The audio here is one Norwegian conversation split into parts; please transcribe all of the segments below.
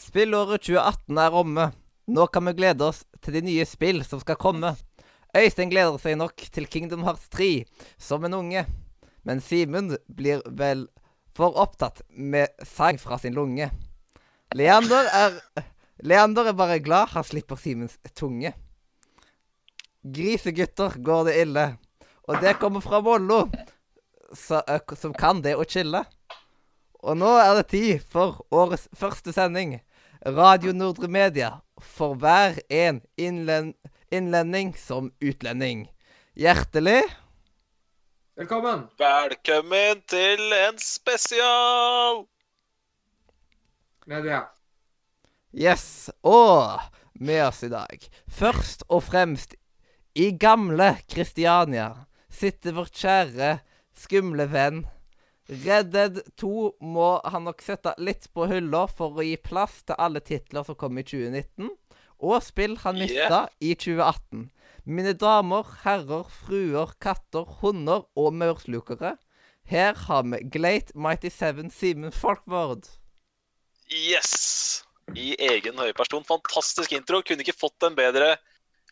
Spillåret 2018 er omme. Nå kan vi glede oss til de nye spill som skal komme. Øystein gleder seg nok til Kingdom Hearts 3 som en unge. Men Simen blir vel for opptatt med sang fra sin lunge. Leander er Leander er bare glad han slipper Simens tunge. Grisegutter går det ille. Og det kommer fra Mollo, som kan det å chille. Og nå er det tid for årets første sending. Radio Nordre Media for hver en innlen innlending som utlending. Hjertelig Velkommen. Velkommen til en spesial! Media. Yes. Og med oss i dag, først og fremst i gamle Kristiania, sitter vårt kjære, skumle venn. Red Dead 2 må han nok sette litt på hylla for å gi plass til alle titler som kom i 2019, og spill han mista i 2018. Mine damer, herrer, fruer, katter, hunder og maurslukere. Her har vi Glate Mighty Seven Simen Folkvord. Yes! I egen høye person. Fantastisk intro. Kunne ikke fått en bedre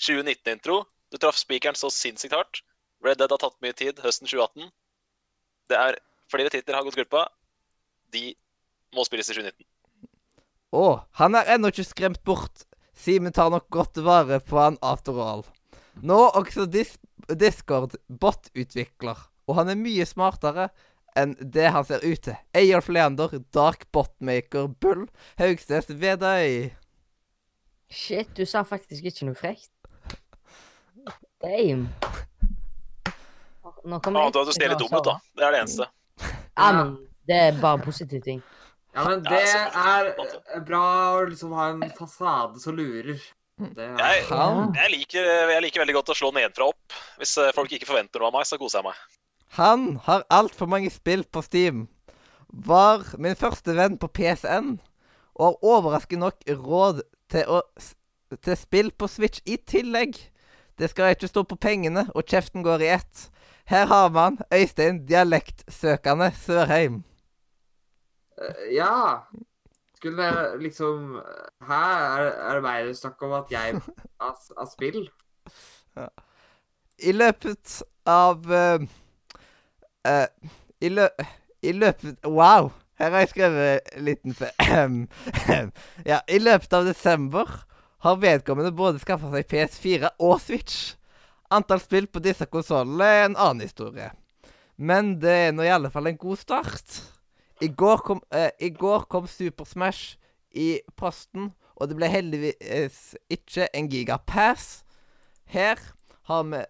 2019-intro. Du traff spikeren så sinnssykt hardt. Red Dead har tatt mye tid høsten 2018. Det er flere titler har gått glipp av. De må spilles i 2019. Å, han er ennå ikke skremt bort. Simen tar nok godt vare på han after all. Nå også dis Discord bot-utvikler, og han er mye smartere enn det han ser ut til. Eyolf Leander, Dark Botmaker, Bull, Haugsteds Vedøy. Shit, du sa faktisk ikke noe frekt. Damn. Nå kommer Ah, du, du ser litt dum ut, da. Det er det eneste. Ja, men det er bare positive ting. Ja, men det er bra å liksom ha en fasade som lurer. Det er, Jeg, jeg, liker, jeg liker veldig godt å slå nedenfra opp. Hvis eh, folk ikke forventer noe av meg, så koser jeg meg. han har altfor mange spill på Steam. Var min første venn på PSN, og har overraskende nok råd til, å, til spill på Switch i tillegg. Det skal ikke stå på pengene, og kjeften går i ett. Her har man Øystein dialektsøkende Sørheim. Eh, ja. Skulle det liksom Her er, er det mer snakk om at jeg har spill. I løpet av uh, uh, i, lø I løpet Wow! Her har jeg skrevet en liten Ja, i løpet av desember har vedkommende både skaffa seg PS4 og Switch. Antall spill på disse konsollene er en annen historie. Men det er nå i alle fall en god start. I går kom, eh, i går kom Super Smash i posten, og det ble heldigvis ikke en gigapass. Her har vi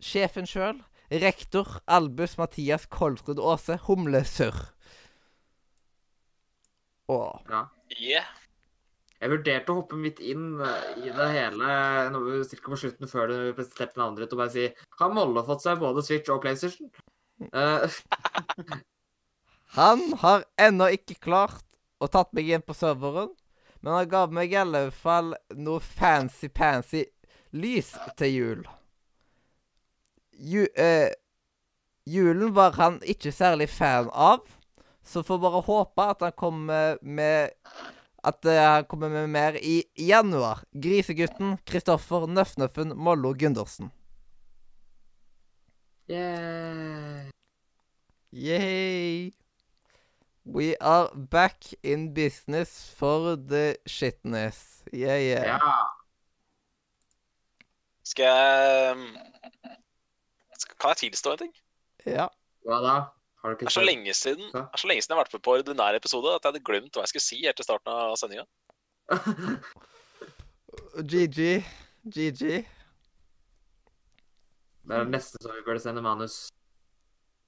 sjefen sjøl, rektor Albus Mathias Kolsrud Aase Humlesurr. Ja. Yeah. Jeg vurderte å hoppe midt inn eh, i det hele cirka på slutten før du presenterte navnet ditt, og bare si Har Molle fått seg både Switch og PlayStation? Eh, han har ennå ikke klart å tatt meg inn på serveren, men han ga meg i alle fall noe fancy-pansy lys til jul. Ju, eh, julen var han ikke særlig fan av, så får bare håpe at han kommer med at jeg kommer med mer i januar. Grisegutten Kristoffer Nøffnøffen Mollo Gundersen. yeah. Yay! We are back in business for the shitness. Yeah, yeah. Ja. Skal jeg um, skal- Kan jeg tilstå en ting? Ja. Hva da? Har Det er så lenge siden Ja. det er så lenge siden jeg har vært med på ordinær episode at jeg hadde glemt hva jeg skulle si helt til starten av sendinga. GG. GG. Det er neste som vi burde sende manus.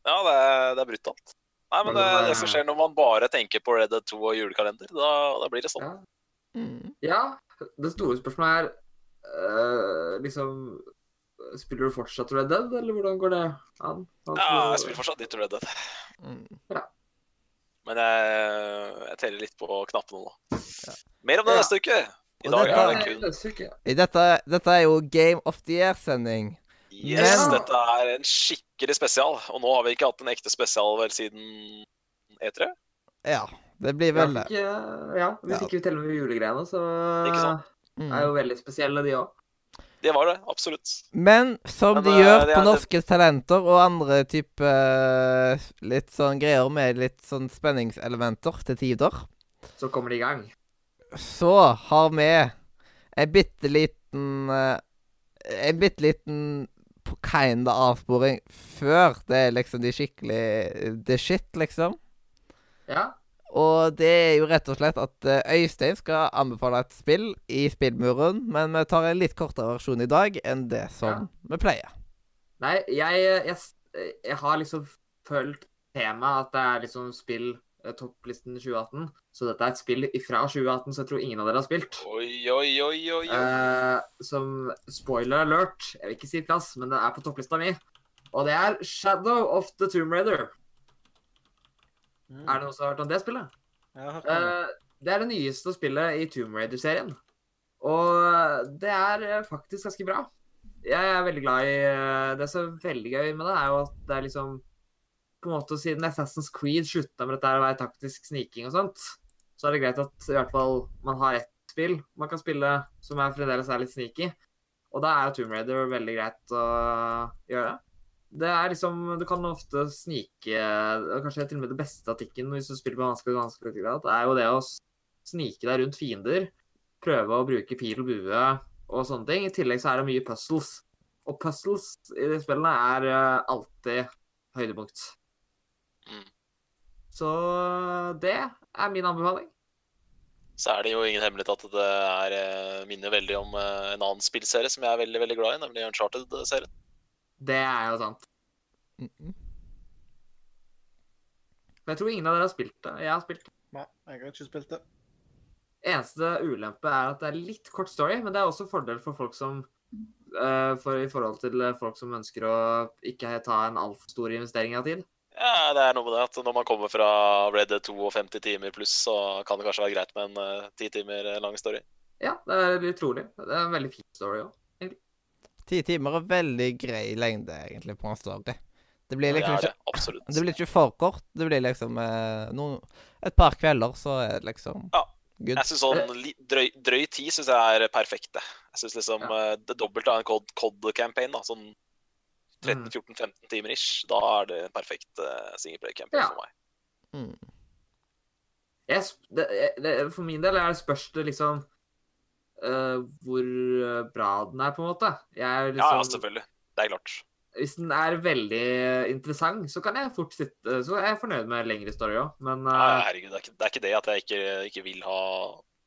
Ja, det er, det er brutalt. Nei, men det er det som skjer når man bare tenker på Red Dead 2 og julekalender. Da, da blir det sånn. Ja. Mm. ja. Det store spørsmålet er eh, liksom Spiller du fortsatt Red Dead, eller hvordan går det an? Ja, jeg spiller fortsatt litt Red Dead. Mm. Men jeg, jeg teller litt på knappene nå. Mer om det Ja. neste uke. I Og dag dette- er det kun neste. I dette, dette er jo Game of the Year-sending. Yes, Men- dette er en skikkelig spesial. Og nå har vi ikke hatt en ekte spesial vel siden E3. Ja. Det blir vel Ja, eh, ja, hvis Ja. ikke vi teller med julegreiene, så Ikke sant? mm. er jo veldig spesielle, de òg. Det var det, absolutt. Men som Men, de eh, gjør det på Norske Talenter og andre type eh, litt sånn greier med litt sånn spenningselementer til tider, Så kommer de i gang. så har vi en bitte liten eh, En bitte liten kinda avsporing før det er liksom de skikkelig the shit, liksom. Ja. Og det er jo rett og slett at eh, Øystein skal anbefale et spill i spillmuren, men vi tar en litt kortere versjon i dag enn det som Ja. vi pleier. Nei, jeg, jeg, jeg har liksom følt temaet at det er liksom spill eh, topplisten 2018. Så dette er et spill fra 2018 så jeg tror ingen av dere har spilt. Oi, oi, oi. oi. Eh, som spoiler alert, jeg vil ikke si plass, men det er på topplista mi. Og det er Shadow of the Tomb Raider. Mm. Er det noen som har hørt om det spillet? Hørt om det. Eh, er det nyeste spillet i Tomb Raider-serien. Og det er eh, faktisk ganske bra. Jeg er veldig glad i eh, Det som er veldig gøy med det, er jo at det er liksom På en måte Siden Assassin's Creed slutta med dette å være taktisk sniking og sånt, så er det greit at i hvert fall man har ett spill man kan spille som er fremdeles er litt sneaky. Og da er jo Tomb Raider veldig greit å gjøre. Det er liksom Du kan ofte snike Kanskje til og med det beste taktikken hvis du spiller på vanskelig vanskelig grad, er jo det å snike deg rundt fiender. Prøve å bruke pil og bue og sånne ting. I tillegg så er det mye puzzles. Og puzzles i de spillene er eh, alltid høydepunkt. Mm. Så det er min anbefaling. Så er det jo ingen hemmelighet at det er, eh, minner veldig om eh, en annen spillserie som jeg er veldig veldig glad i, nemlig Uncharted-serien. Det er jo sant. Mm-mm. Men jeg tror ingen av dere har spilt det. Jeg har spilt det. Nei, jeg har ikke spilt det. Eneste ulempe er at det er litt kort story, men det er også fordel for folk som uh, for, I forhold til folk som ønsker å ikke ta en altfor stor investering av tid. Ja, det er noe med det at når man kommer fra Red Dead 52 timer pluss, så kan det kanskje være greit med en ti timer lang story. Ja, det er utrolig. Det er en veldig fin story òg. Ti timer er veldig grei lengde, egentlig, på en story. Det blir liksom er det, ikke. Det blir ikke for kort. Det blir liksom eh, noen, et par kvelder, så er det liksom Ja. good. Jeg synes sånn drøy, drøy tid synes jeg er perfekt. det. Jeg synes liksom ja. det dobbelte av en COD- COD-campaign, da, sånn 13-14-15 timer ish, da er det en perfekt uh, singleplay-campaign Ja. for meg. Mm. Jeg, det, det, for min del er det spørs det liksom eh, hvor eh, bra den er, på en måte. Jeg er Ja, liksom, selvfølgelig. Det er klart. Hvis den er veldig interessant, så kan jeg fort sitte Så er jeg fornøyd med lengre story òg, men, Ja, eh, herregud, det er, ikke, det er ikke det at jeg ikke, ikke vil ha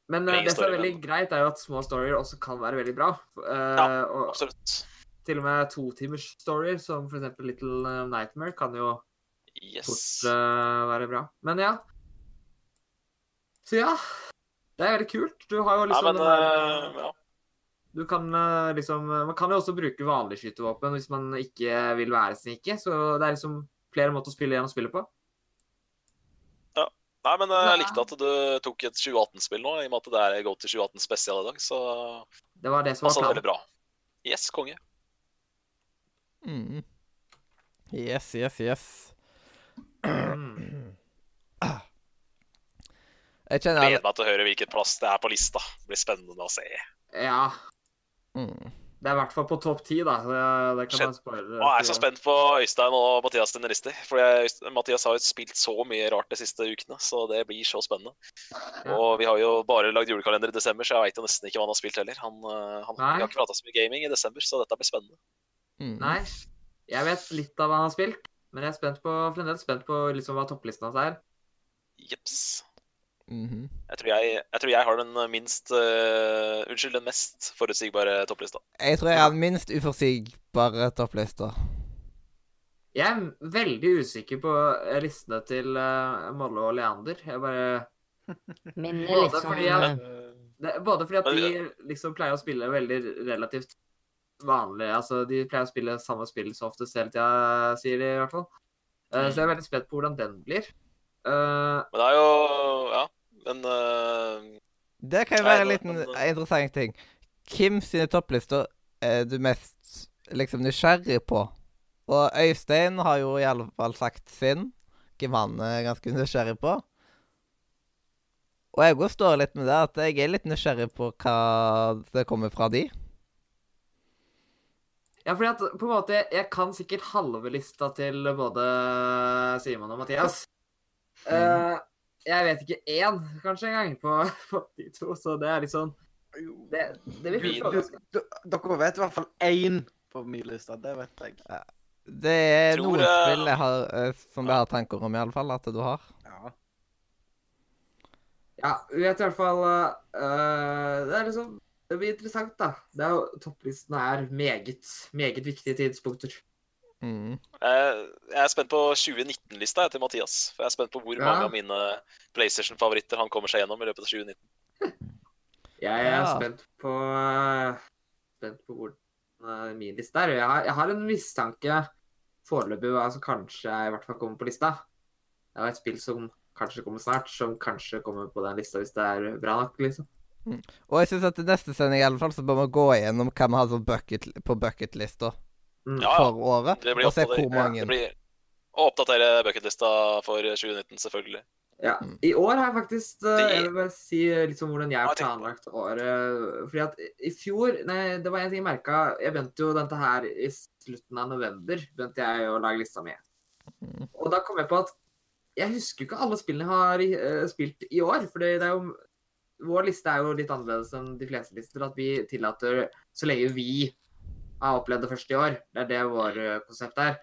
men det som er veldig men- greit, er jo at små storyer også kan være veldig bra. Uh, Ja, og Absolutt. til og med totimers storyer, som eksempel Little Nightmare, kan jo Yes. fort uh, være bra. Men ja. Så ja. Det er veldig kult. Du har jo Nei, liksom men den der, eh, ja. Du kan eh, liksom Man kan jo også bruke vanlig skytevåpen hvis man ikke vil være snike. Så det er liksom flere måter å spille gjennom spillet på. Nei, men eh, jeg likte at du tok et 2018-spill nå, i og med at det er Go til 2018 spesial i dag. Så Det var det som var veldig bra. Yes, konge. Mm. Yes, yes, yes. Mm. Jeg kjenner Gleder meg til å høre hvilket plass det er på lista. Det blir spennende å se. Ja. mm. Det er i hvert fall på topp ti, da. Det, det kan Shit. man spørre. Jeg er så spent på Øystein og Mathias sine lister. For Mathias har jo spilt så mye rart de siste ukene, så det blir så spennende. Ja. Og vi har jo bare lagd julekalender i desember, så jeg veit jo nesten ikke hva han har spilt heller. Han, eh, han har ikke prata så mye gaming i desember, så dette blir spennende. Mm. Nei. Jeg vet litt av hva han har spilt, men jeg er spent på, fremdeles spent på liksom hva topplisten hans er. Jeps. Mhm. Jeg tror jeg, jeg tror jeg har den minst uh, Unnskyld, den mest forutsigbare topplista. Jeg tror jeg har den minst uforutsigbare topplista. Jeg er veldig usikker på eh, listene til uh, Molle og Leander. Jeg bare Minner Både litt sånn fordi eh, det, Både fordi at de liksom pleier å spille veldig relativt vanlig Altså, de pleier å spille samme spill så ofte hele tida, sier de i hvert fall. Eh, Så jeg er veldig spent på hvordan den blir. Eh, Men det er jo Ja, men uh, Det kan jo være en liten men- interessant ting. Kim sine topplister er du mest liksom nysgjerrig på. Og Øystein har jo i alle fall sagt sin. Hvem han er ganske nysgjerrig på. Og jeg òg står litt med det at jeg er litt nysgjerrig på hva det kommer fra de. Ja, fordi at på en måte Jeg kan sikkert halve lista til både Simon og Mathias. Eh, jeg vet ikke én, kanskje, engang på, på de to, så det er litt sånn Det, det blir. D- Dere vet i hvert fall én på min liste. Det vet jeg. Det er noen jeg- spill jeg har, eh, som jeg har tanker om, i alle fall, at du har. Ja. Ja, vi vet i hvert fall uh, Det er liksom Det blir interessant, da. Det er jo, topplisten er meget, meget viktige tidspunkter. Mm. Jeg jeg er spent på 2019-lista til Mathias. For jeg er spent på hvor Ja. mange av mine PlayStation-favoritter han kommer seg gjennom i løpet av 2019. Jeg er Ja. spent på Spent på hvordan eh, min liste er. Jeg har, jeg har en mistanke foreløpig hva som kanskje i hvert fall kommer på lista. Det er et spill som kanskje kommer snart, som kanskje kommer på den lista hvis det er bra nok, liksom. Og jeg syns at i neste sending i alle fall, så bør vi gå igjennom hva vi har bucket, på bucketlista Mm. Ja, ja. for året, og se hvor mange. Det blir å oppdatere bucketlista for 2019, selvfølgelig. Ja. Mm. I år har jeg faktisk eh, Det- Jeg vil bare si litt om hvordan jeg har planlagt året. Fordi at i fjor Nei, det var en ting jeg merka. Jeg begynte jo dette her i slutten av november. begynte jeg å lage lista mi. Mm. Og da kom jeg på at jeg husker jo ikke alle spillene jeg har eh, spilt i år. For det er jo Vår liste er jo litt annerledes enn de fleste lister. At vi tillater så lenge vi har opplevd det første i år. Det er det vår eh, konsept er.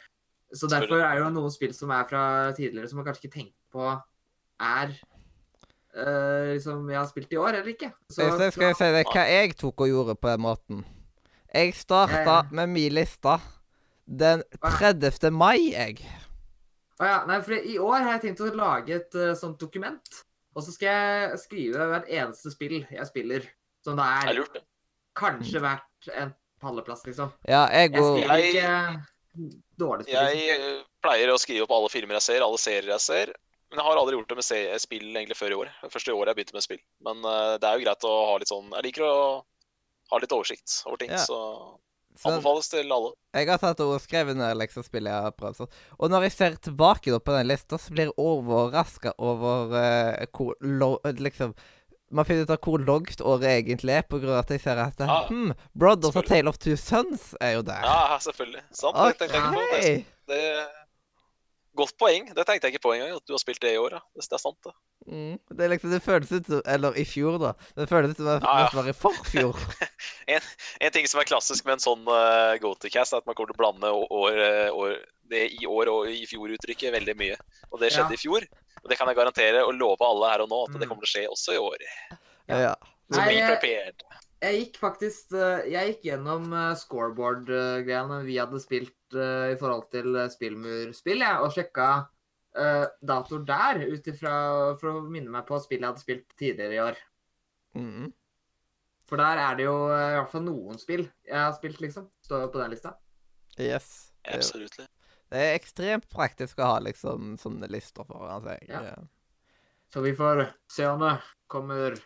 Så derfor er det jo noen spill som er fra tidligere som man kanskje ikke tenker på er uh, liksom jeg har spilt i år, eller ikke. Så så skal jeg si det, hva jeg tok og gjorde på den måten? Jeg starta ja. med min liste den 30. mai, jeg. Å ja, nei, for I år har jeg tenkt å lage et uh, sånt dokument. Og så skal jeg skrive hvert eneste spill jeg spiller. Som det Det er er lurt, det. kanskje verdt en palleplass, liksom. Ja, jeg Jeg og skriver ikke dårlig spill. Jeg Liksom. eh, pleier å skrive opp alle filmer jeg ser, alle serier jeg ser. Men jeg har aldri gjort det med spill egentlig før i år. Første året jeg begynte med spill. Men uh, det er jo greit å ha litt sånn Jeg liker å ha litt oversikt over ting, Ja. så så, anbefales til alle. Jeg har tatt og skrevet ned liksom spill jeg har prøvd. sånn. Og når jeg ser tilbake da på den lista, så blir jeg overraska over uh, hvor lo liksom Man finner ut av hvor langt året egentlig er, av at jeg ser at Ja. hmm, Brothers of Tale of Two Sons er jo der. Ja, selvfølgelig. Sant. Det, det Godt poeng. Det tenkte jeg ikke på engang, at du har spilt det i år. Ja. Det det er sant, det. Mm. Det liksom, det føles ut som Eller i fjor, da. Det føles ut som det Ja, ja. var i forfjor. En ting som er klassisk med en sånn uh, go-to-cast, er at man kommer til å blande år, eh, år, det i år og i fjor-uttrykket veldig mye. Og det skjedde Ja. i fjor. Og det kan jeg garantere og love alle her og nå, at Mm. det kommer til å skje også i år. Ja. ja. Så Nei, jeg- prepared. Jeg gikk faktisk eh, Jeg gikk gjennom eh, scoreboard-greiene vi hadde spilt eh, i forhold til spillmurspill, jeg, og sjekka datoer der, ut ifra for å minne meg på spill jeg hadde spilt tidligere i år. Mm. For der er det jo i hvert fall noen spill jeg har spilt, liksom. Står på den lista. Yes. Absolutt. det er ekstremt praktisk å ha liksom sånne lister foran seg. Ja. Ja. Så vi får se om det kommer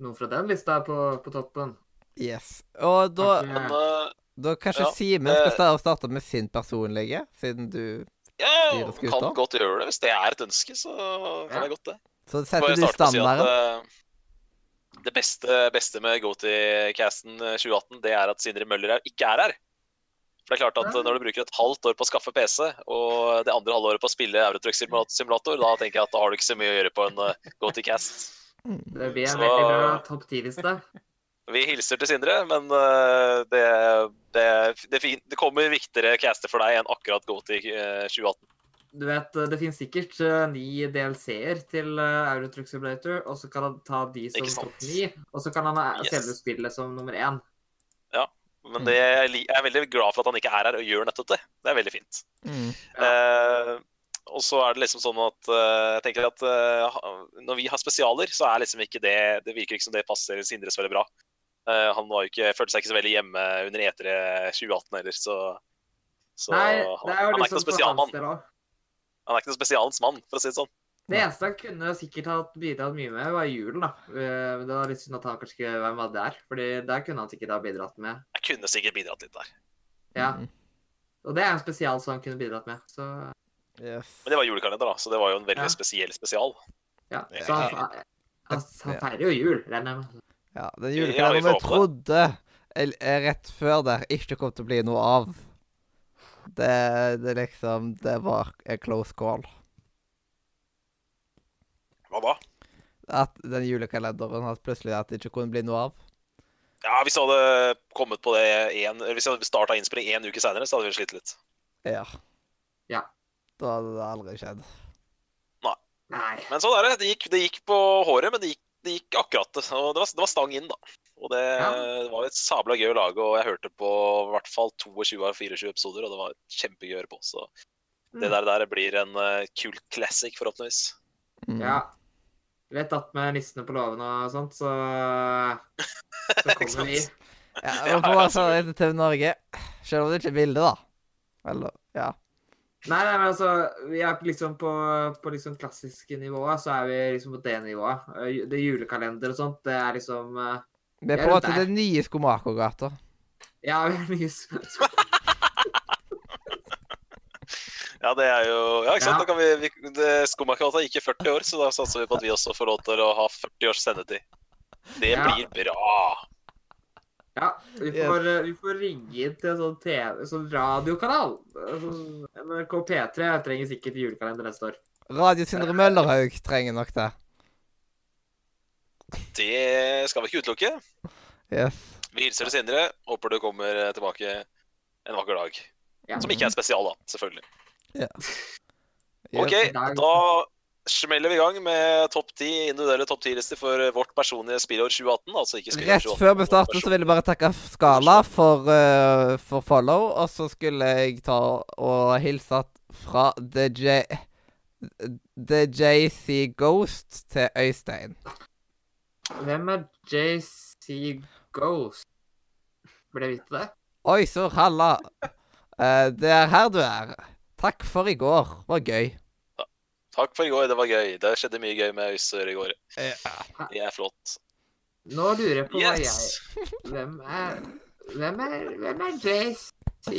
noen fra den lista på, på toppen. Yes. Og da, Kanskje- Men eh, da kanskje Ja, Simen skal eh, starte, med sin personlige, siden du ja, Styre man skuta. kan godt gjøre det. Hvis det er et ønske, så kan Ja. jeg godt det. Så setter du starte si at, standarden. eh, det beste, beste med GoTo-casten 2018, det er at Sindre Møller er- ikke er her. For det er klart at Når du bruker et halvt år på å skaffe PC, og det andre halvåret på å spille Eurotruck Simulator, da tenker jeg at da har du ikke så mye å gjøre på en GoTo-cast. Det blir en Så- veldig bra topp ti-liste. Vi hilser til Sindre, men uh, det, det, det, fin- det kommer viktigere caster for deg enn akkurat GoTo uh, 2018. Du vet, eh, det finnes sikkert eh, ni DLC-er til uh, Eurotruck Simulator, og så kan han ta de som topp ni, og så kan han ha Yes. selve spillet som nummer én. Ja, Men det, jeg er veldig glad for at han ikke er her og gjør nettopp det. Det er veldig fint. Mm. Eh, og så er det liksom sånn at uh, jeg tenker at uh, når vi har spesialer, så er liksom ikke det Det virker ikke som det passer Sindre så veldig bra. Uh, han var jo ikke, følte seg ikke så veldig hjemme under E3 2018 heller, så, så Nei, han, det er jo han er ikke liksom noen spesialmann. Han er ikke noen spesialens mann, for å si det sånn. Det eneste han kunne sikkert ha bidratt mye med, var julen, da. Eh, Men det var litt synd at han kanskje ikke var med der, fordi der kunne han sikkert ha bidratt med. Jeg kunne sikkert bidratt litt der. Ja, Mm. Og det er en spesial som han kunne bidratt med, så Yes. Men det var julekalender, da, så det var jo en veldig Ja. spesiell spesial. ja. Så han, Han, han feirer jo jul, regner jeg med. Ja, den julekalenderen vi trodde el- eh, rett før der ikke kom til å bli noe av. Det, det liksom Det var a close call. Hva da? At den julekalenderen at plutselig at det ikke kunne bli noe av. Ja, Hvis jeg hadde kommet på det en, hvis jeg hadde starta innspilling én uke seinere, så hadde vi slitt litt. Ja. Ja. Da hadde det aldri skjedd. Nei. Men sånn er det. Det gikk, det gikk på håret, men det gikk, det gikk akkurat. Og det var, det var stang inn, da. Og det Ja. var et sabla gøy å lage, og jeg hørte på i hvert fall 22 av 24 episoder, og det var kjempegøy å høre på. Så det Mm. der, der blir en uh, kult classic, forhåpentligvis. Mm. Ja. Du vet at med nissene på låven og sånt, så Så kommer vi. Ja, bare ta til TV Norge. Selv om det ikke er bilde, da. Eller Ja. Nei, nei, men altså, vi er liksom på, på liksom klassiske nivået, så er vi liksom på det nivået. Det Det julekalender og sånt, det er liksom eh, Vi er på en det måte den nye Skomakergata. Ja, vi er nye Ja, det er jo Ja, ikke sant? Ja. Da kan vi, vi det- Skomakergata gikk i 40 år, så da satser vi på at vi også får lov til å ha 40 års sendetid. Det Ja. blir bra. Ja, vi får, eh, vi får ringe inn til en sånn TV, sånn radiokanal. Sånn NRK P3 trenger sikkert julekalender neste år. Radio Sindre Møllerhaug trenger nok det. Det skal vi ikke utelukke. Yes. Vi hilser til Sindre. Håper du kommer tilbake en vakker dag. Ja. Som ikke er spesial, da. Selvfølgelig. Yes. OK, da smeller vi i gang med topp 10 individuelle topp 10-lister for vårt personlige spillår 2018. Altså ikke spillår Rett 2018. før vi starter, så vil jeg bare takke Skala for, uh, for follow. Og så skulle jeg ta og hilse fra The, JC Ghost til Øystein. Hvem er JC Ghost? Burde jeg vite det? Oi, så halla. Uh, det er her du er. Takk for i går. Det Var gøy. Takk for i går, det var gøy. Det skjedde mye gøy med Øyster i går. Ja. Det er flott. Nå lurer jeg på hva Yes! jeg Hvem er Hvem er, hvem er JC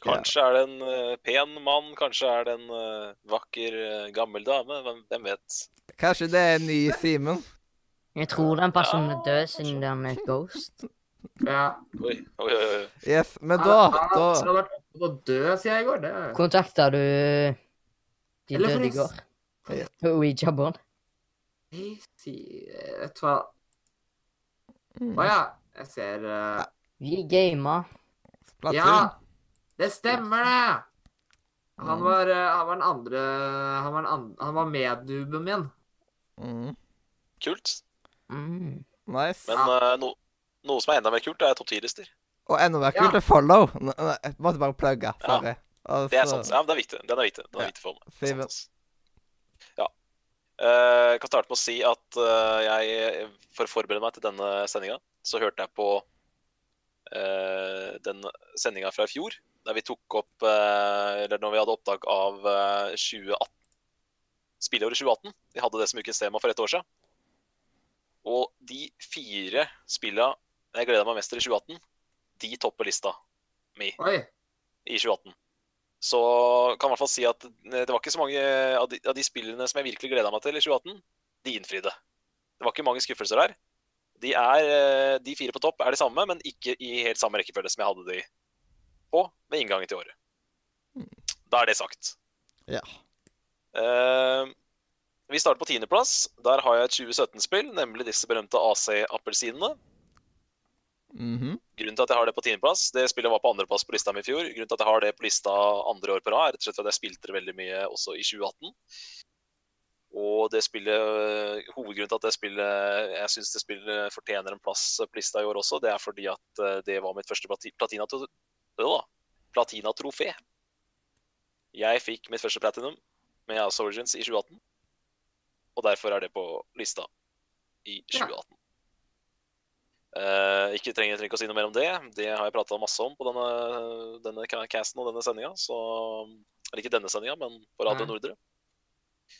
Kanskje er det en uh, pen mann, kanskje er det en uh, vakker, uh, gammel dame. Hvem, hvem vet? Kanskje det er en ny Simen? Jeg tror den personen er død siden den er et ghost. Ja. Oi, oi, oi. oi. Yes, men da, da... han da har vært oppe på død siden i går. Det Kontakta du de Eller døde i går? forresten- Ouija-bånd? sier, Vet du hva Mm. Å ja. Jeg ser uh... Vi gama. Splatoon. Ja! Det stemmer, det! Han Mm. var, uh, han var den andre Han var, han var medduben min. Mm. Kult. Mm. Nice. Men uh, no, noe som er enda mer kult, er topp 10-lister. Og enda mer Ja. kult er follow. N- Jeg måtte bare plugge. Sorry. Det er sant. Ja, men det er viktig. Den er viktig. Den er Ja. viktig for meg. Sant. Ja. Eh, Jeg kan starte med å si at eh, jeg, for å forberede meg til denne sendinga, så hørte jeg på uh, den sendinga fra i fjor, der vi tok opp uh, Eller når vi hadde opptak av uh, 2018. Spilleåret 2018. Vi hadde det som ukens tema for et år siden. Og de fire spilla jeg gleda meg mest til i 2018, de topper lista mi Oi. i 2018. Så kan jeg i hvert fall si at det var ikke så mange av de, av de spillene som jeg virkelig gleda meg til i 2018, de innfridde. Det var ikke mange skuffelser der. De, er, eh, de fire på topp er de samme, men ikke i helt samme rekkefølge som jeg hadde de på ved inngangen til året. Da er det sagt. Ja. Uh, vi starter på tiendeplass. Der har jeg et 2017-spill, nemlig disse berømte AC-appelsinene. Mhm. Grunnen til at jeg har det på tiendeplass Det spillet var på andreplass på lista mi i fjor. Grunnen til at jeg har det på lista andre år på rad, er rett og slett at jeg spilte det veldig mye også i 2018. Og det spillet, hovedgrunnen til at det spillet jeg syns det spillet fortjener en plass på lista i år også, det er fordi at eh, det var mitt første platinatrofé. platina- øh. Jeg fikk mitt første platinum med House Origins i 2018. Og derfor er det på lista i 2018. Eh, ikke trenger, trenger ikke å si noe mer om det. Det har jeg prata masse om på denne, denne casten og denne sendinga. Eller ikke denne sendinga, men på Radio mm. Nordre.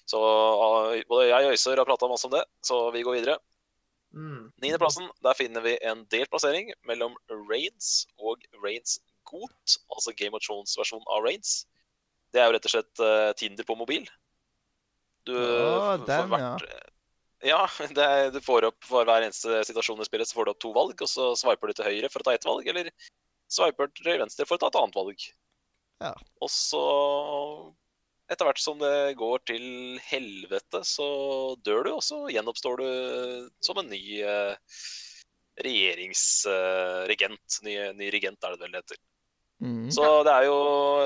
Så uh, både jeg og Øyser har prata masse om det, så vi går videre. Mm. Niendeplassen, der finner vi en delt plassering mellom Raids og Raids Goat, altså Game of Thrones-versjonen av Raids. Det er jo rett og slett uh, Tinder på mobil. Du oh, får den, hvert, Ja, det er, du får opp for hver eneste situasjon i spillet, så får du opp to valg, og så swiper du til høyre for å ta ett valg, eller swiper du til venstre for å ta et annet valg. Ja. Og så, etter hvert som det går til helvete, så dør du, og så gjenoppstår du som en ny eh, regjeringsregent. ny, ny regent er det vel det heter. Mm. Så det er jo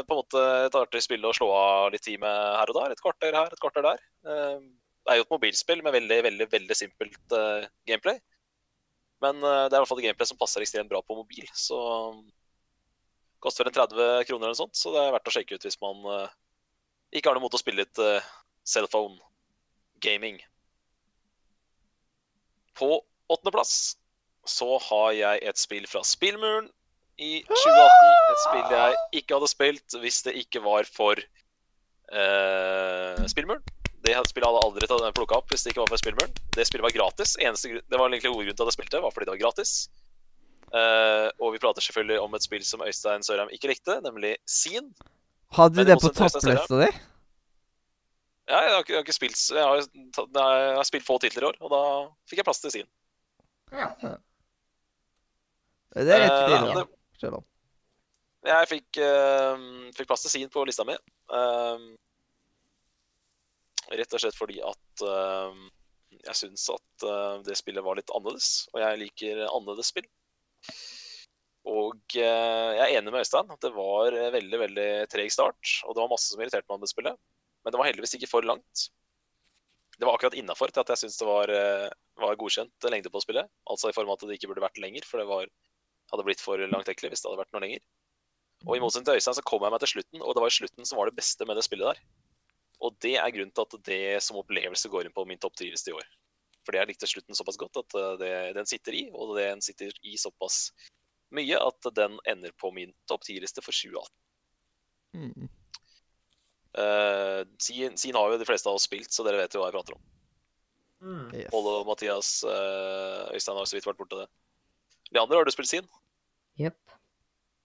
på en måte et artig spill å slå av litt tid med her og der. Et kvarter her, et kvarter der. Eh, er jo et mobilspill med veldig, veldig, veldig simpelt uh, gameplay. Men uh, det er i hvert fall et gameplay som passer ekstremt bra på mobil. Så koster vel en 30 kroner eller noe sånt, så det er verdt å sjekke ut hvis man uh, ikke har noe mot å spille litt uh, cellphone gaming. På åttendeplass så har jeg et spill fra Spillmuren i 2018. Et spill jeg ikke hadde spilt hvis det ikke var for uh, Spillmuren. Det spillet hadde aldri tatt plukka opp hvis det ikke var for Spillmuren. Det spillet var gratis. Eneste, det var egentlig hovedgrunnen til at jeg spilte, var fordi det var gratis. Uh, og vi prater selvfølgelig om et spill som Øystein Sørheim ikke likte, nemlig Seen. Hadde du det, det på topplista di? Ja, jeg har ikke, jeg har ikke spilt jeg har, jeg har spilt få titler i år, og da fikk jeg plass til Seen. Ja. Det er rett tidlig, det- da. Selv om. Jeg fikk, uh, fikk plass til Seen på lista mi. Eh, rett og slett fordi at uh, jeg syns at uh, det spillet var litt annerledes, og jeg liker annerledes spill. Og eh, jeg er enig med Øystein at det var veldig veldig treg start, og det var masse som irriterte meg om det spillet. Men det var heldigvis ikke for langt. Det var akkurat innafor til at jeg syns det var, eh, var godkjent lengde på spillet. Altså i form av at det ikke burde vært lenger, for det var, hadde blitt for langtekkelig hvis det hadde vært noe lenger. Og i motsetning til Øystein så kom jeg meg til slutten, og det var slutten som var det beste med det spillet der. Og det er grunnen til at det som opplevelse går inn på min topp 10-liste i år. Fordi jeg likte slutten såpass godt at eh, det, den sitter i, og den sitter i såpass mye at den ender på min topp ti-liste for 2018. Mm. Uh, Sien, Sien, har jo de fleste av oss spilt, så dere vet jo hva jeg prater om. Mm. Yes. Pål og Mathias, uh, Øystein har så vidt vært borte det. Leander, har du spilt Sin? Jepp.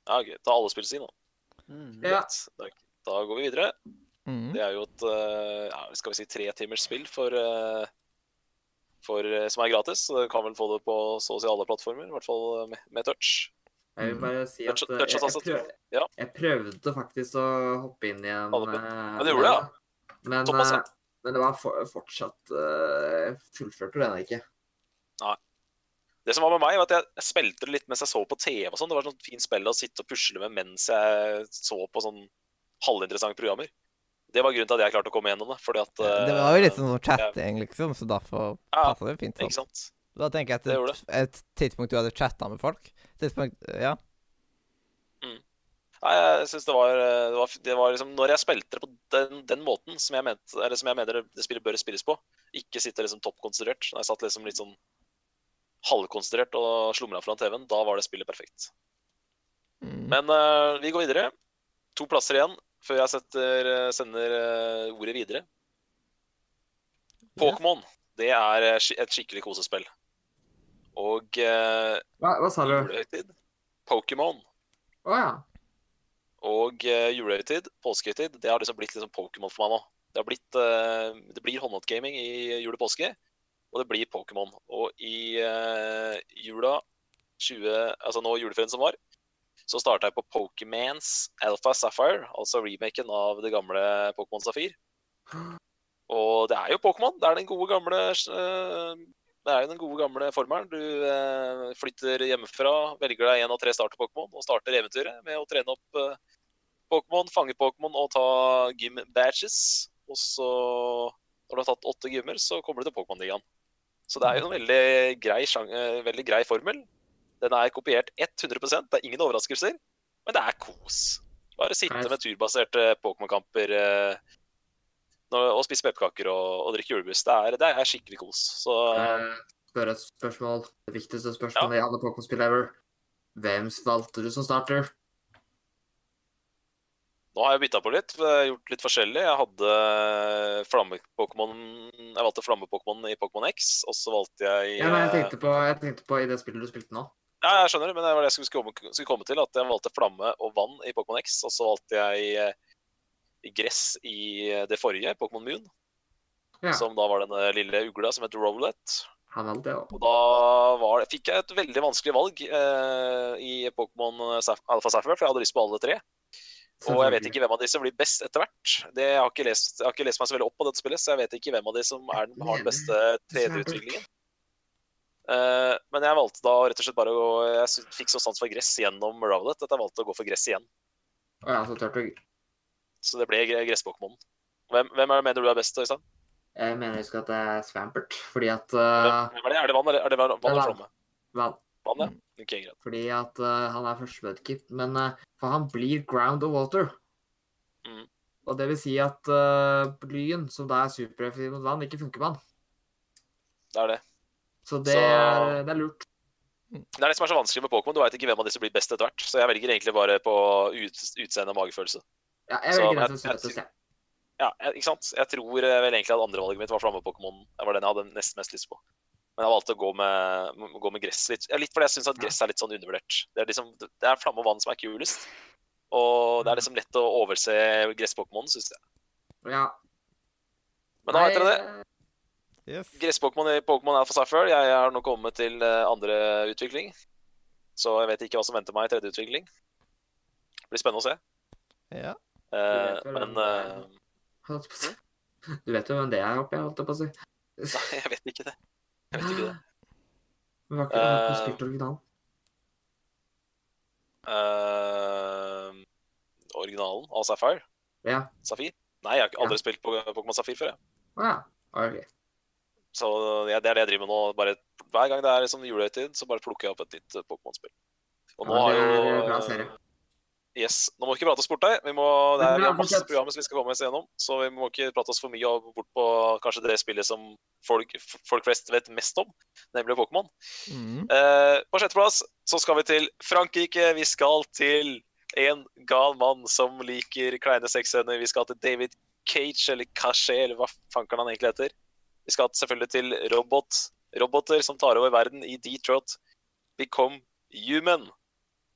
Ja, ok. Da har alle spilt Sin, da. Mm. Ja. Da går vi videre. Mm. Det er jo et eh, ja, skal vi si tre timers spill for, eh, for, eh, som er gratis. Så du kan vel få det på så å si alle plattformer, i hvert fall med, med touch. Jeg vil bare si at Touch- touch jeg, jeg, tastatur. prøv, jeg prøvde faktisk å hoppe inn i en Alle Men du gjorde det, ja. Men, men det var for, fortsatt uh, Jeg fullførte den ikke. Nei. Det som var med meg, var at jeg, jeg spilte det litt mens jeg så på TV. og sånn. Det var sånn fint spill å sitte og pusle med mens jeg så på sånn halvinteressante programmer. Det var grunnen til at jeg klarte å komme gjennom det. fordi at... Det var jo litt eh, sånn chatting, liksom, så derfor Ja, passer det fint. Ikke Sånn. sant? Da tenker jeg at et, et tidspunkt du hadde chatta med folk Tidspunkt, Ja. Nei, jeg synes det var, det var, det var liksom, Når jeg spilte det på den, den måten som jeg, mente, eller som jeg mener det spillet bør spilles på, ikke sitte liksom toppkonsentrert, når jeg satt liksom litt sånn halvkonsentrert og slumra foran TV-en, da var det spillet perfekt. Mm. Men uh, vi går videre. To plasser igjen før jeg setter, eh, sender eh, ordet videre. Pokémon. Det er eh, et skikkelig kosespill. Og eh, Hva, hva sa du? Julehøytid. Pokémon. ja. Og eh, julehøytid, påskehøytid, det har liksom blitt liksom Pokémon for meg nå. Det, har blitt, eh, det blir håndhåndgaming i jul og påske, og det blir Pokémon. Og i eh, jula 20, altså nå juleferien som var, så starta jeg på Pokémans Alpha Sapphire, altså remaken av det gamle Pokémon Safir. Og det er jo Pokémon. Det er den gode gamle eh, Det er jo den gode gamle formelen. Du eh, flytter hjemmefra, velger deg en av tre starter-Pokémon og starter eventyret med å trene opp eh, Pokémon, fange Pokémon og ta gym badges. Og så, når du har tatt åtte gymmer, så kommer du til Pokémon-ligaen. Så det er jo en veldig grei, veldig grei formel. Den er kopiert 100% det er ingen overraskelser, men det er kos. Bare sitte med turbaserte Pokémon-kamper eh, og spise pepperkaker og, og drikke julebrus. Det er, det er skikkelig kos. Så Eh, Spørre et spørsmål. Det viktigste spørsmålet i alle Pokémon-spill ever. Hvem valgte du som starter? Nå har jeg bytta på litt, eh, gjort litt forskjellig. Jeg hadde flamme-Pokémon Jeg valgte flamme-Pokémon i Pokémon X, og så valgte jeg Ja, nei, jeg eh, tenkte på, jeg tenkte på i det spillet du spilte nå. Ja, jeg skjønner, men det var det jeg skulle komme, skulle komme til. At jeg valgte flamme og vann i Pokémon X, og så valgte jeg eh, gress i eh, det forrige, Pokémon Moon. Ja. som da var denne lille ugla som heter Rowlet. Han valgte det. Og da var, fikk jeg et veldig vanskelig valg eh, i Pokémon Saf- Alpha Sapphire, for jeg hadde lyst på alle tre. Og jeg vet ikke hvem av de som blir best etter hvert. Jeg, jeg har ikke lest meg så veldig opp på dette spillet, så jeg vet ikke hvem av de som er, den- har den beste 3D-utviklingen. Eh, men jeg valgte da rett og slett bare å gå Jeg fikk så sans for gress gjennom Rowlet at jeg valgte å gå for gress igjen. Oh, ja, så Turtle. Så det ble gre- gress-Pokémon. Hvem, hvem er det mener du er best, Øystein? Jeg mener jeg husker at det er Svampert, fordi at uh, hvem er det? Er det vann eller er det vann, vann flomme? vann. Vann, ja. Okay, greit. Fordi at uh, han er første medkit, men uh, for han blir ground of water. Mm. Og det vil si at uh, blyen, som da er supereffektiv mot vann, ikke funker med han. Det er det. Så det, Så- Er, det er lurt. Det er det som er så vanskelig med Pokémon. Du veit ikke hvem av disse blir best etter hvert. Så jeg velger egentlig bare på ut, utseende og magefølelse. Ja, jeg velger den som søtest, jeg. Ja, ikke sant? Jeg tror eh, vel egentlig at andrevalget mitt var flamme-Pokémon. Det var den jeg hadde nest mest lyst på. Men jeg valgte å gå med, gå med gress litt. Litt fordi jeg syns at gress er litt sånn undervurdert. Det er liksom, det er flamme og vann som er kulest. Og det er liksom lett å overse gress-Pokémon, syns jeg. Ja. Men da vet dere det. Yes. Gress-Pokémon i Pokémon Alpha Sapphire. Jeg har nå kommet til eh, andre utvikling. Så jeg vet ikke hva som venter meg i tredje utvikling. Det blir spennende å se. Ja. Eh, men det si. Du vet jo hvem det er oppi, holdt jeg på å si. Nei, jeg vet ikke det. Jeg vet ikke det. Men var ikke ikke Eh, spilt originalen. Uh, originalen av Sapphire? Ja. Safir? Nei, jeg har aldri aldri spilt på Pokémon Safir før. Jeg. Ja, ja. Så ja, det er det jeg driver med nå. Bare, hver gang det er liksom julehøytid, så bare plukker jeg opp et nytt eh, Pokémon-spill. Og nå Ja, har det jo er en bra serie. Yes. Nå må vi ikke prate oss bort her. Vi, må, det er, vi har masse programmer som vi skal komme oss gjennom, så vi må ikke prate oss for mye bort på kanskje det spillet som folk, folk flest vet mest om, nemlig Pokémon. Mm. Eh, på sjetteplass så skal vi til Frankrike. Vi skal til en gal mann som liker kleine sexscener. Vi skal til David Cage, eller Caché, eller hva fankeren han egentlig heter. Vi skal selvfølgelig til robot. Roboter som tar over verden i Detroit. Become human.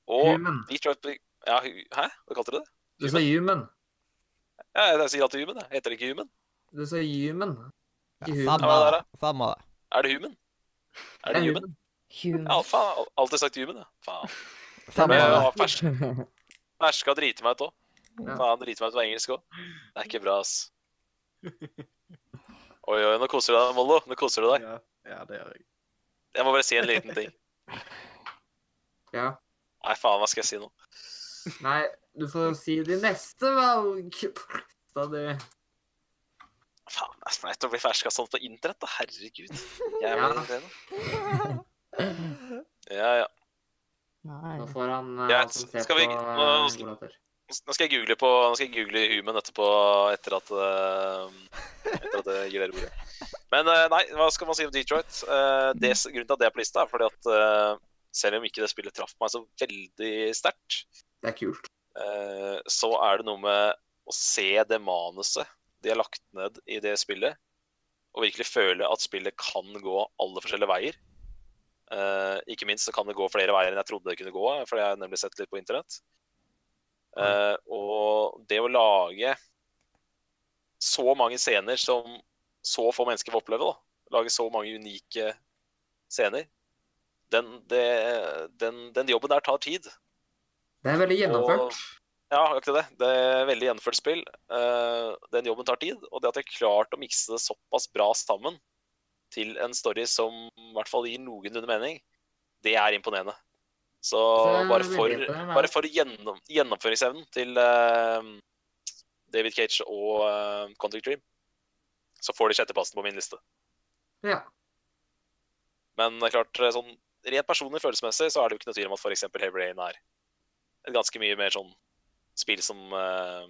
Og Human. Detroit be- ja, Hæ? Hva kalte du det? Du sa human. Ja, jeg sier alltid human. jeg. Heter det ikke human? Du sa human. Ikke Ja, human. samme Ja, er det. Samme det. Er det human? Er det human? Human. Ja, faen. Alltid sagt human, ja. Faen. Samme jeg det. har fersk- Ferska driter meg ut òg. Ja. Faen, driter meg ut på engelsk òg. Det er ikke bra, ass. Oi, oi, nå koser du deg, Mollo. Nå koser du deg. Ja, ja, det gjør jeg. Jeg må bare si en liten ting. Ja. Nei, faen, hva skal jeg si nå? Nei, du får si de neste valg. Da du Faen, det er flaut å bli ferska sånn på internett, da. Herregud. Jeg Ja. irriterende. Ja, ja. Nei. Nå får han uh, Greit, altså se skal vi- på nå- uh, skal- Nå skal jeg google på Nå skal jeg google human etterpå, etter at eh, Dere ordet. Men eh, nei, hva skal man si om Detroit? Eh, det, grunnen til at det er på lista, er fordi at eh, selv om ikke det spillet traff meg så veldig sterkt, Det er kult. så er det noe med å se det manuset de har lagt ned i det spillet, og virkelig føle at spillet kan gå alle forskjellige veier. Ikke minst så kan det gå flere veier enn jeg trodde det kunne gå, for jeg har nemlig sett litt på internett. Og det å lage så mange scener som så få mennesker får oppleve, da, lage så mange unike scener, den, det, den, den jobben der tar tid. Det er veldig gjennomført. Ja, akkurat det. Det er veldig gjennomført spill. Eh, den jobben tar tid, og det at jeg har klart å mikse det såpass bra sammen til en story som i hvert fall gir noenlunde mening, det er imponerende. Så bare for, bare for gjennom, gjennomføringsevnen til uh, David Cage og uh, Contact Dream, så får de sjetteplassen på min liste. Ja. Men det er klart, eh, sånn rent personlig følelsesmessig så er det jo ikke noe tvil om at f.eks. Heavy Rain er et ganske mye mer sånn spill som uh,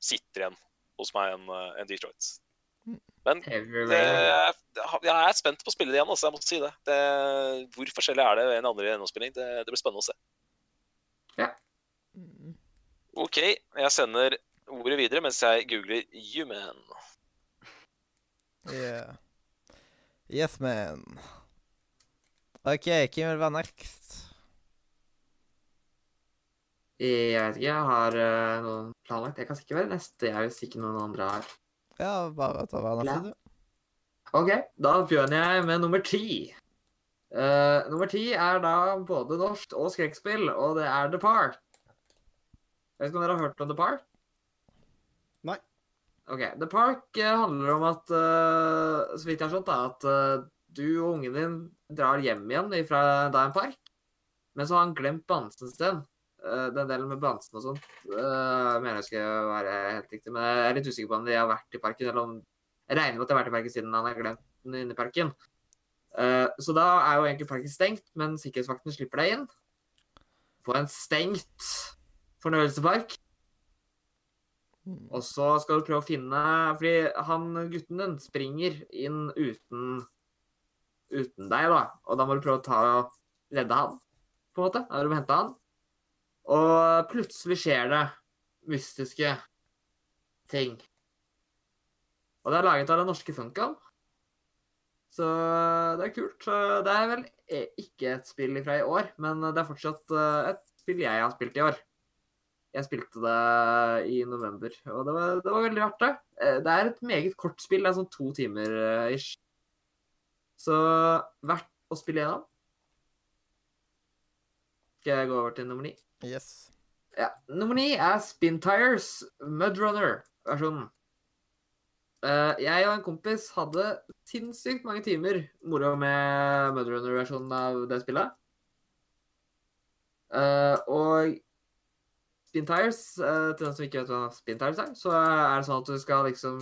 sitter igjen hos meg enn en Detroit. Men det, jeg, jeg er spent på å spille det igjen, altså, jeg må si det. det. Hvor forskjellig er det en andre gjennomspilling? Det, det blir spennende å se. Ja. OK, jeg sender ordet videre mens jeg googler Human. Yeah. Yes, man. OK, hvem vil være next? Jeg vet ikke, jeg har uh, noen planlagt. Jeg kan sikkert være neste jeg hvis ikke noen andre har. Ja, bare ta hver neste, du. OK, da begynner jeg med nummer ti. Uh, nummer ti er da både norsk og skrekkspill, og det er The Park. Jeg vet ikke om dere har hørt om The Park? Nei. OK. The Park eh, handler om at, eh, så vidt jeg har skjønt, da, at eh, du og ungen din drar hjem igjen fra da en park, men så har han glemt bamsen sin. Den delen med bamsen og sånt mener jeg skal være helt riktig, men jeg er litt usikker på om de har vært i parken, eller om Jeg regner med at de har vært i parken siden han har glemt den inne i parken. Så da er jo egentlig parken stengt, men sikkerhetsvakten slipper deg inn. På en stengt fornøyelsespark. Og så skal du prøve å finne Fordi han gutten din springer inn uten uten deg, da. Og da må du prøve å ta og redde han, på en måte. Da må du hente han. Og plutselig skjer det mystiske ting. Og det er laget av den norske funkaen. Så det er kult. Det er vel e- ikke et spill fra i år, men det er fortsatt eh, et spill jeg har spilt i år. Jeg spilte det i november, og det var, det var veldig artig. det. Det er et meget kort spill, det er sånn to timer eh, ish. Så verdt å spille gjennom. Skal jeg gå over til nummer ni? Yes. Ja, Nummer ni er Spin Tires Mudrunner-versjonen. Eh, jeg og en kompis hadde sinnssykt mange timer moro med Mudrunner-versjonen av det spillet. Eh, og Spin Tires, Uh, til den som ikke vet hva Spin Tires er, så er det sånn at du skal liksom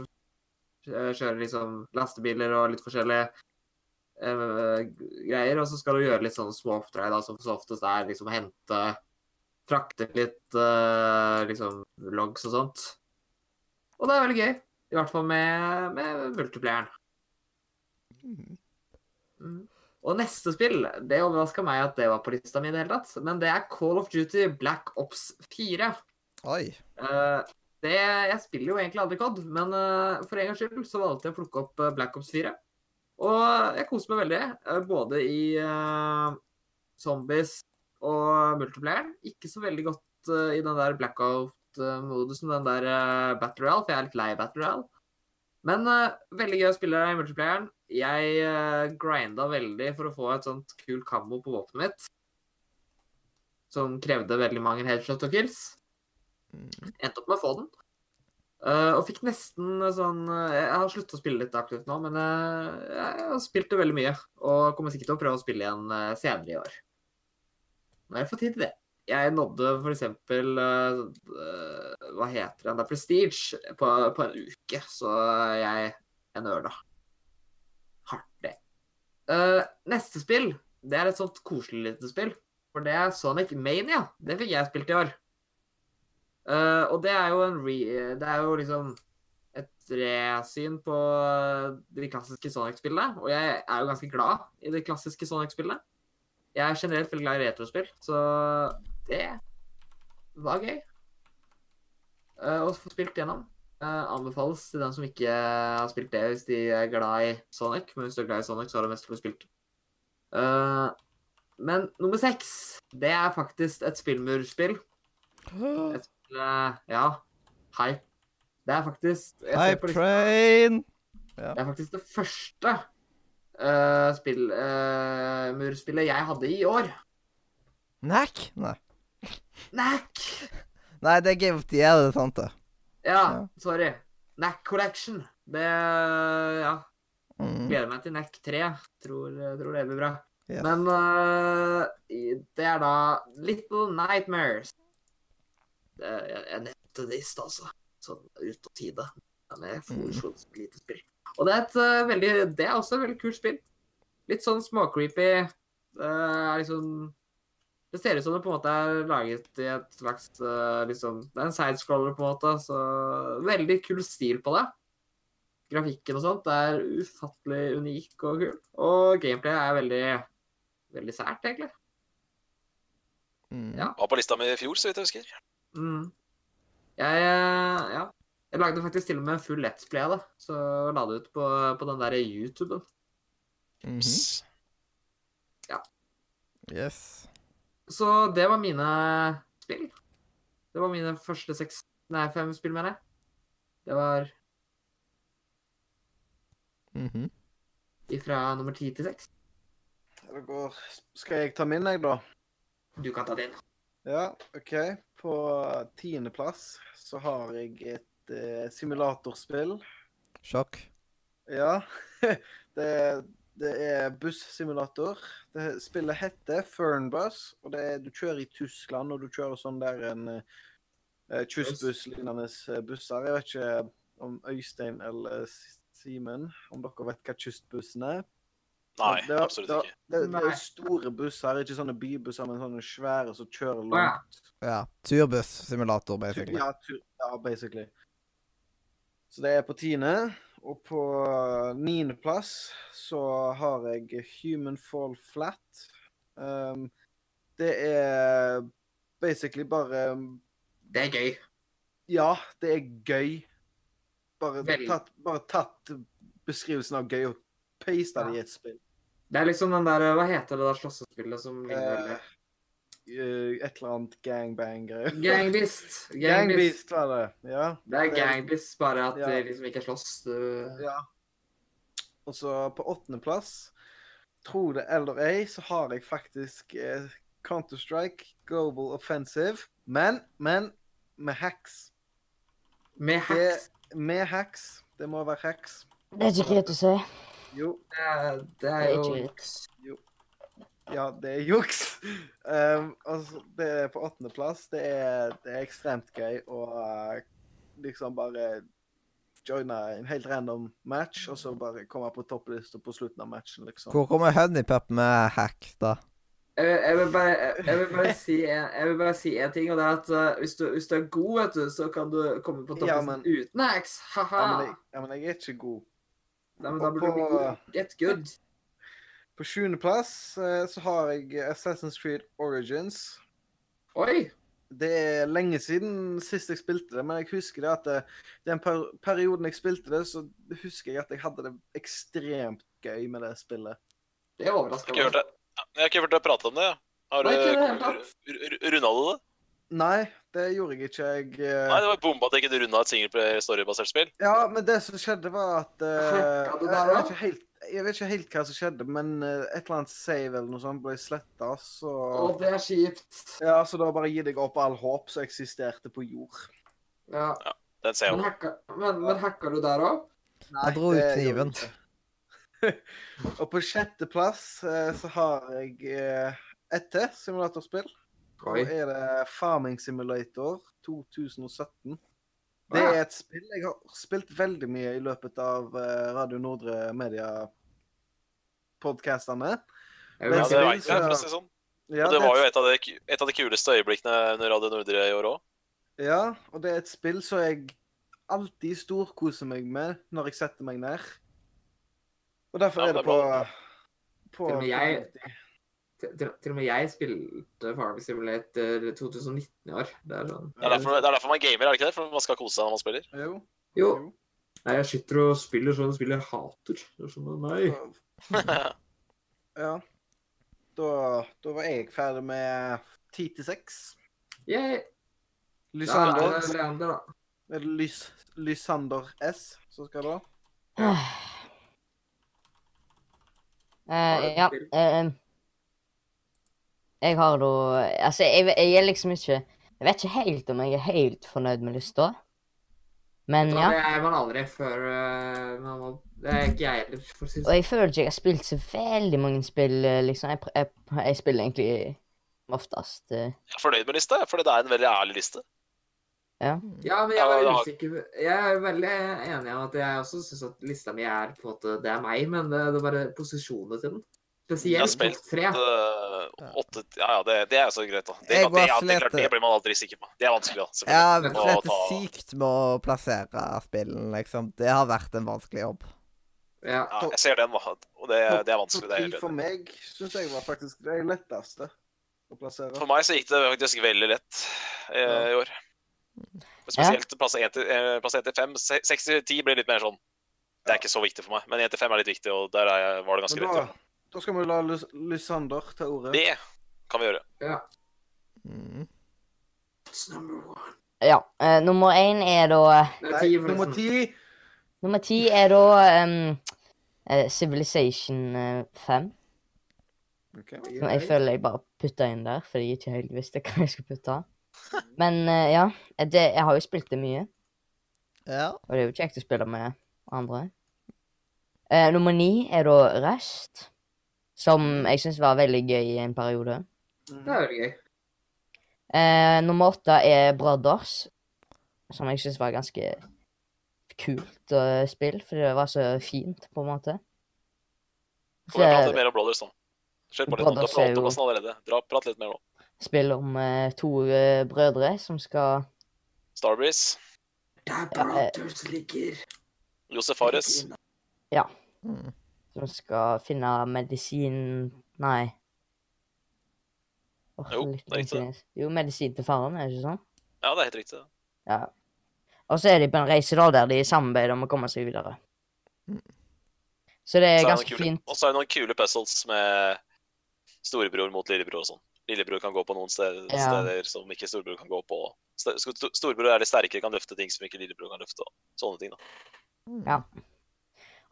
eh, kjøre liksom lastebiler og litt forskjellige uh, greier, og så skal du gjøre litt sånn små oppdrag, da, som så oftest er liksom hente frakte litt uh, liksom logs og sånt. Og det er veldig gøy. I hvert fall med, med multiplayeren. Mm. Og neste spill, det overraska meg at det var på lista mi i det hele tatt, men det er Call of Duty Black Ops 4. Oi. Uh, det, jeg spiller jo egentlig aldri COD, men uh, for en gangs skyld så valgte jeg å plukke opp eh, Black Ops 4. Og jeg koser meg veldig, uh, både i Zombies og multiplayeren. Ikke så veldig godt i den der blackout-modusen, den der uh, Battle Royale, for jeg er litt lei Battle Royale. Men veldig gøy å spille i multiplayeren. Jeg uh, grinda veldig for å få et sånt kult kammo på våpenet mitt. Som krevde veldig mange headshot og kills. Endte opp med å få den. Eh, og fikk nesten sånn eh, Jeg har sluttet å spille litt aktivt nå, men eh, jeg har spilt det veldig mye. Og kommer sikkert til å prøve å spille igjen eh, senere i år. Når jeg får tid til det. Jeg nådde for eksempel eh, eh, Hva heter den? Det er Prestige på, på en uke, så jeg er nerda. Eh, neste spill, det er et sånt koselig lite spill. For det er Sonic Mania. Det fikk jeg spilt i år. Uh, og det er jo en re... Det er jo liksom et resyn på de klassiske Sonic-spillene. Og jeg er jo ganske glad i de klassiske Sonic-spillene. Jeg er generelt veldig glad i retrospill, så det var gøy. Eh, å få spilt gjennom. Eh, anbefales til den som ikke har spilt det, hvis de er glad i Sonic. Men hvis du er glad i Sonic, så har du mest for spilt. Uh, men nummer seks, det er faktisk et spillmurspill. Et spill, uh, ja, Hype. Det er faktisk Hei, Hype train! Det er faktisk det første uh, spillmurspillet uh, jeg hadde i år. Nack? Nei. Nack! Nei, det er Game of the Year, det er sant det. Ja, sorry. Neck Collection. Det Ja. Mm. Gleder meg til Neck 3. Tror, tror det blir bra. Yes. Men uh, det er da Little Nightmares. Det, jeg, jeg nevnte det i stad, altså. Sånn ut av tide. Med jeg foreslo lite spill. Og det er, et uh, veldig, det er også et veldig kult spill. Litt sånn småcreepy. Det er liksom Det ser ut som det på en måte er laget i et slags uh, liksom Det er en sidescroller, på en måte, så veldig kul stil på det. Grafikken og sånt er ufattelig unik og kul. Og gameplayet er veldig veldig sært, egentlig. Mm. Ja. Var på lista mi i fjor, så vidt jeg husker. Mm. Jeg eh, Ja. Jeg lagde faktisk til og med en full Let's Play av det, så la det ut på, på den der YouTuben. Mhm. Ja. Yes. Så det var mine spill. Det var mine første seks Nei, fem spill, mener jeg. Det var Mhm. Fra nummer ti til seks. Det går Skal jeg ta min, jeg, da? Du kan ta din. Ja, OK. På tiendeplass så har jeg et uh, simulatorspill. Sjokk. Ja. Det, det er bussimulator. Det Spillet heter Fernbus, og det er, du kjører i Tyskland, og du kjører sånn der en uh, Kystbuss-lignende eh, busser. Jeg vet ikke om Øystein eller Simen, om dere vet hva Kystbussen er? Nei, det, er- absolutt det, er- ikke. Det, det Nei. er store busser, ikke sånne bybusser, men sånne svære som kjører langt. Ja. Turbuss-simulator, basically. Ja, tur, ja, basically. Så det er på tiende. Og på niendeplass så har jeg Human Fall Flat. Um, det er basically bare Det er gøy. Ja, det er gøy. Bare tatt, bare tatt beskrivelsen av gøy og pasta det i et spill. Det er liksom den der Hva heter det der slåssespillet som ligner Eh, Eh, et eller annet gangbang-greier. Gangbeast. Gangbeast. Gangbeast var det. Ja. Det er Gangbeast, bare at Ja. det liksom ikke slåss. Du... Ja. Og så på åttendeplass, tro det eller ei, så har jeg faktisk eh, Counter-Strike Global Offensive. Men, men med hacks. Med hacks. Med hacks. Det må være hacks. Det er ikke greit å si. Jo, Det er, det er Det er jo ikke juks. Ja, det er juks. Um, altså, det er på åttendeplass. Det, er- det er ekstremt gøy å uh, liksom bare joine en helt random match, og så bare komme på topplista på slutten av matchen, liksom. Hvor kommer Honeypup med hack, da? Jeg, jeg, vil bare, jeg, vil bare si jeg vil bare si en ting, og det er at eh, hvis, du, hvis du er god, vet du, så kan du komme på Ja, men- uten hacks. Ha-ha. Ja, men jeg, ja, men jeg er ikke god. Nei, men da burde du bli på- god. Get good. På sjuendeplass eh, så har jeg Assassin's Creed Origins. Oi. Det er lenge siden sist jeg spilte det, men jeg husker det at det, den per perioden jeg spilte det, så husker jeg at jeg hadde det ekstremt gøy med det spillet. Det er overraskende. overrasker meg. Jeg har ikke hørt deg prate om det. Har Nei, du. Runda du det? Nei, det gjorde jeg ikke. Jeg uh... Nei, det var bomba at jeg ikke runda et singleplayer storybasert spill. Ja, men det som skjedde, var at uh, jeg, du jeg, vet ikke helt, jeg vet ikke helt hva som skjedde, men eh, et eller annet save eller noe sånt ble sletta, så Å, det er kjipt. Ja, så da bare gi deg opp all håp som eksisterte på jord. Ja. Den ser jeg Men, hacka, men, men hacker du der òg? Nei, dro ut kniven. og på sjetteplass eh, så har jeg eh, ett til simulatorspill. Da Oi. er det Farming Simulator 2017. Det er et spill jeg har spilt veldig mye i løpet av eh, Radio Nordre Media-podkastene. Men Ja, det spill, jeg, for å si sånn. Ja, Og det var jo et av de, et av de kuleste øyeblikkene under Radio Nordre i år òg. Ja, og det er et spill som jeg alltid storkoser meg med når jeg setter meg ned. Og derfor Ja, er det det på, er på Til og med jeg- til, til, til og med jeg spilte Farming Simulator 2019 i år. Det er sånn Det er derfor, det er derfor man gamer, er det ikke det? For man skal kose seg når man spiller. Jo. Jo. Nei, jeg sitter og spiller sånn spill jeg hater. Det er sånn, nei. Ja. Da, da var jeg ferdig med ti til seks. Da Lysander, er det Leander, da. er det Lys, Lysander S som skal da? Uh, ja. Uh, jeg har da Altså, jeg, jeg er liksom ikke Jeg vet ikke helt om jeg er helt fornøyd med lista. Men Da, ja. Det er man aldri før eh, man må, Det er ikke jeg heller, for å si det Og sånn. jeg føler ikke jeg har spilt så veldig mange spill, eh, liksom. Jeg, jeg, jeg spiller egentlig oftest uh... Jeg er fornøyd med lista, for det er en veldig ærlig liste. Ja. Ja, men jeg er var usikker Jeg er veldig enig om at jeg også syns at lista mi er på en måte Det er meg, men det, det er bare posisjonene til den. Jeg har spilt tre. Uh, 8, Ja, ja, det, det er så greit, da. Det, det, ja, det, er klart, det blir man aldri sikker på. Det er vanskelig, da. Jeg det slitt ta- sykt med å plassere spillene, liksom. Det har vært en vanskelig jobb. Ja. Ja, jeg ser den, da. Og det, det er vanskelig. Det er for meg syns jeg var faktisk det letteste å plassere. For meg så gikk det faktisk veldig lett eh, Ja. i år. Spesielt plass 1 til, eh, plass 1 til 5. 6 til 10 blir litt mer sånn Det er ikke så viktig for meg. Men 1 til 5 er litt viktig, og der er jeg, var det ganske lett. Ja. Da skal vi la Lys Lysander ta ordet. Det kan vi gjøre. ja. Mm. It's number one. ja. Uh, nummer én er da Nei, nummer forresten. ti Nummer ti er da um, uh, Civilization eh, 5. Ok. Som jeg føler jeg bare putta inn der, fordi jeg ikke helt visste hva jeg skulle putte. Men uh, ja, det, jeg har jo spilt det mye, Ja. og det er jo kjekt å spille med andre. Uh, nummer ni er da Rest, som jeg syns var veldig gøy i en periode. Det er veldig gøy. Eh, nummer åtte er Brothers, som jeg syns var ganske kult å spille, fordi det var så fint, på en måte. Får vi prate mer om Brothers nå. Kjør på litt. er pratet jo- om oss allerede. Dra, prat litt mer nå. spill om uh, to uh, brødre som skal Starbreeze, Der Ja, eh, Brothers ligger. Josef Fares. Mm. Som skal finne medisin Nei. Oh, Jo, det er riktig. vanskelig. Jo, medisin til faren, er det ikke sånn? Ja, det er helt riktig. Ja. Og så er de på en reise da, der de samarbeider om å komme seg videre. Mm. Så det Så er er ganske kule- fint. Og så er det noen kule puzzles med storebror mot lillebror og sånn. Lillebror kan gå på noen steder, Ja. steder som ikke storebror kan gå på. Storebror er litt sterkere, kan løfte ting som ikke lillebror kan løfte. og Sånne ting, da. Ja.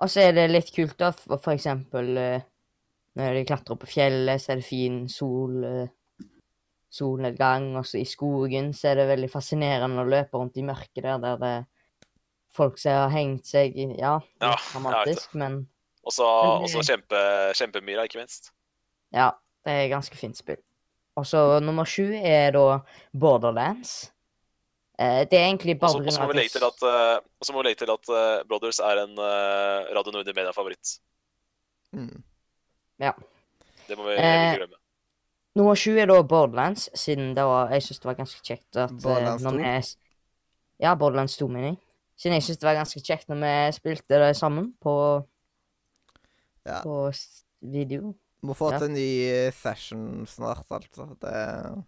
Og så er det litt kult, da, for for eksempel eh, når de klatrer på fjellet, så er det fin sol, eh, solnedgang. Og så i skogen så er det veldig fascinerende å løpe rundt i mørket der, der det er folk som har hengt seg Ja, Ja, dramatisk, men Og så Men og så kjempe, kjempemyra, ikke minst. ja, det er ganske fint spill. Og så nummer sju er da Borderlands. Eh, det er egentlig bare og så må vi legge til at, eh, legge til at uh, Brothers er en uh, Radio Nordli Media-favoritt. Mm. Det må vi Eh, ikke glemme. Nummer sju er da Borderlands, siden det var, jeg syns det var ganske kjekt at eh, Borderlands 2? vi Ja, Borderlands 2, mener jeg. Siden jeg syns det var ganske kjekt når vi spilte det sammen på, Ja. på video. Må få Ja. til en ny eh, session snart, altså. Det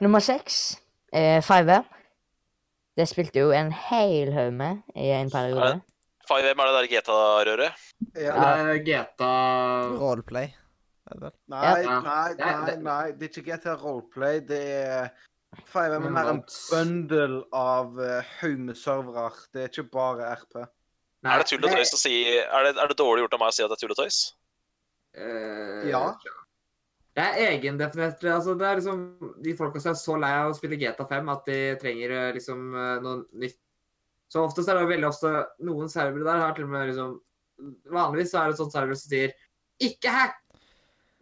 Nummer seks er 5M. Det spilte jo en hel haug med i en periode. Faen, hvem er det der GTA-røret. Ja. Det er GTA Roleplay. Nei, Ja. nei, nei, det- nei, det er ikke GTA Roleplay. Det er Faen, hvem er mer en bundle av uh, haug med servere. Det er ikke bare RP. Nei, Er det tull og tøys å si Er det, er det dårlig gjort av meg å si at det er tull og tøys? Eh, Ja. Det er egendefinert. Altså, det er liksom De folka som er så lei av å spille GTA5 at de trenger eh, liksom eh, noe nytt. Så oftest er det veldig ofte Noen servere der har til og med liksom Vanligvis så er det sånn server som sier 'ikke hack'.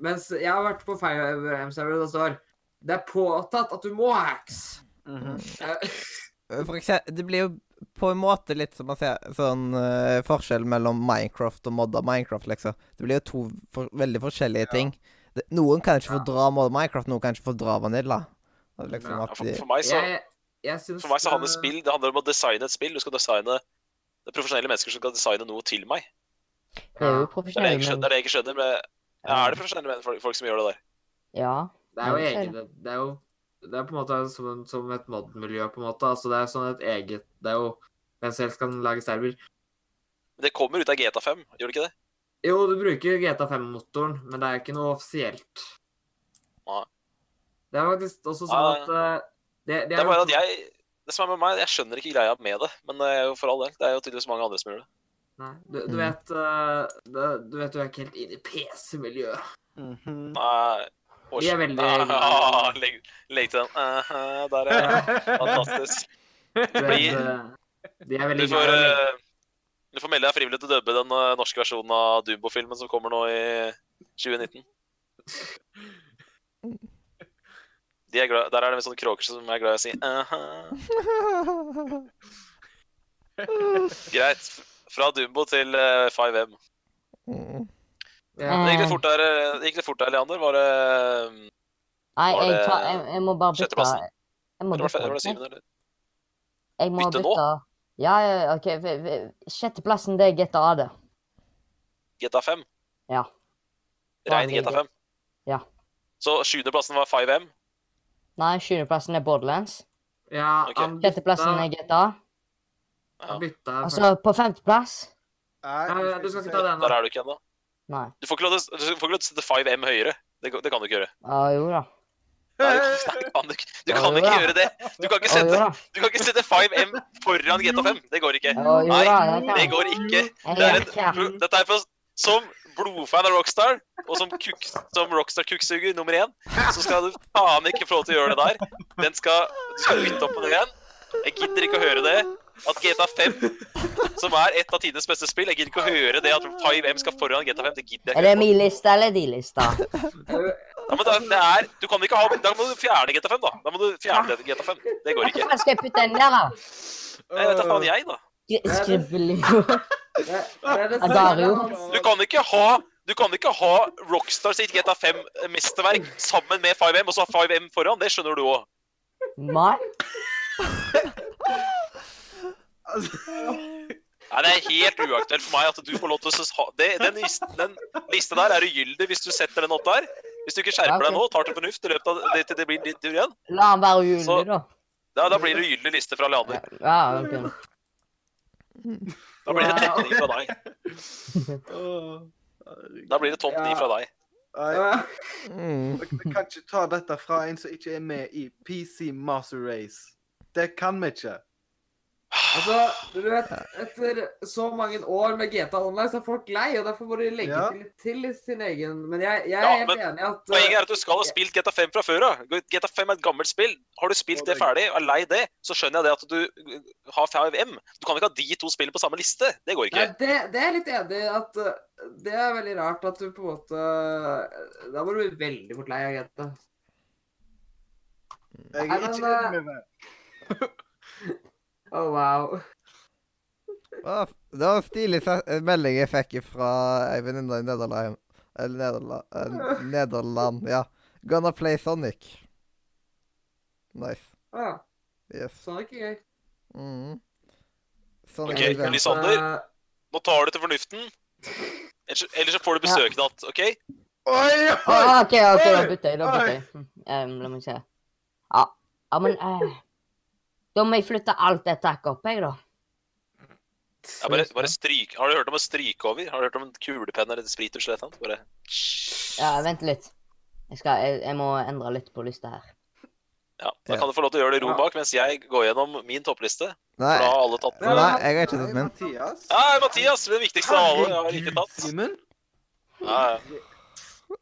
Mens jeg har vært på 5M-server og det står 'det er påtatt at du må hacks'. Mm -hmm. For eksempel, det blir jo på en måte litt som man ser sånn uh, forskjell mellom Minecraft og modda Minecraft, liksom. Det blir jo to for, veldig forskjellige ting. Det, noen kan ikke fordra modda Minecraft, noen kan ikke fordra Vanilla. Det liksom Ja, For, for meg så jeg, jeg For meg så handler det spill Det handler om å designe et spill. Du skal designe Det er profesjonelle mennesker som skal designe noe til meg. Det er jo profesjonelle. Det er det jeg ikke skjønner Men, ja, er det profesjonelle men- folk, folk som gjør det der? Ja. Det er jo eget, det er jo det er på en måte som, en- som et mod-miljø, på en måte. Altså, det er sånn et eget Det er jo Hvem som helst kan lage server. Men det kommer ut av GTA5, gjør det ikke det? Jo, du bruker GTA5-motoren, men det er ikke noe offisielt. Nei. Det er faktisk også sånn at eh, det, det Det er bare at jeg Det som er med meg, jeg skjønner ikke greia med det. Men det er jo for all del. Det er jo tydeligvis mange andre som gjør det. Nei, du, du Mm. vet eh, det- Du vet du er ikke helt inne i PC-miljøet. Mhm. Nei Vi er veldig- Ah, legg, legg til den. Uh, der er. Fantastisk. Du vet, eh, de er Du veldig får, glad i eh, du får melde deg frivillig til å dubbe den eh, norske versjonen av Dumbo-filmen som kommer nå i 2019. De er glad, der er det en sånne kråker som er glad i å si «aha». Greit. Fra Dumbo til uh, 5M. mm. ja. Det gikk Eh. litt fort der, eh, det litt fort der Leander. Var det Nei, Var jeg, det jeg, jeg må bare bytte sjetteplassen? Jeg må Eller var det, bytte. syvende? Eller? Jeg må Bytte nå? bytte. Ja, OK. Sjetteplassen, det er GTA, det. GTA 5? Ja. Rein GTA 5? Ja. Så sjuendeplassen var 5M? Nei, sjuendeplassen er Borderlands. ja, Ok. han bytta, Sjetteplassen er GTA. Ja. bytta altså, på femteplass Nei, du skal ikke ta den, Der er du ikke ennå. Du får ikke lov til å sette 5M høyere. Det, det kan du ikke gjøre. Ja, jo da. Nei, du, kan, ikke- gjøre det. Du kan ikke sette, du kan ikke sette 5M foran GTA 5. Det går ikke. Nei. Det går ikke. Det er er et, dette, er for, som blodfan av Rockstar, og som, kuk, som Rockstar-kukksuger nummer én, så skal du faen ikke få lov til å gjøre det der. Den skal, du skal bytte opp på den igjen. Jeg gidder ikke å høre det. At GTA 5, som er et av tidenes beste spill Jeg gidder ikke å høre det at 5M skal foran GTA 5. Det gidder jeg ikke. Er det min liste eller din liste? Ja, men da, det er, du kan ikke ha, da må du fjerne GTA 5, da. Da må du fjerne GTA 5. Det går ikke. Hvorfor skal jeg putte den der, da? Jeg vet da faen jeg, da. Skribbelio. Dario. Du kan ikke ha du kan ikke ha Rockstar sitt GTA 5-mesterverk sammen med 5M, og så ha 5M foran. Det skjønner du òg. Nei. Nei, Det er helt uaktuelt for meg at du får lov til å ha det, den, listen, den lista der er ugyldig hvis du setter den opp der. Hvis du ikke skjerper deg nå, tar til fornuft i løpet av det til det blir din tur igjen, La han være ugyldig, Så- da. Ja, da blir det ugyldig liste fra Leander. Ja, ok. Da blir det tretning fra deg. Da blir det topp ni fra deg. Nei, Mm. Vi kan ikke ta dette fra en som ikke er med i PC Master Race. Det kan vi ikke. Altså, du vet, etter så mange år med GTA Online, så er folk lei, og derfor må de legge Ja. til, til sin egen Men jeg, jeg er Ja, helt men enig at Poenget er at du skal ha spilt GTA 5 fra før av. GTA 5 er et gammelt spill. Har du spilt det ferdig og er lei det, så skjønner jeg det at du uh, har 5M. Du kan ikke ha de to spillene på samme liste. Det går Nei, ikke. det, det er jeg litt enig i at uh, Det er veldig rart at du på en måte Da må du bli veldig fort lei av GTA. Jeg er ikke enig med det. Oh, wow. Det var en stilig melding jeg fikk fra ei venninne i Nederland. Eller Nederland, eh, Nederland, ja. Gonna play Sonic. Nice. Ah, Yes. Sonic er gøy. Mm. Sonic Ok, er Lysander. Nå tar du til fornuften. Ellers ellers så får du besøk i natt, OK? Oi, oi! Ah, OK, ok, da bytter jeg. Da bytter jeg. Hm, la meg se. Ja, ah, men eh, Da må jeg flytte alt dette opp, jeg, da. Ja, bare, bare stryk. Har du hørt om å stryke over? Har du hørt om en kulepenn eller sprittusj eller noe? Bare Ja, vent litt. Jeg, skal, jeg, jeg må endre litt på lista her. Ja, Da kan du få lov til å gjøre det i ro bak mens jeg går gjennom min toppliste. Nei, For da har alle tatt den. nei, jeg har ikke tatt min. Mathias. Nei, Mathias, den viktigste av alle. Jeg har ikke tatt. Simen.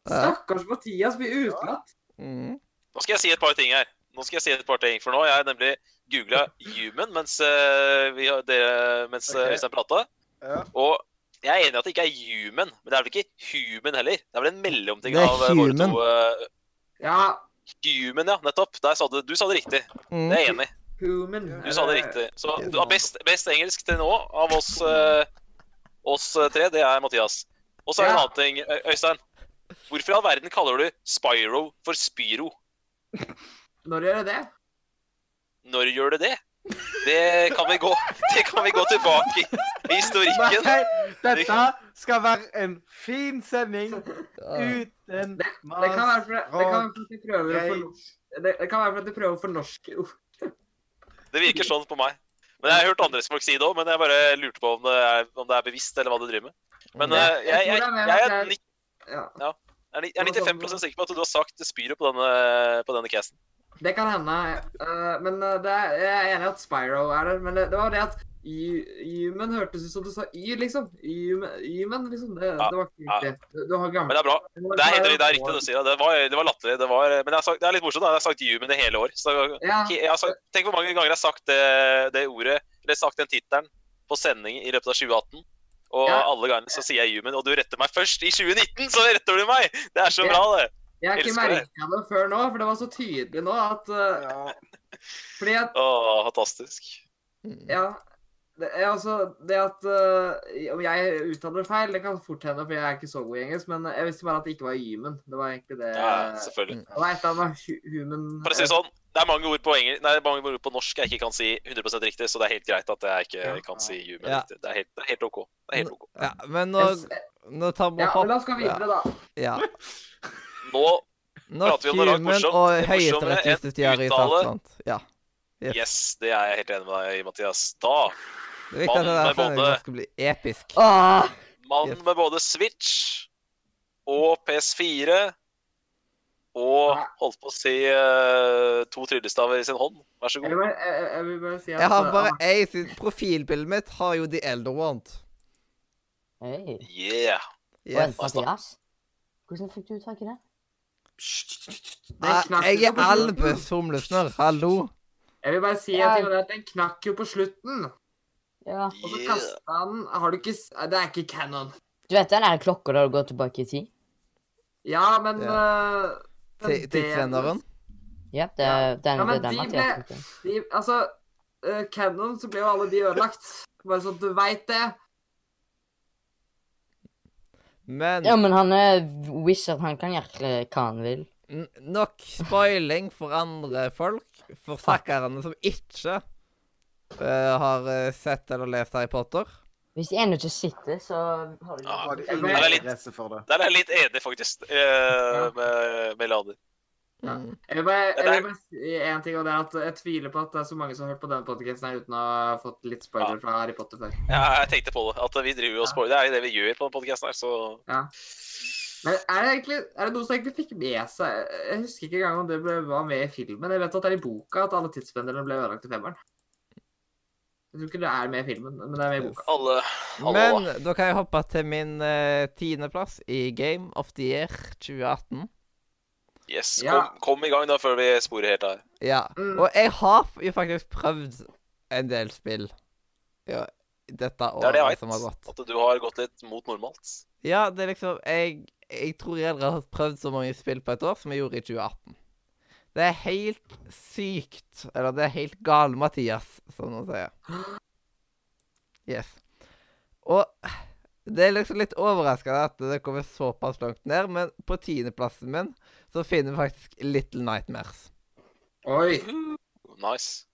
Stakkars Mathias blir utelatt. Mm. Nå skal jeg si et par ting her. Nå skal jeg si et par ting, For nå har jeg nemlig googla human mens, eh, vi har, dere, mens okay. Øystein prata. Ja. Og jeg er enig i at det ikke er human, men det er vel ikke human heller. Det er vel en mellomting av eh, våre to Uh, Ja, Human, ja. Nettopp. Der sa du, du sa det riktig. Mm. Det er jeg enig i. human. Du sa det riktig. Så du har best, best engelsk til nå av oss, uh, oss eh, tre, det er Mathias. Og så er det en annen ting, Øystein. Hvorfor i all verden kaller du Spyro for Spyro? Når gjør det det? Når gjør du det? Det kan vi gå, det kan vi gå tilbake i i historikken. Nei, dette skal være en fin sending uten Det kan være for, det kan være for at de prøver å det, det fornorske ord. Det virker sånn på meg. Men Jeg har hørt andre folk si det òg, men jeg bare lurte på om det, er, om det er bevisst, eller hva du driver med. Men eh, jeg, jeg, er mer jeg, er, det er- ni- Ja, er ni- jeg er 95 sikker på at du har sagt spyret på denne, på denne casten. Det kan hende. Uh, men eh, det er, jeg er enig i at Spyro er der. Men det, det var det at Human hørtes ut som du sa Y, liksom. Human, liksom. Det, Ja, det var ikke ja. riktig. Du, du har Men det er bra. Det er, det er riktig du sier. Det var, det var latterlig. Det, var, men sagt, det er litt morsomt. da. Jeg har sagt human i hele år. Så Ja, jeg har sagt, tenk hvor mange ganger jeg har sagt det, det ordet, eller sagt den tittelen, på sending i løpet av 2018. Og Ja. alle gangene så sier jeg human, og du retter meg først i 2019, så retter du meg! Det er så Ja. bra, det. Jeg har ikke merka det før nå, for det var så tydelig nå at uh, Ja. Fordi at Åh, fantastisk. Mm. Ja. Det, er altså, det at uh, Om jeg uttaler feil, det kan fort hende, for jeg er ikke så god i engelsk, men jeg visste bare at det ikke var human. Det var egentlig det Ja, selvfølgelig. Det var et av human For å si det sånn, det er mange ord på, engel, nei, mange ord på norsk jeg ikke kan si 100% riktig, så det er helt greit at jeg ikke kan si human Ja. riktig. Det er helt, det er helt OK. Det er helt OK. Ja, men nå, nå tar vi Ja, men da skal vi videre, da. Ja. Nå, Prater vi om noe rart morsomt. og høyesterettsjustitiær i uttale. sant? Ja. Yes. yes, det er jeg helt enig med deg i, Mathias. Da Det er viktig at det der med både- skal bli episk. Ah! Mann Yes. med både Switch og PS4 og holdt på å si uh, to tryllestaver i sin hånd. Vær så Jeg god. vil bare, jeg, jeg vil bare si at Jeg har eh, bare ei sin Profilbildet mitt har jo The Elder Wand. Hey. Yeah. Yes. Mathias? Hvordan fikk du tak i det? Ah, Jeg er på som Albus humlesnørr. Hallo. Jeg vil bare si en ting, og det er at den knakk jo på slutten. Ja. Og så kasta han Har du ikke Det er ikke canon. Du vet den der klokka der du går tilbake i tid? Ja, men Ja. Tidsvenneren. Ja, det er den, Ja, men den de ble- de, Altså, øh, canon så ble jo alle de ødelagt. Bare sånn at du veit det. Men Ja, men han er wizard. Han kan gjøre hva han vil. nok spoiling for andre folk. For stakkarene som ikke uh, har eh, sett eller lest Harry Potter. Hvis de ennå ikke sitter, så har de Ja, Har de ingen interesse for det? Der er jeg litt enig, faktisk, uh, med, med Lader. Ja. Mm. Jeg vil bare, er- jeg vil bare si en ting, og det er at jeg tviler på at det er så mange som har hørt på denne podcasten her uten å ha fått litt spoiler fra Harry Potter før. Ja, jeg tenkte på det. At vi driver og spoiler. Det er jo det vi gjør på denne podkasten her, så Men er det egentlig er det noen som egentlig fikk med seg Jeg husker ikke engang om det ble, var med i filmen. Jeg vet at det er i boka at alle tidspendlerne ble ødelagt i femmeren. Jeg tror ikke det er med i filmen, men det er med i boka. alle, alle Men da kan jeg hoppe til min uh, tiendeplass i Game of the Year 2018. Yes. Ja. Kom, kom i gang, da, før vi sporer helt av. Ja. Mm. Og jeg har jo faktisk prøvd en del spill ja, dette Det er det jeg året som har gått. At du har gått litt mot normalt. Ja, det er liksom Jeg, jeg tror jeg aldri har prøvd så mange spill på et år som jeg gjorde i 2018. Det er helt sykt. Eller det er helt gale, Mathias, som noen sier. Yes. Og det er liksom litt overraskende at det kommer såpass langt ned, men på tiendeplassen min så finner vi faktisk Little Nightmares. Oi! Nice.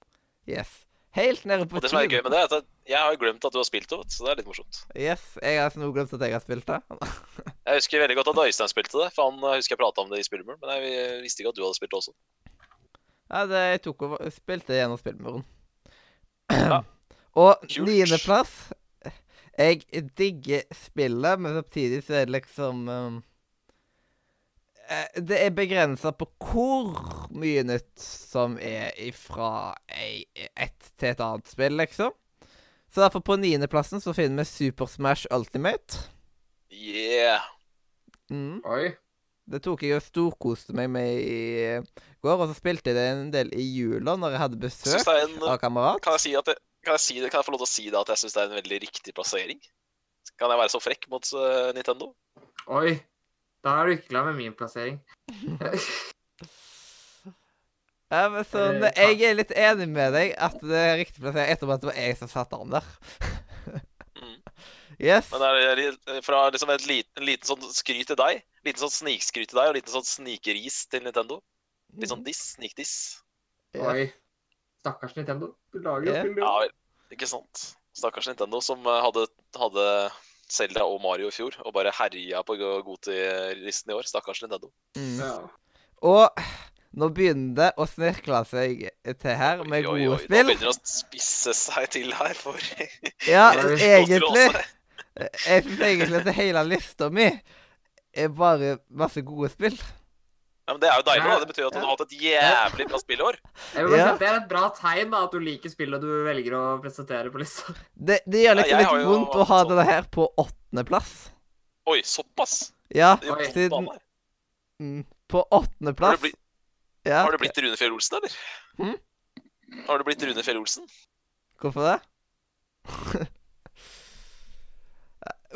Yes. Helt nede på Og det som er gøy med det, er at jeg har glemt at du har spilt det, så det er litt morsomt. Yes, jeg har nå glemt at jeg har spilt det. Jeg husker veldig godt at Øystein spilte det, for han husker jeg prata om det i spillemuren. men jeg visste ikke at du hadde spilt det også. Ja, det jeg tok over Spilte gjennom spillemuren. Ja. Og niendeplass Jeg digger spillet, men samtidig så er det liksom um, eh, Det er begrensa på hvor mye nytt som er ifra ei, ett til et annet spill, liksom. Så derfor på niendeplassen så finner vi Super Smash Ultimate. Yeah. Mm. Oi. Det tok jeg og storkoste meg med i går, og så spilte jeg det en del i jula når jeg hadde besøk jeg en, av kamerat. kan, jeg si at det, kan, jeg si det, kan jeg få lov til å si det at jeg syns det er en veldig riktig plassering? Kan jeg være så frekk mot eh, Nintendo? Oi. Da er du ikke glad med min plassering. Ja, men sånn, Eh, jeg er litt enig med deg at det er riktig plassering, etterpå at det var jeg som satte han der. Mm. Yes. Men det er fra liksom et liten, liten sånn skryt til deg, liten sånn snikskryt til deg, og liten sånn snikris til Nintendo. Litt sånn diss, snikdiss. Yes. Oi. Stakkars Nintendo. Du lager jo Ja. spill, du. Ja ikke sant. Stakkars Nintendo som eh, hadde, hadde Zelda og Mario i fjor, og bare herja på Goti-listen i år. Stakkars Nintendo. Mm. Ja. Og nå begynner det å snirkle seg til her med Oi, oi, gode oi, spill. Nå begynner det å spisse seg til her for Ja, egentlig. Jeg syns egentlig at hele lista mi er bare masse gode spill. Ja, men Det er jo deilig, da. Det betyr at du har hatt et jævlig bra spillår. Ja. Det er et bra tegn da, at du liker spillet du velger å presentere på lista. Det, det gjør Ja, liksom har litt jo vondt å ha hatt det her på åttendeplass. Oi, såpass? Ja, Oi. siden mm, På åttendeplass Har, blitt- ja. Har du blitt Rune Fjell Olsen, eller? Hmm? Har du blitt Rune Fjell Olsen? Hvorfor det?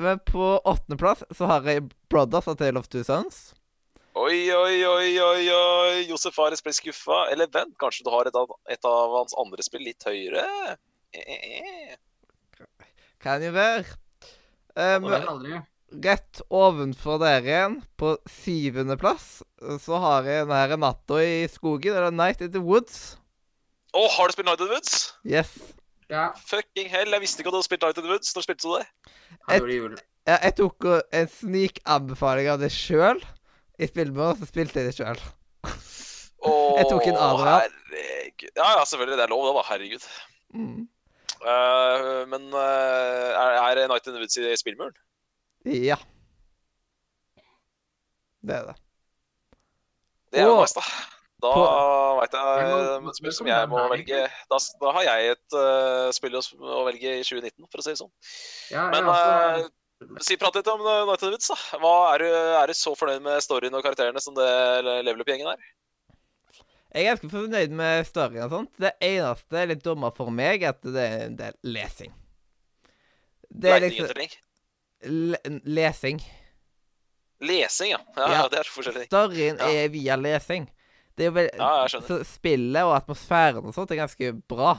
Men på åttendeplass så har jeg Brothers of Tale of Two Sons. Oi, oi, oi, oi, oi. Josef Fares ble skuffa. Eller vent, kanskje du har et av, et av hans andre spill litt høyere? Eh, eh, eh. Kan jo være. Um, rett ovenfor dere igjen, på syvendeplass, så har jeg den her natta i skogen, eller Night in the Woods. Å, har du spilt Night in the Woods? Yes. Ja, Fucking hell, jeg visste ikke at du hadde spilt Night in the Woods. Når spilte du det? Ja, jeg tok en snikanbefaling av det sjøl i spillmøret, så spilte jeg det sjøl. Jeg tok en Adrian. Herregud. Ja, ja, selvfølgelig. Det er lov, det, da. Herregud. Mm. Uh, men uh, er, er Night in the Woods i spillmuren? Ja. Det er det. Det er jo nice, da. Da veit jeg eh, spill som jeg må velge. Da, da har jeg et uh, spill å, å velge i 2019, for å si det sånn. Ja, Men ja, eh, Si Prat litt om Night of the Woods. da. Hva er, du, er du så fornøyd med storyen og karakterene som det level up-gjengen er? Jeg er ganske fornøyd med storyen og sånt. Det eneste er litt dumme for meg, er at det er en del lesing. Det er liksom le Lesing. Lesing, ja. ja. Ja. Det er så forskjellig. Storyen Ja. er via lesing. Det er jo Ja, jeg skjønner. Så spillet og atmosfæren og sånt er ganske bra.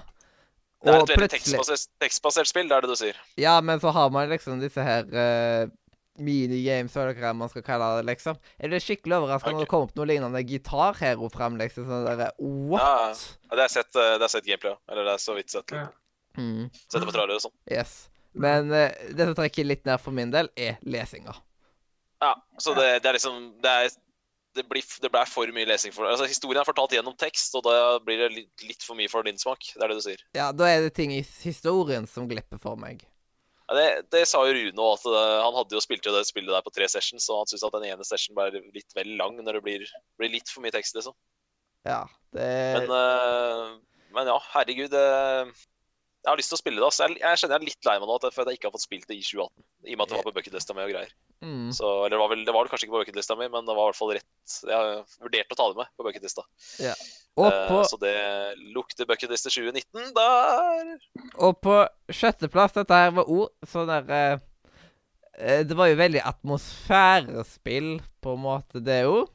Det er et veldig plutselig tekstbasert, tekstbasert spill, det er det du sier. Ja, men så har man liksom disse her uh, minigames, hva er man skal kalle det, liksom. Jeg ble skikkelig overraska når det kom opp noe lignende gitarhero fram, liksom. Sånn derre What? Ja, det har jeg sett, uh, jeg sett gameplay. Eller det er så vidt sett. Ja. Mm, Sett det på trailere og sånn. yes. Men uh, det som trekker litt ned for min del, er lesinga. Ja, så det, det er liksom Det, er, det, blir, det ble for mye lesing for Altså, Historien er fortalt gjennom tekst, og da blir det litt, litt for mye for din smak. Det er det du sier. Ja, da er det ting i historien som glipper for meg. Ja, det, det sa jo Rune òg, uh, han hadde jo spilt jo det spillet der på tre sessions, og han syntes at den ene session ble litt vel lang når det blir, blir litt for mye tekst, liksom. Ja, det Men, uh, men ja, herregud. Uh, jeg har lyst til å spille det. Altså. Jeg, jeg kjenner jeg er litt lei meg nå for at jeg ikke har fått spilt det i 2018. I og med at det var på bucketlista mi og greier. Mm, Så, eller det var, vel, det var kanskje ikke på bucketlista mi, men det var i hvert fall rett. Jeg vurderte å ta det med på bucketlista. Og På... Uh, Så det lukter bucketliste 2019 der. og på sjetteplass, dette her var ord sånn der eh, eh, Det var jo veldig atmosfærespill, på en måte, det òg.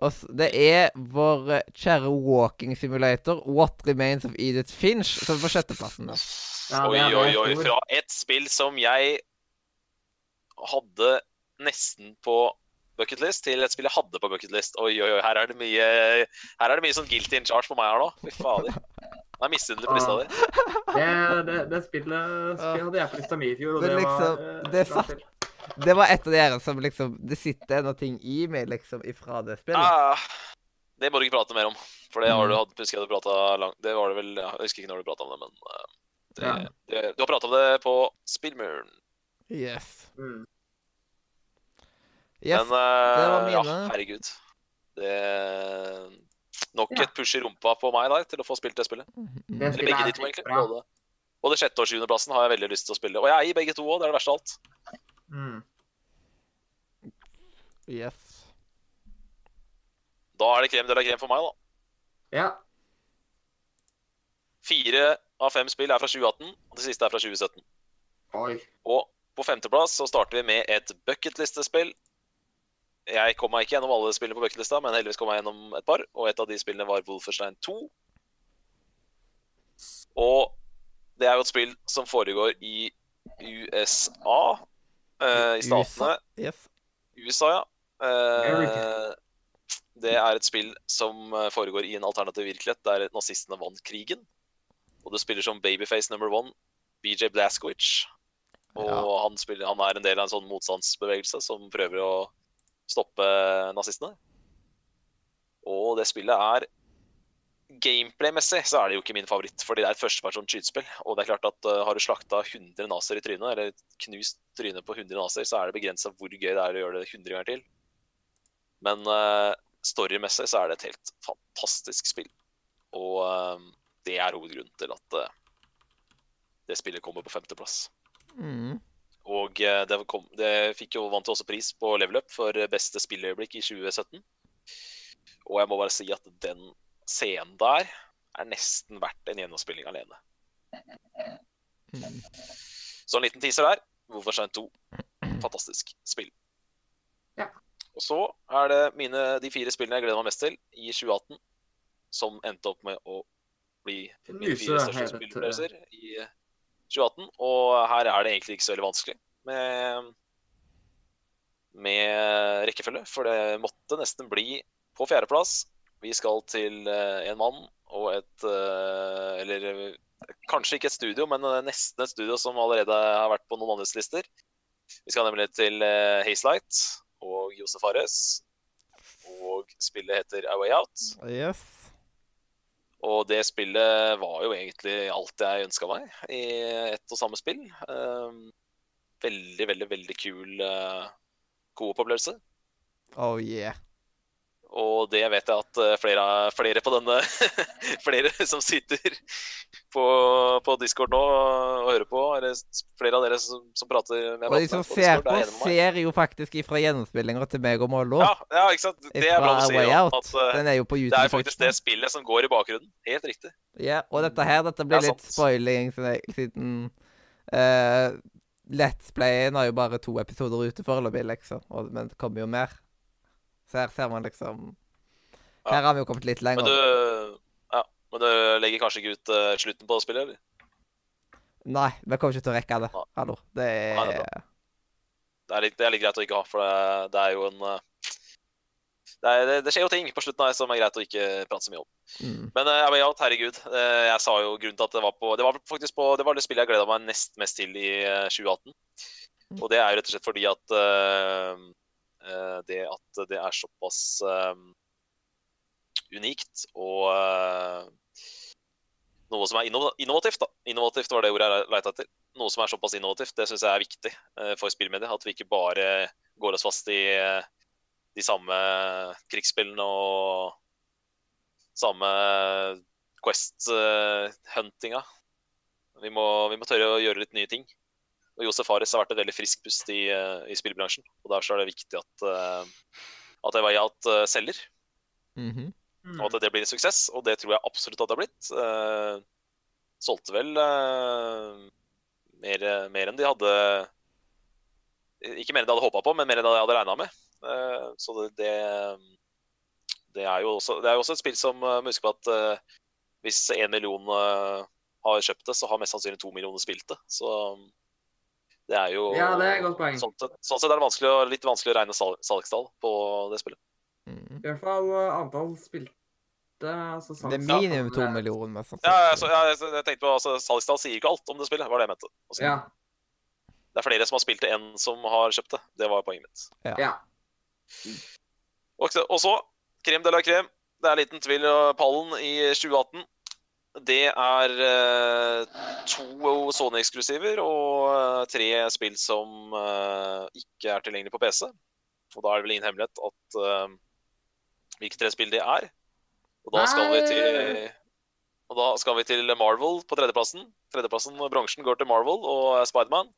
Og det er vår eh, kjære walking simulator, What Remains of Edith Finch, som er på sjetteplassen. Ja, oi, oi, oi. Fra et spill som jeg hadde nesten på bucketlist, til et spill jeg hadde på bucketlist. Oi, oi, oi. Her er det mye Her er det mye sånn guilty in charge på meg her nå. Fy fader. Jeg er misunnelig på lista di. Det, det, det spillet spillet hadde jeg på lista mi i fjor, og det liksom, var eh, det satt- Det var et av de her som liksom Det sitter noe ting i meg, liksom, ifra det spillet. Ah, det må du ikke prate mer om. For det har du Mm. hatt, husker jeg du prata langt Det var det vel Jeg husker ikke når du prata om det, men eh, det, Ja. det, Du har prata om det på Spillmuren. Yes. Mm. Yes. men uh, ja, herregud. Det Nok Ja. et push i rumpa på meg der til å få spilt det spillet. Det Eller begge er de to, egentlig. Både, både sjette- og sjuendeplassen har jeg veldig lyst til å spille. Og jeg er i begge to òg, det er det verste av alt. Mm. Yes. Da er det krem de la krem for meg, da. Ja. Fire av fem spill er fra 2018, og det siste er fra 2017. Oi. Og på femteplass så starter vi med et bucketlistespill. Jeg kom meg ikke gjennom alle spillene på bucketlista, men heldigvis kom jeg gjennom et par. Og et av de spillene var Wolferstein 2. Og det er jo et spill som foregår i USA. Uh, I statene. Yes. USA, ja. Uh, det er et spill som eh, foregår i en alternativ virkelighet der nazistene vant krigen. Og du spiller som babyface number one, BJ Blazkowicz. Og Ja. han, spiller, han er en del av en sånn motstandsbevegelse som prøver å stoppe nazistene. Og det spillet er Gameplay-messig så er det jo ikke min favoritt, fordi det er et førsteperson skytespill. Og det er klart at uh, har du slakta 100 naser i trynet, eller knust trynet på 100 naser, så er det begrensa hvor gøy det er å gjøre det 100 ganger til. Men uh, storymessig så er det et helt fantastisk spill. Og uh, det er hovedgrunnen til at det spillet kommer på femteplass. Mm. Og eh, det, kom, det fikk jo, vant jo også pris på Level Up for beste spilløyeblikk i 2017. Og jeg må bare si at den scenen der er nesten verdt en gjennomspilling alene. Mm. Så en liten teaser der. Wolfenstein 2. Fantastisk spill. Ja. Og så er det mine, de fire spillene jeg gleder meg mest til i 2018, som endte opp med å bli mine fire største spillopplevelser i 2018. Og her er det egentlig ikke så veldig vanskelig med, med rekkefølge, for det måtte nesten bli på fjerdeplass. Vi skal til eh, en mann og et eh, Eller eh, kanskje ikke et studio, men nesten et studio som allerede har vært på noen andres lister. Vi skal nemlig til Hazelight og Josef Ares. Og spillet heter A Way Out. Yes. Og det spillet var jo egentlig alt jeg ønska meg i ett og samme spill. Um, veldig, veldig, veldig kul coop-opplevelse. Oh yeah. Og det vet jeg at eh, flere, flere på denne Flere som sitter på, på Discord nå og hører på. Eller flere av dere som, som prater med Og de meg som ser på, er meg. ser jo faktisk ifra gjennomspillinga til meg og Mollo. Ja, ja, ikke sant. Det er bra å si. At, eh, Den er jo på YouTube. det er faktisk det spillet som går i bakgrunnen. Helt riktig. Ja, og dette her, dette blir Det litt sant. spoiling siden- uh, Let's Playen har jo bare to episoder ute foreløpig, liksom. Og, men det kommer jo mer. Så her ser man liksom. Her har vi jo kommet litt lenger. Men du, men du legger kanskje ikke ut uh, slutten på spillet, eller? Nei, vi kommer ikke til å rekke det. Hallo. Det Nei, det er er Det er litt, det er litt greit å ikke ha, for det, det er jo en uh, det, er, skjer jo ting på slutten her som er greit å ikke prate så mye om. mm. Men uh, ja, herregud. jeg sa jo grunnen til at det var på Det var faktisk på, det var det spillet jeg gleda meg nest mest til i eh, 2018. Og det er jo rett og slett fordi at det at det er såpass eh, unikt og eh, noe som er innovativt, da. Innovativt var det ordet jeg leita etter. Noe som er såpass innovativt, det syns jeg er viktig eh, for spillmediet. At vi ikke bare går oss fast i eh, de samme krigsspillene og samme Quest-huntinga. vi, vi må tørre å gjøre litt nye ting. Og Josef Fares har vært et veldig friskt pust i, i spillbransjen. og Derfor er det viktig at, at Evayat selger. Mm mhm. Mm. og at det blir en suksess. Og det tror jeg absolutt at det har blitt. Eh, solgte vel eh, mer, mer enn de hadde Ikke mer enn de hadde håpa på, men mer enn de hadde regna med. Eh, så det, det, det, er jo også, det er jo også et spill som uh, må huske på at eh, hvis én million eh, har kjøpt det, så har mest sannsynlig to millioner spilt det. Så det er jo Ja, det er et godt poeng. Sånn sett, sånn sett er det vanskelig, litt vanskelig å regne sal salgstall på det spillet. Mm. I hvert fall eh, antall spilte sesong. Det er minimum to millioner, mest. Ja, altså, ja, jeg tenkte på, altså, Salgstall sier ikke alt om det spillet, var det jeg mente. Altså, ja. Det er flere som har spilt det, enn som har kjøpt det. Det var poenget mitt. Ja. ja. Og så, krem de la krem. Det er en liten tvil om pallen i 2018. Det er uh, to Sony-eksklusiver og tre spill som uh, ikke er tilgjengelig på PC. Og da er det vel ingen hemmelighet at uh, hvilke tre spill de er. Og da skal vi til og da skal vi til Marvel på tredjeplassen. Tredjeplassen Bransjen går til Marvel og Spiderman.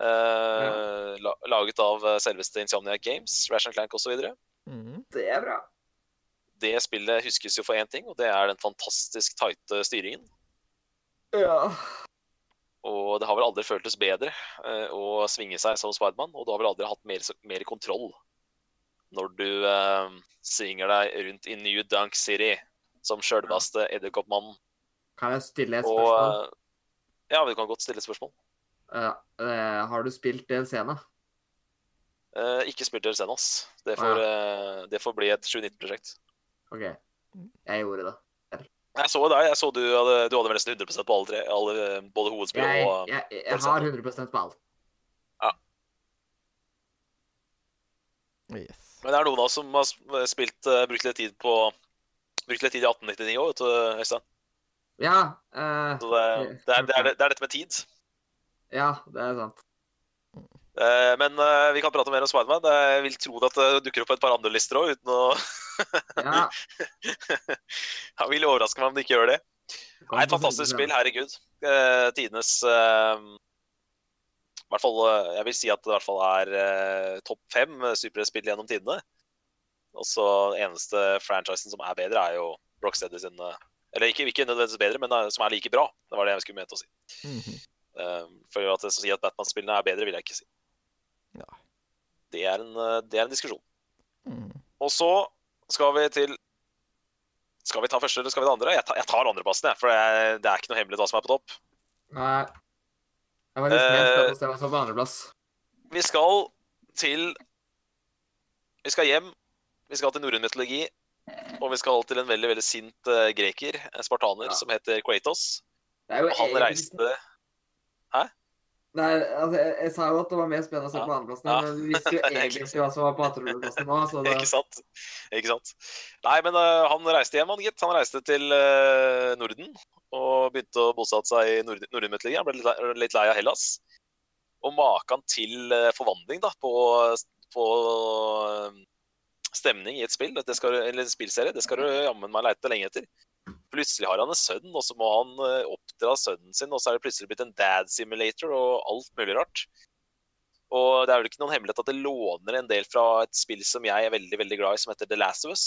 Eh, ja. Laget av eh, selveste Insomniac Games, Ration Clank osv. Mm. Det er bra. Det spillet huskes jo for én ting, og det er den fantastisk tighte styringen. Ja. Og det har vel aldri føltes bedre eh, å svinge seg som Spiderman, og du har vel aldri hatt mer, mer kontroll når du eh, svinger deg rundt i New Dunk City som sjølveste edderkoppmannen. Kan jeg stille et Og spørsmål? eh, Ja, vi kan godt stille et spørsmål. Uh, uh, har du spilt den scenen? Uh, ikke spilt DLC-en, ass. Det får, eh, det får bli et 2019-prosjekt. OK. Jeg gjorde det. Jeg så deg. Jeg så du hadde, du hadde nesten 100 på alle tre. Alle, både hovedspill Jeg, og jeg, jeg for har eksempel. 100 på alt. Ja. Yes. Men det er noen av oss som har spilt, uh, brukt litt tid på Brukt litt tid i 1899 òg, vet du, Øystein. Ja. Uh, Så det, det, er, det, er, det er dette med tid. ja, det er sant. Uh, Men vi kan prate mer om Spiderman. Jeg vil tro at det dukker opp et par andre lister òg, uten å Ja. Jeg vil overraske meg om det ikke gjør det. Nei, et fantastisk spill, herregud. Tidenes hvert fall, eh, Jeg vil si at det i hvert fall er eh, topp fem eh, superspill gjennom tidene. Og så eneste franchisen som er bedre, er jo Rocksteady sin eh, Eller ikke, ikke nødvendigvis bedre, men som er like bra. Det var det jeg skulle mente å si. Mhm. Eh, for at å si at Batman-spillene er bedre, vil jeg ikke si. Ja. Det er en, det er en diskusjon. Mm. Og så skal vi til Skal vi ta første eller skal vi ta andre? Jeg tar, jeg tar andreplassen, jeg. For det, det er ikke noe hemmelig hva som er på topp. Nei. Jeg var litt mer Eh, spent på hva som på andreplass. Vi skal til Vi skal hjem. Vi skal til norrøn mytologi. Og vi skal til en veldig veldig sint uh, greker, en spartaner, Ja. som heter Kratos. Og han reiste Nei, altså, jeg, jeg sa jo at det var mer spennende å se Ja. på andreplassen, Ja. men vi visste jo egentlig- hva som var på andreplassen nå, så det Ikke sant? Ikke sant? Nei, men uh, han reiste hjem, han gitt. Han reiste til uh, Norden og begynte å bosette seg i Nord-Midtligaen. Nord ble litt lei av Hellas. Og maken til eh, forvandling da, på, på eh, stemning i et spill, det skal, eller en spillserie, det skal du jammen meg leite lenge etter. Plutselig har han en sønn, og så må han eh, oppdra sønnen sin, og så er det plutselig blitt en dad simulator og alt mulig rart. Og det er vel ikke noen hemmelighet at det låner en del fra et spill som jeg er veldig veldig glad i, som heter The Last of Us.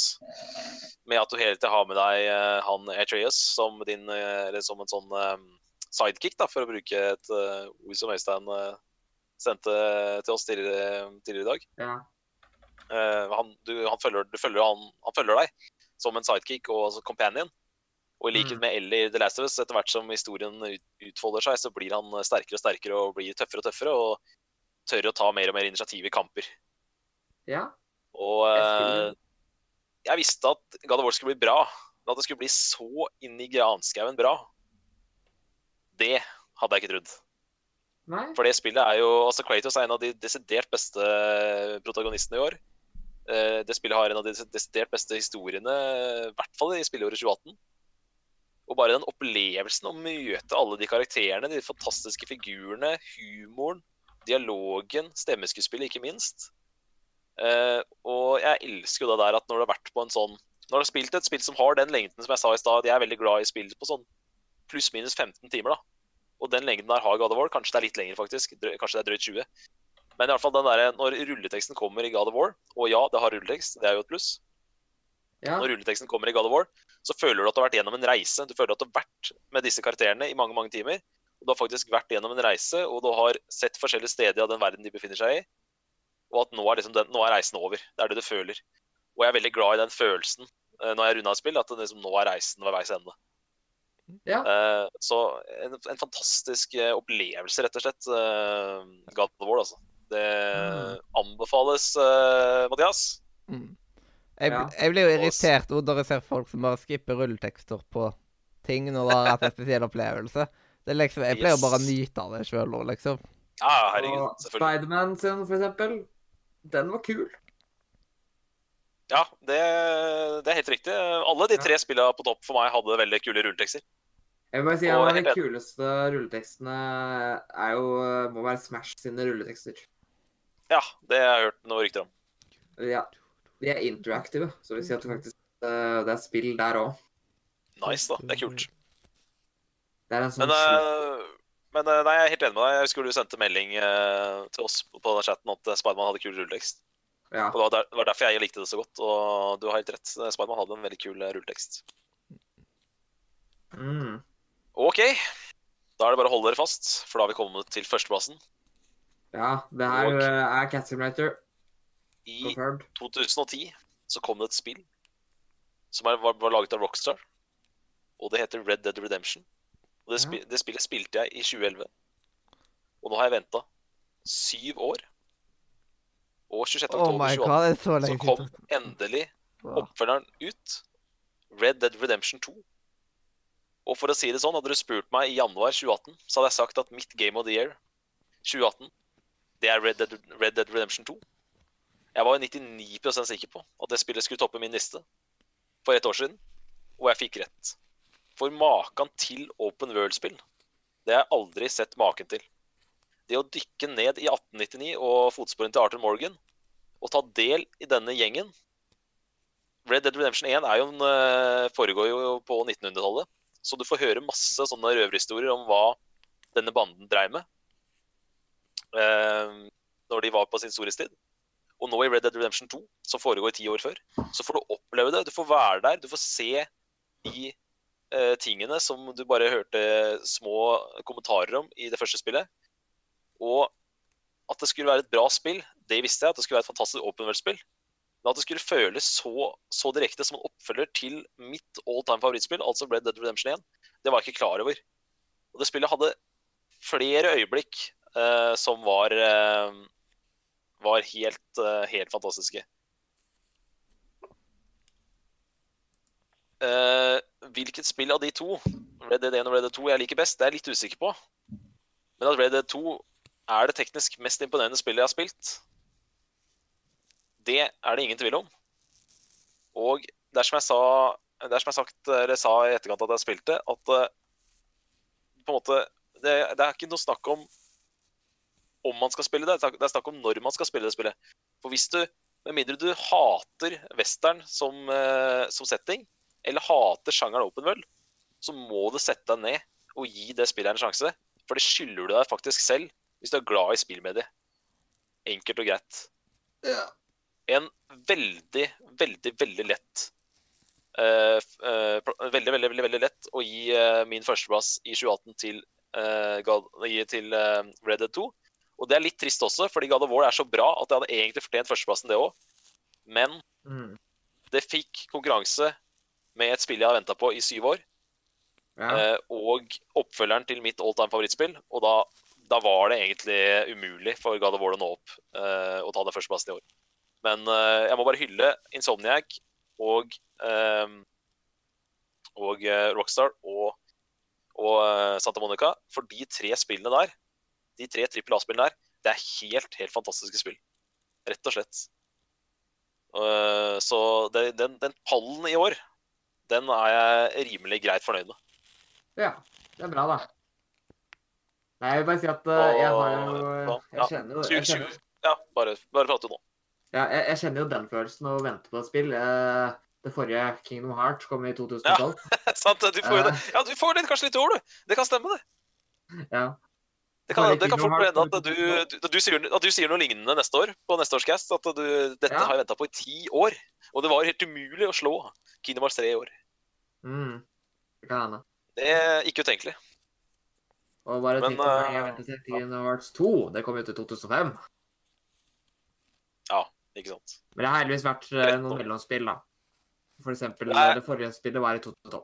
Med at du hele tiden har med deg uh, han Atreus som, din, uh, eller som en sånn eh, sidekick, da, for å bruke et uh, ord som Øystein sendte til oss tidligere, tidligere i dag. Ja. Han, du, han, følger, du følger, han, han følger deg som en sidekick og companion. Og i likhet Mm. med Ellie i The Last of Us, etter hvert som historien utfolder seg, så blir han sterkere og sterkere og blir tøffere og tøffere, og tør å ta mer og mer initiativ i kamper. ja. Og Jeg eh, jeg visste at God of War skulle bli bra, men at det skulle bli så inn i granskauen bra, det hadde jeg ikke trodd. Nei? For det spillet er jo altså Kratos er en av de desidert beste protagonistene i år. Eh, Det spillet har en av de desidert beste historiene, i hvert fall i spilleåret 2018. Og bare den opplevelsen å møte alle de karakterene, de fantastiske figurene, humoren, dialogen, stemmeskuespillet ikke minst. Uh, og jeg elsker jo det der at når du har vært på en sånn Når du har spilt et spill som har den lengden som jeg sa i stad, jeg er veldig glad i spill på sånn pluss-minus 15 timer, da. Og den lengden der har God of War. Kanskje det er litt lenger, faktisk. Drø- Kanskje det er drøyt 20. Men i alle fall den der, når rulleteksten kommer i God of War, og ja, det har rulletekst, det er jo et pluss. Ja. Når rulleteksten kommer i God of War, så føler du at du har vært gjennom en reise. Du føler at du har vært med disse karakterene i mange mange timer. Og du har faktisk vært gjennom en reise, og du har sett forskjellige steder av den verden de befinner seg i. Og at nå er, liksom den, nå er reisen over. Det er det du føler. Og jeg er veldig glad i den følelsen eh, når jeg runda et spill, at liksom, nå er reisen ved veis ende. Ja. Uh, så en, en fantastisk eh, opplevelse, rett og slett. Uh, God of War, altså. Det Mm. anbefales, uh, Mathias. Mm. Jeg, Ja. jeg blir jo irritert når jeg ser folk som bare skipper rulletekster på ting når det har vært en spesiell opplevelse. Det liksom, Jeg pleier Yes. bare å nyte av det sjøl òg, liksom. Ja, herregud. Og Selvfølgelig. Spiderman sin, for eksempel. Den var kul. Ja, det, det er helt riktig. Alle de Ja. tre spillene på topp for meg hadde veldig kule rulletekster. Jeg vil bare si Og En av de kuleste rulletekstene er jo, må være Smash sine rulletekster. Ja, det har jeg hørt noen rykter om. Ja, De er interactive, så vi vil si at det faktisk eh, det er spill der òg. Nice, da. Det er kult. Det er en sånn Men, eh, men eh, nei, jeg er helt enig med deg. Jeg husker du sendte melding eh, til oss på chatten at Spiderman hadde kul rulletekst. ja. Og det var, derfor jeg likte det så godt. Og du har helt rett. Spiderman hadde en veldig kul rulletekst. Mm. OK. Da er det bare å holde dere fast, for da har vi kommet til førsteplassen. ja, det her Og- er Cat Simulator. I Confirmed. 2010 så kom det et spill som var, var laget av Rockstar. Og det heter Red Dead Redemption. Og det, spi, det spillet spilte jeg i 2011. Og nå har jeg venta syv år. Og 26. Oh oktober 2018 god, det er så så kom endelig oppfølgeren ut. Red Dead Redemption 2. Og for å si det sånn, hadde du spurt meg i januar 2018, så hadde jeg sagt at mitt Game of the Year 2018, det er Red Dead, Red Dead Redemption 2. Jeg var 99 sikker på at det spillet skulle toppe min liste for et år siden, og jeg fikk rett. For maken til open world-spill, det har jeg aldri sett maken til. Det å dykke ned i 1899 og fotsporene til Arthur Morgan, og ta del i denne gjengen Red Dead Redemption 1 er jo en, eh, foregår jo på 1900-tallet, så du får høre masse sånne røverhistorier om hva denne banden dreiv med eh, når de var på sin storhetstid. Og nå i Red Dead Redemption 2, som foregår ti år før, så får du oppleve det. Du får være der, du får se de eh, tingene som du bare hørte små kommentarer om i det første spillet. Og at det skulle være et bra spill, det visste jeg. At det skulle være et fantastisk open world-spill. Men at det skulle føles så, så direkte som en oppfølger til mitt all time favorittspill, altså Red Dead Redemption 1, det var jeg ikke klar over. Og det spillet hadde flere øyeblikk eh, som var eh, var helt, eh, helt fantastiske. Eh, hvilket spill av de to, Red Dead 1 og Red Dead 2, jeg liker best, det er jeg litt usikker på. Men at Red Dead 2 er det teknisk mest imponerende spillet jeg har spilt, det er det ingen tvil om. Og er jeg sa, det er som jeg sagt, eller sa i etterkant at jeg spilte, at eh, på en måte, det, det er ikke noe snakk om om man skal spille det, det er snakk om når man skal spille det spillet. For hvis du, med mindre du hater western som, eh, som setting, eller hater sjangeren open world, så må du sette deg ned og gi det spillet en sjanse. For det skylder du deg faktisk selv hvis du er glad i spillmediet. Enkelt og greit. Ja. En veldig, veldig, veldig lett uh, eh, Veldig, veldig, veldig, veldig lett å gi uh, min førsteplass i 2018 til, uh, God, til Red Dead 2. Og det er litt trist også, fordi God of War er så bra at jeg hadde egentlig fortjent førsteplassen, det òg. Men Mm. det fikk konkurranse med et spill jeg har venta på i syv år, ja. eh, og oppfølgeren til mitt all time favorittspill. Og da, da var det egentlig umulig for God of War å nå opp eh, og ta den førsteplassen i år. Men eh, jeg må bare hylle Insomniac og, og Rockstar og, og Santa Monica for de tre spillene der, de tre trippel A-spillene der, det er helt, helt fantastiske spill. Rett og slett. Så det, den, den pallen i år, den er jeg rimelig greit fornøyd med. ja. Det er bra, da. Nei, jeg vil bare si at uh, jeg har jo Jeg ja, kjenner jo, jeg 2020. kjenner, Ja, bare, bare prate nå. ja, jeg, jeg kjenner jo den følelsen å vente på et spill. Uh, Det forrige Kingdom Heart kom i 2012. Sant? Du får. Eh. Ja, du får litt, kanskje litt ord år, du. Det kan stemme, det. Ja. Det kan, det kan fort bli at du, du, du sier, at du sier noe lignende neste år, på neste års cast. At du, dette Ja. har jeg venta på i ti år. Og det var helt umulig å slå Kingdom Hearts 3 i år. Mm. Det kan hende. Det er ikke utenkelig. Og bare tenk på hvor jeg eh, ventet til Kingdom Hearts 2. Det kom ut i 2005. Ja, Ikke sant? Men det har heldigvis vært eh, Rett noen mellomspill, da. For eksempel det, det forrige spillet var i 2012.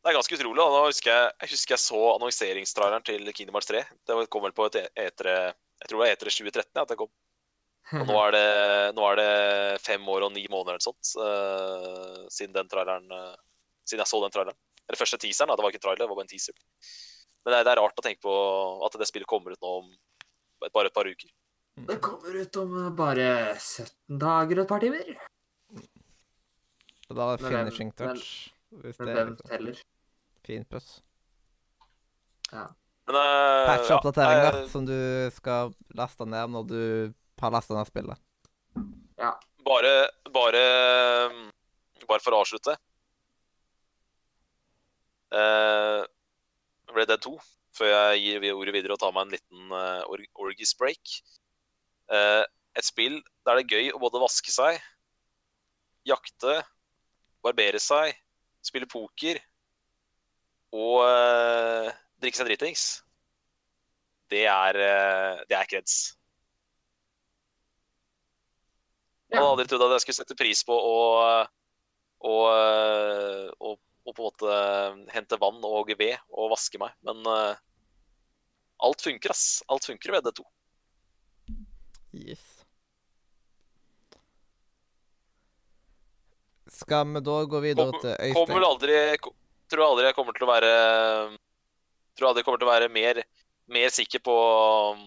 Det er ganske utrolig. da. Husker jeg, jeg husker jeg så annonseringstraileren til Kingdom Hearts 3. Det kom vel på et etere Jeg tror det var etere 2013 ja, at det kom. Og nå er det, nå er det fem år og ni måneder eller sånt uh, siden den traileren uh, Siden jeg så den traileren. Eller første teaseren, da. Det var ikke trailer, det var bare en teaser. Men det er, det er rart å tenke på at det spillet kommer ut nå om et, bare et par uker. Det kommer ut om eh, bare 17 dager og et par timer. Og da er det finishing touch. Men, Men det er hvem liksom teller? fin Ja. Men uh, Patch-oppdateringa ja, som du skal laste ned når du har lasta ned Ja. bare, bare Bare for å avslutte. uh, Red Dead 2, før jeg gir ordet videre og tar meg en liten uh, or Orgis break. Uh, et spill der det er gøy å både vaske seg, jakte, barbere seg, spille poker og uh, drikke seg dritings. Det er, uh, det er kreds. Jeg hadde aldri trodd at jeg skulle sette pris på å, å, å, å på en måte hente vann og ved og vaske meg. Men uh, alt funker, ass. Alt funker ved D2. Yes. Skal vi da gå videre Kom- til Kommer vel aldri Tror aldri jeg kommer til å være Tror aldri jeg kommer til å være mer, mer sikker på um,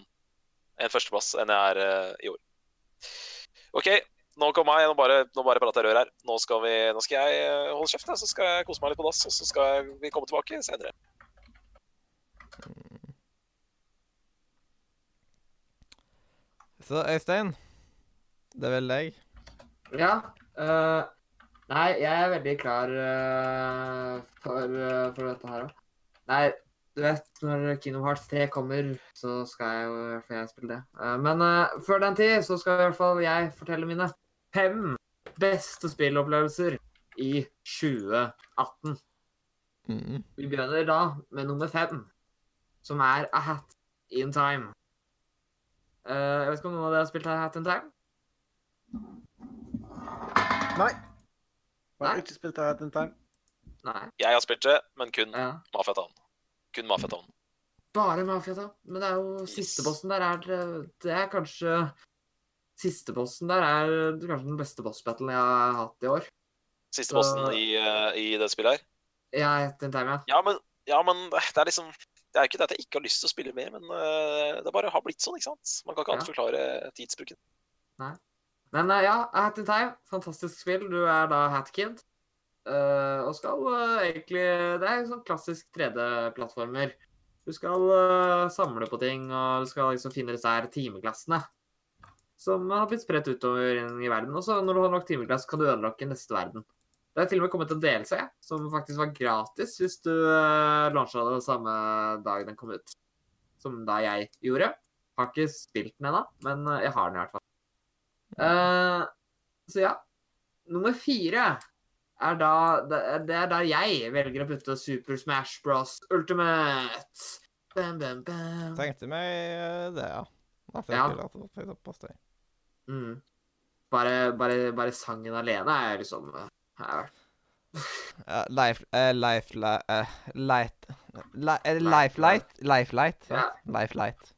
en førsteplass enn jeg er eh, i år. OK, nå kom jeg. Nå bare, nå bare prater jeg rør her. Nå skal, vi, nå skal jeg eh, holde kjeft, så skal jeg kose meg litt på dass, og så skal vi komme tilbake senere. Så Øystein, det er vel deg. Ja. Uh, nei, jeg er veldig klar uh, for, uh, for dette her òg. Nei, du vet, når Kingdom Hearts 3 kommer, så skal jeg jo i hvert fall jeg spille det. Men før den tid så skal i hvert fall jeg fortelle mine fem beste spillopplevelser i 2018. Mm. Vi begynner da med nummer fem, som er A Hat in Time. Uh, jeg vet ikke om noen av dere har spilt A Hat in Time? Nei. Jeg har ikke spilt A Hat in Time. Nei. Jeg har spilt det, men kun Ja. Mafia Town. Kun Mafia Town. Bare Mafia, da. Men det er jo siste bossen der er Det er kanskje Siste bossen der er kanskje den beste boss-battlen jeg har hatt i år. Siste Så- bossen i, uh, i det spillet her. Ja, etter en time, ja. Ja, men, ja, men det er liksom Det er ikke det at jeg ikke har lyst til å spille mer, men uh, det bare har blitt sånn, ikke sant? Man kan ikke annet Ja. forklare tidsbruken. Men uh, ja, Hat in Time, fantastisk spill. Du er da Hatkid. Uh, og skal uh, egentlig Det er sånn klassisk 3D-plattformer. Du skal uh, samle på ting, og du skal liksom finne disse her timeglassene. Som har blitt spredt utover i verden. Og så når du har nok timeglass, kan du ødelokke neste verden. Det er til og med kommet en DLC som faktisk var gratis hvis du uh, lansa det samme dag den kom ut, som da jeg gjorde. Har ikke spilt den ennå, men eh, jeg har den i hvert fall. Uh, så ja. Nummer fire er da det, er- da jeg velger å putte Super Smash Bros. Ultimate. Bam, bam, bam. Tenkte meg eh, det, ja. At jeg Ja. opp såpass det. Mm. Bare, bare, bare sangen alene er liksom eh, er, Ja, life, uh, life, li, eh, light li, uh, Life Life light? Life light? Ja. sant?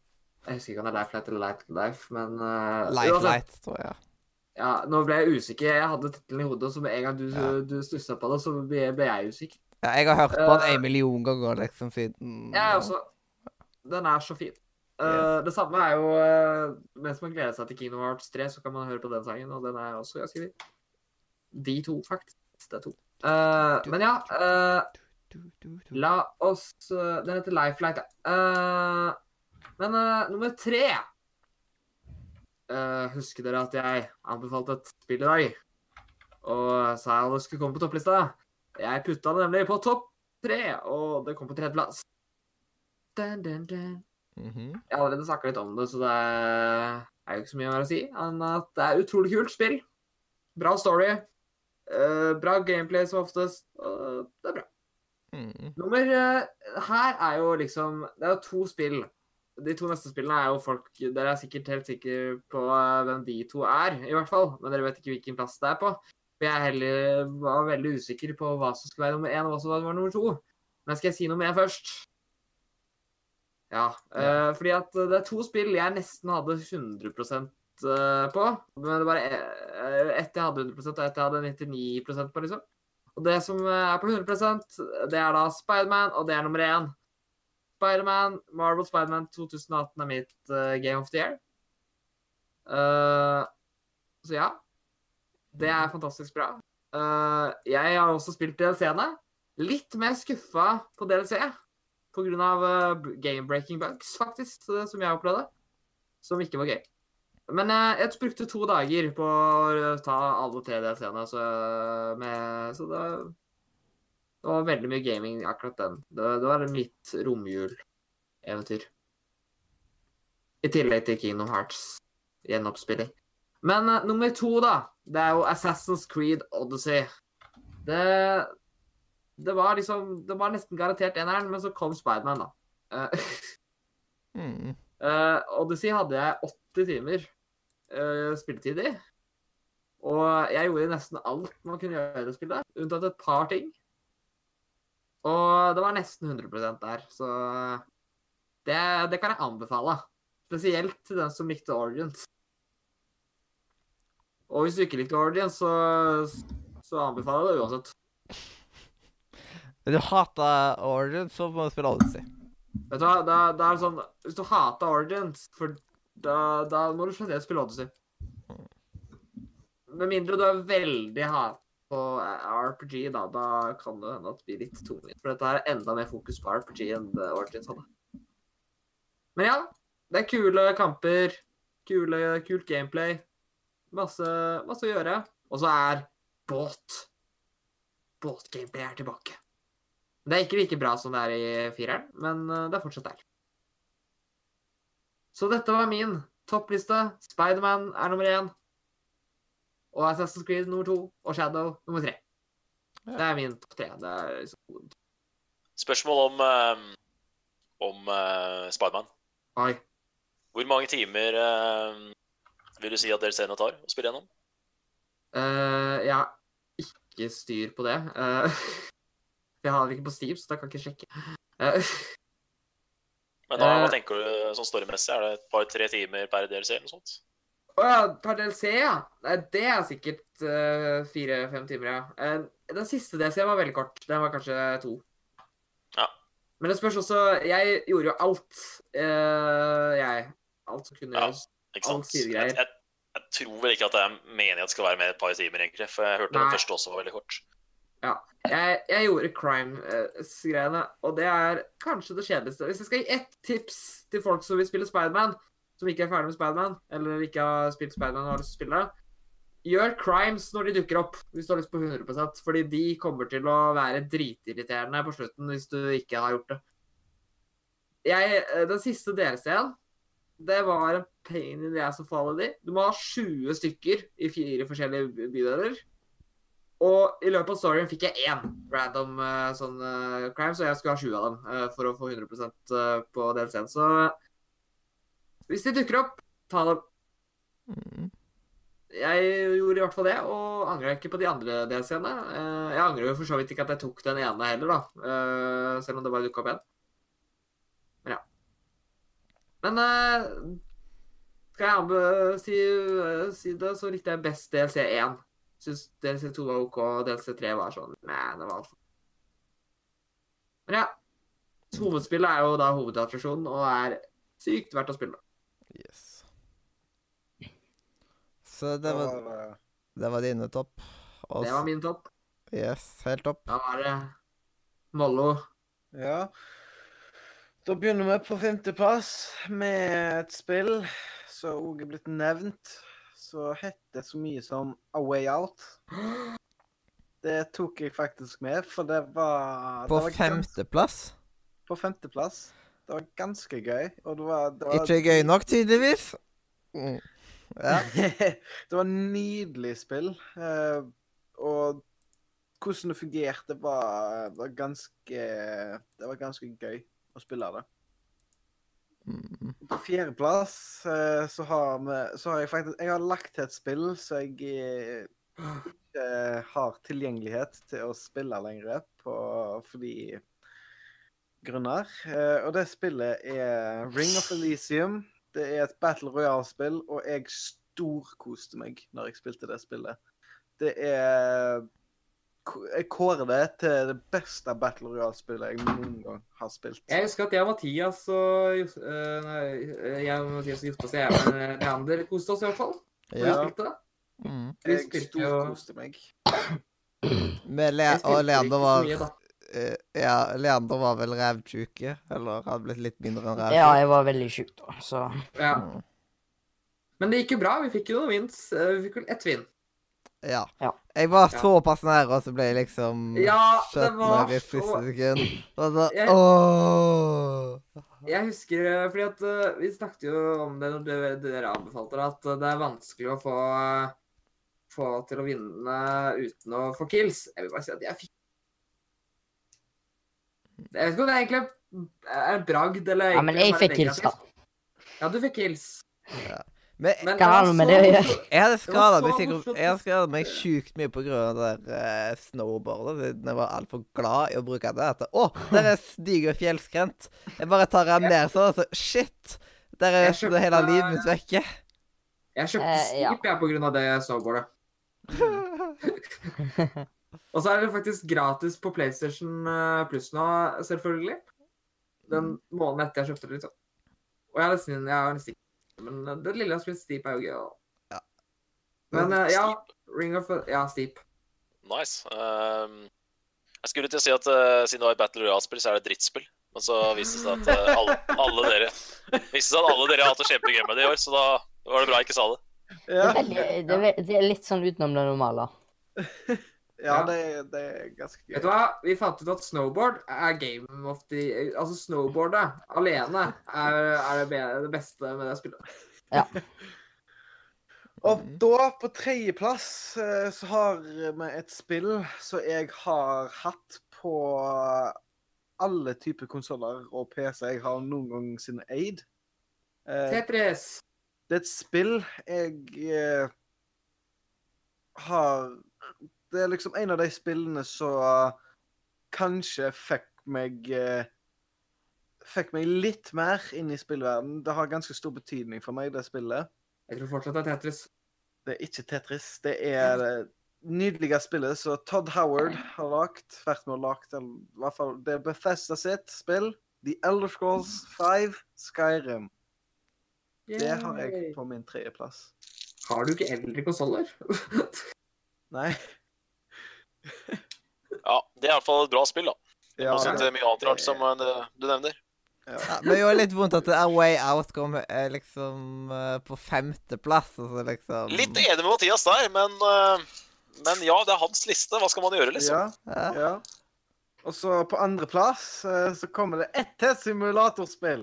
Jeg husker ikke om det er Life Light eller Light Life, men uh, Life light, tror jeg. Ja, nå ble jeg usikker. Jeg hadde tittelen i hodet, og så med en gang du, Ja. du stussa på det, så ble, ble jeg usikker. Ja, jeg har hørt på den en million ganger liksom siden Jeg også. Den er så fin. Eh, det samme er jo uh, Mens man gleder seg til Kino Hearts 3, så kan man høre på den sangen, og den er også ganske fin. De to, faktisk. Det er to. Uh, men ja. La oss Den heter Lifelight, ja. Men nummer tre Husker dere at jeg anbefalte et spill i dag? Og sa jeg det skulle komme på topplista? Jeg putta det nemlig på topp tre, og det kom på tredjeplass. Dun, dun, dun. Mhm. Jeg har allerede snakka litt om det, så det er jo ikke så mye mer å si enn at det er utrolig kult spill. Bra story. Uh, bra gameplay som oftest. Uh, det er bra. Mm. Nummer uh, her er jo liksom Det er jo to spill. De to neste spillene er jo folk Dere er sikkert helt sikre på eh, hvem de to er, i hvert fall. Men dere vet ikke hvilken plass det er på. For jeg heller var veldig usikker på hva som skulle være nummer én, og hva som var nummer to. Men skal jeg si nummer én først? Ja. Uh, fordi at det er to spill jeg nesten hadde 100 eh, på. Men det bare eh, ett jeg hadde 100 og ett jeg hadde 99% på, liksom. Og det som er på 100% det er da Spiderman, og det er nummer én. Spiderman, Marvel Spiderman 2018 er mitt uh, Game of the Year. Uh, så ja. Det er fantastisk bra. Uh, jeg har også spilt DLC-ene. Litt mer skuffa på DLC av uh, game-breaking bugs, faktisk, eh, som jeg opplevde. Som ikke var gøy. Men eh, jeg brukte to dager på å ta alle tre DLC-ene, så, så det, det var veldig mye gaming akkurat den. Det, det var mitt romjuleventyr. I tillegg til Kingdom Hearts gjenoppspilling. Men eh, nummer to, da, det er jo Assassin's Creed Odyssey. Det, det var liksom Det var nesten garantert eneren, men så kom Spiderman, da. Uh, mm. uh, Odyssey hadde jeg 80 timer uh, spilletid i. Og jeg gjorde nesten alt man kunne gjøre i spillet, unntatt et par ting. Og det var nesten 100% der, så det, det kan jeg anbefale. Spesielt til den som likte Origins. Og hvis du ikke likte Origins, så, så anbefaler jeg det uansett. Hvis du hater Origins, så må du spille Odyssey. Vet du hva, da er det sånn Hvis du hater Origins, for da, da må du generelt spille Odyssey. Med mindre du er veldig hat på RPG, da, da kan det hende at det blir litt tungvint. For dette er enda mer fokus på RPG enn det Origins hadde. Men ja, det er kule kamper, kule, kult gameplay. Masse, masse å gjøre. Og så er båt. Båtgameplay er tilbake. Det er ikke like bra som det er i fireren, men eh, det er fortsatt der. Så dette var min toppliste. Spiderman er nummer én. Og Assassin's Creed nummer to. Og Shadow nummer tre. Ja. Det er min topp tre. Det er liksom Spørsmål om, eh, om uh, Spiderman. Oi. Hvor mange timer uh, vil du si at DLC-ene tar å spille gjennom? Uh, jeg har ikke styr på det. Eh, jeg har det ikke på Steam, så da kan jeg ikke sjekke. Eh, Men da, hva Eh. tenker du sånn storymessig? Er det et par-tre timer per DLC eller noe sånt? Å ja, per DLC, ja. Det er sikkert uh, fire-fem timer, ja. Den siste DLC var veldig kort. Den var kanskje to. Ja. Men det spørs også Jeg gjorde jo alt, uh, jeg. Alt som kunne gjøres. Ja. Ikke sant? Jeg, jeg, jeg tror vel ikke at det er meningen at det skal være med et par timer, egentlig. For jeg hørte Nei. den første også var veldig kort. Jeg, jeg gjorde crime-greiene, og det er kanskje det kjedeligste. Hvis jeg skal gi ett tips til folk som vil spille Spiderman, som ikke er ferdig med Spiderman, eller ikke har spilt Spiderman og har lyst til å spille gjør crimes når de dukker opp, hvis du har lyst på 100% Fordi de kommer til å være dritirriterende på slutten hvis du ikke har gjort det. Jeg, eh, den siste DLC-en, det var en pain in the ass å falle i. Du må ha 20 stykker i fire forskjellige by- bydeler. Og i løpet av storyen fikk jeg én random uh, sånn uh, crime, så jeg skulle ha sju av dem uh, for å få 100 eh, på DLC-en. Så hvis de dukker opp, ta dem. Mm. Jeg gjorde i hvert fall det, og angrer ikke på de andre DLC-ene. Jeg angrer jo for så vidt ikke at jeg tok den ene heller, da. Selv om det bare dukka opp én. Men ja. Men skal jeg si, si det, så likte jeg best DLC 1. Syns DLC 2 var OK, og DLC 3 var sånn Nei, det var altfor Men ja. Hovedspillet er jo da hovedattraksjonen, og er sykt verdt å spille. Yes. Så det var, var, det var dine topp. Også. Det var min topp. Yes, helt topp. Da var det Mollo. Ja. Da begynner vi på femteplass med et spill som òg er blitt nevnt, som heter så mye som A Way Out. Det tok jeg faktisk med, for det var På det femteplass. På femteplass. Det var ganske gøy, og det var, det var Ikke gøy nok, tydeligvis. Mm. Ja. det var nydelig spill. eh, og hvordan det fungerte, var, var ganske Det var ganske gøy å spille det. På fjerdeplass eh, så har vi Så har jeg faktisk Jeg har lagt til et spill så jeg eh, ikke har tilgjengelighet til å spille lenger på fordi grunner. Eh, og det spillet er Ring of Elysium. Det er et Battle Royale-spill, og jeg storkoste meg når jeg spilte det spillet. Det er Jeg kårer det til det beste Battle Royale-spillet jeg noen gang har spilt. Jeg husker at jeg og Mathias og Nei, jeg og Mathias og Jostein og jeg, Leander koste oss i hvert fall. Ja. vi spilte det. Mm. Vi Jeg spilte storkoste meg. Med Le og Leander var mye, eh, Ja, Leander var vel rævtjuke, eller hadde blitt litt mindre enn ræv. Ja, jeg var veldig tjukk da, så Ja. Mm. Men det gikk jo bra. Vi fikk jo noen vins. Eh, Vi fikk vel ett vinn. Ja. Ja. Jeg var Ja. såpass nær, og så ble jeg liksom Ja, det skjøt var ned i siste sekund. Og så Jeg- Åh. Jeg husker eh, fordi at uh, vi snakket jo om det når dere, dere anbefalte det, at eh, det er vanskelig å få, få til å vinne uten å få kills. Jeg vil bare si at jeg fikk Jeg vet ikke om det egentlig er en bragd eller Ja, men jeg fikk kills, da. Ja, du fikk kills. Men Men Hva har det med det å gjøre? jeg hadde skada meg sjukt mye av det der uh, snowboardet. siden Jeg var altfor glad i å bruke det. At, Å, der er diger fjellskrent. Jeg bare tar den ned sånn, altså. Shit! Der er kjøpte- hele livet mitt vekke. Jeg kjøpte Eh, ja. Jeg på grunn av det snowboardet. Og så er det faktisk gratis på PlayStation Pluss Plus nå, selvfølgelig. Den måneden etter jeg kjøpte det, liksom. Og jeg har nesten, jeg har nesten Men eh, det lille jeg har spilt Steep, er jo gøy. Ja. Men eh, ja, Ring of Ja, Steep. Nice. Um, jeg skulle til å si at uh, siden det var et Battle Royale-spill, så er det et drittspill. Men så viste det seg at uh, alle, alle dere viste seg at alle dere har hatt det kjempegøy med det i år, så da var det bra jeg ikke sa det. det Ja, er, det, er, ve- det er litt sånn utenom det normale. ja det, det er ganske gøy. Vet du hva? Vi fant ut at snowboard er game of the Altså, snowboardet alene er, er det, bedre, det beste med det spillet. Og da, på tredjeplass, eh, så har vi et spill som jeg har hatt på alle typer konsoller og PC jeg har noen gang siden eid. Eh, Tetris. Det er et spill jeg eh, har Det er liksom en av de spillene som kanskje fikk meg eh, Fikk meg litt mer inn i spillverden. Det har ganske stor betydning for meg, det spillet. Jeg tror fortsatt det er Tetris. Det er ikke Tetris. Det er det nydelige spillet som Todd Howard har lagt. Vært med og lagt, eller i hvert fall Det er Bethesda sitt spill. The Elder Scrolls 5 Skyrim. Det har jeg på min tredjeplass. Har du ikke eldre konsoller? Nei. Ja, Det er i hvert fall et bra spill, da. Ja, det- til mye annet rart som eh, du nevner. Ja, men det er jo litt vondt at A Way Out kom eh, liksom eh, på femteplass, Altså, så liksom Litt enig med Mathias der, men, men ja, det er hans liste. Hva skal man gjøre, liksom? Ja, Ja. ja. Og så på andreplass så kommer det ett til simulatorspill.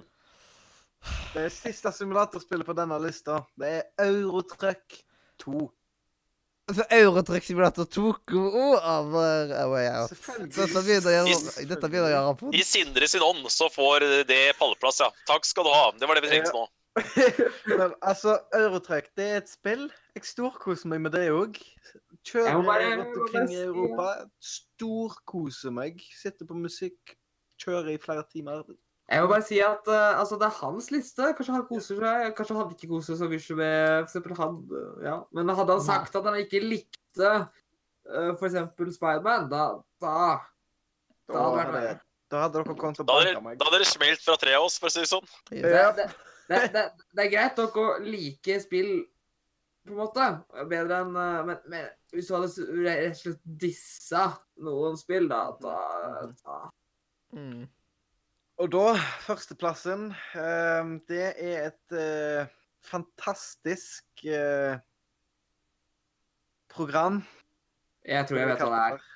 Det siste simulatorspillet på denne lista, det er Eurotruck 2. Så Eurotrack-simulator tok jo over Way Out. Dette begynner å gjøre, dette begynner å gjøre vondt. I Sindre sin ånd så får det pallplass, ja. Takk skal du ha. Det var det vi trengte nå. Men altså, Eurotruck, det er et spill. Jeg storkoser meg med det òg. Kjører rundt omkring i Europa. Storkoser meg. Sitter på musikk, kjører i flere timer. Jeg må bare si at uh, altså, det er hans liste. Kanskje han koser seg. Kanskje han ikke koser så mye med for han. eh, Ja. Men hadde han sagt at han ikke likte uh, for eksempel Spiderman, da, da Da Da hadde det vært det. da hadde dere kommet til å banke meg. da hadde dere smelt fra tre av oss, for å si det sånn. det, Ja. det, det, det, det er greit nok å like spill, på en måte. Bedre enn eh, men, men hvis du hadde rett og slett dissa noen spill, da, da, da Mm. Og da, førsteplassen, eh, det er et eh, fantastisk eh, program. Jeg tror jeg vet hva det er.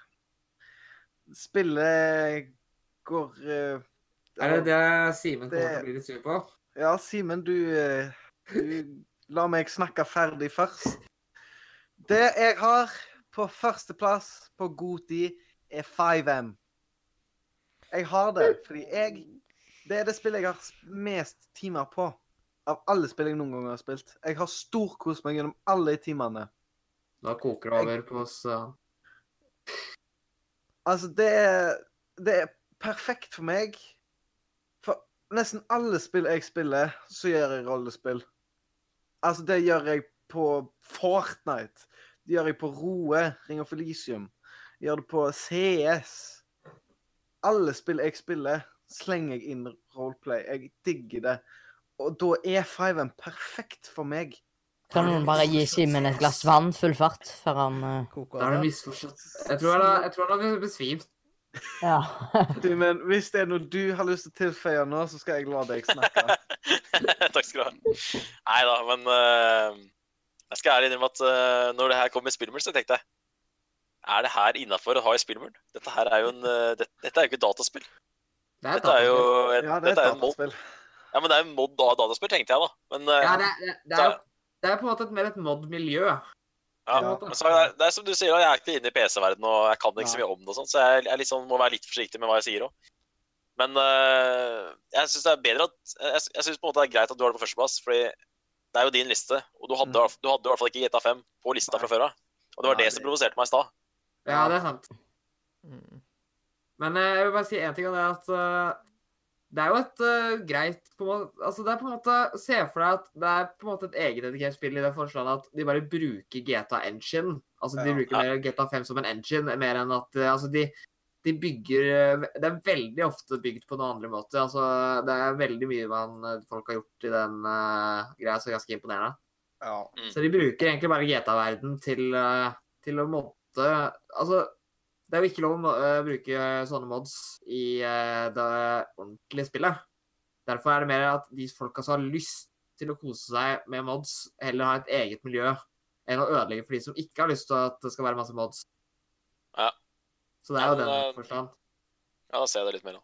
Spillet går eh, Er det det Simen kommer til å bli litt sur på? Ja, Simen, du, du La meg snakke ferdig først. Det jeg har på førsteplass på Goti, er 5M. Jeg har det fordi jeg Det er det spillet jeg har mest timer på. Av alle spill jeg noen gang har spilt. Jeg har storkost meg gjennom alle timene. Da koker det over på oss. uh, Altså, det er, det er perfekt for meg. For nesten alle spill jeg spiller, så gjør jeg rollespill. Altså, det gjør jeg på Fortnite. Det gjør jeg på Roe, Ring of Elysium. Jeg gjør det på CS. Alle spill jeg spiller, slenger jeg inn roleplay. Jeg digger det. Og da er 5M perfekt for meg. Kan noen bare gi Simen et glass vann full fart før han uh, Koker Da er det misforstått. Jeg tror han har- besvimt. Ja. Du, men hvis det er noe du har lyst til å tilføye nå, så skal jeg la deg snakke. Takk skal du ha. Nei da, men uh, jeg skal ærlig innrømme at uh, når det her kom i Spillmord, så tenkte jeg Er det her innafor å ha i spillmuren? Dette her er jo en eh, det, Dette er jo ikke dataspill. Det er et Dette er jo dataspill. et, Ja, det er dette et er en mod. Ja, men det er en mod av dataspill, tenkte jeg, da. Men eh, Ja, det, er- det, det, er, det er på en måte et, mer et mod-miljø. ja, men så er det, det er som du sier, da, jeg er ikke inne i PC-verdenen og jeg kan ikke så mye om det, og sånt, så jeg, jeg liksom må være litt forsiktig med hva jeg sier òg. Men eh, jeg syns det er bedre at Jeg, jeg synes på en måte det er greit at du har det på førsteplass, fordi det er jo din liste. Og du hadde, Mm. du hadde i hvert fall ikke GTA 5 på lista fra før av. Og det var Nei, det som provoserte meg i stad. Ja, det er sant. Mm. Men eh, jeg vil bare si én ting, og det er at eh, det er jo et uh, greit på en måte, altså det er på en måte, Se for deg at det er på en måte et egendedikert spill i den forstand at de bare bruker GTA Engine. Altså De Ja. bruker mer GTA 5 som en engine, mer enn at altså de, de bygger Det er veldig ofte bygd på noen andre måter. altså Det er veldig mye man, folk har gjort i den uh, greia som er ganske imponerende. Ja. Så de bruker egentlig bare GTA-verden til, uh, til å modde Altså, det er jo ikke lov å eh, bruke sånne mods i eh, det ordentlige spillet. Derfor er det mer at de folka som har lyst til å kose seg med mods, heller har et eget miljø enn å ødelegge for de som ikke har lyst til at det skal være masse mods. Ja. Så det er jo den eh, forstand. Ja, da ser jeg det litt mer. da.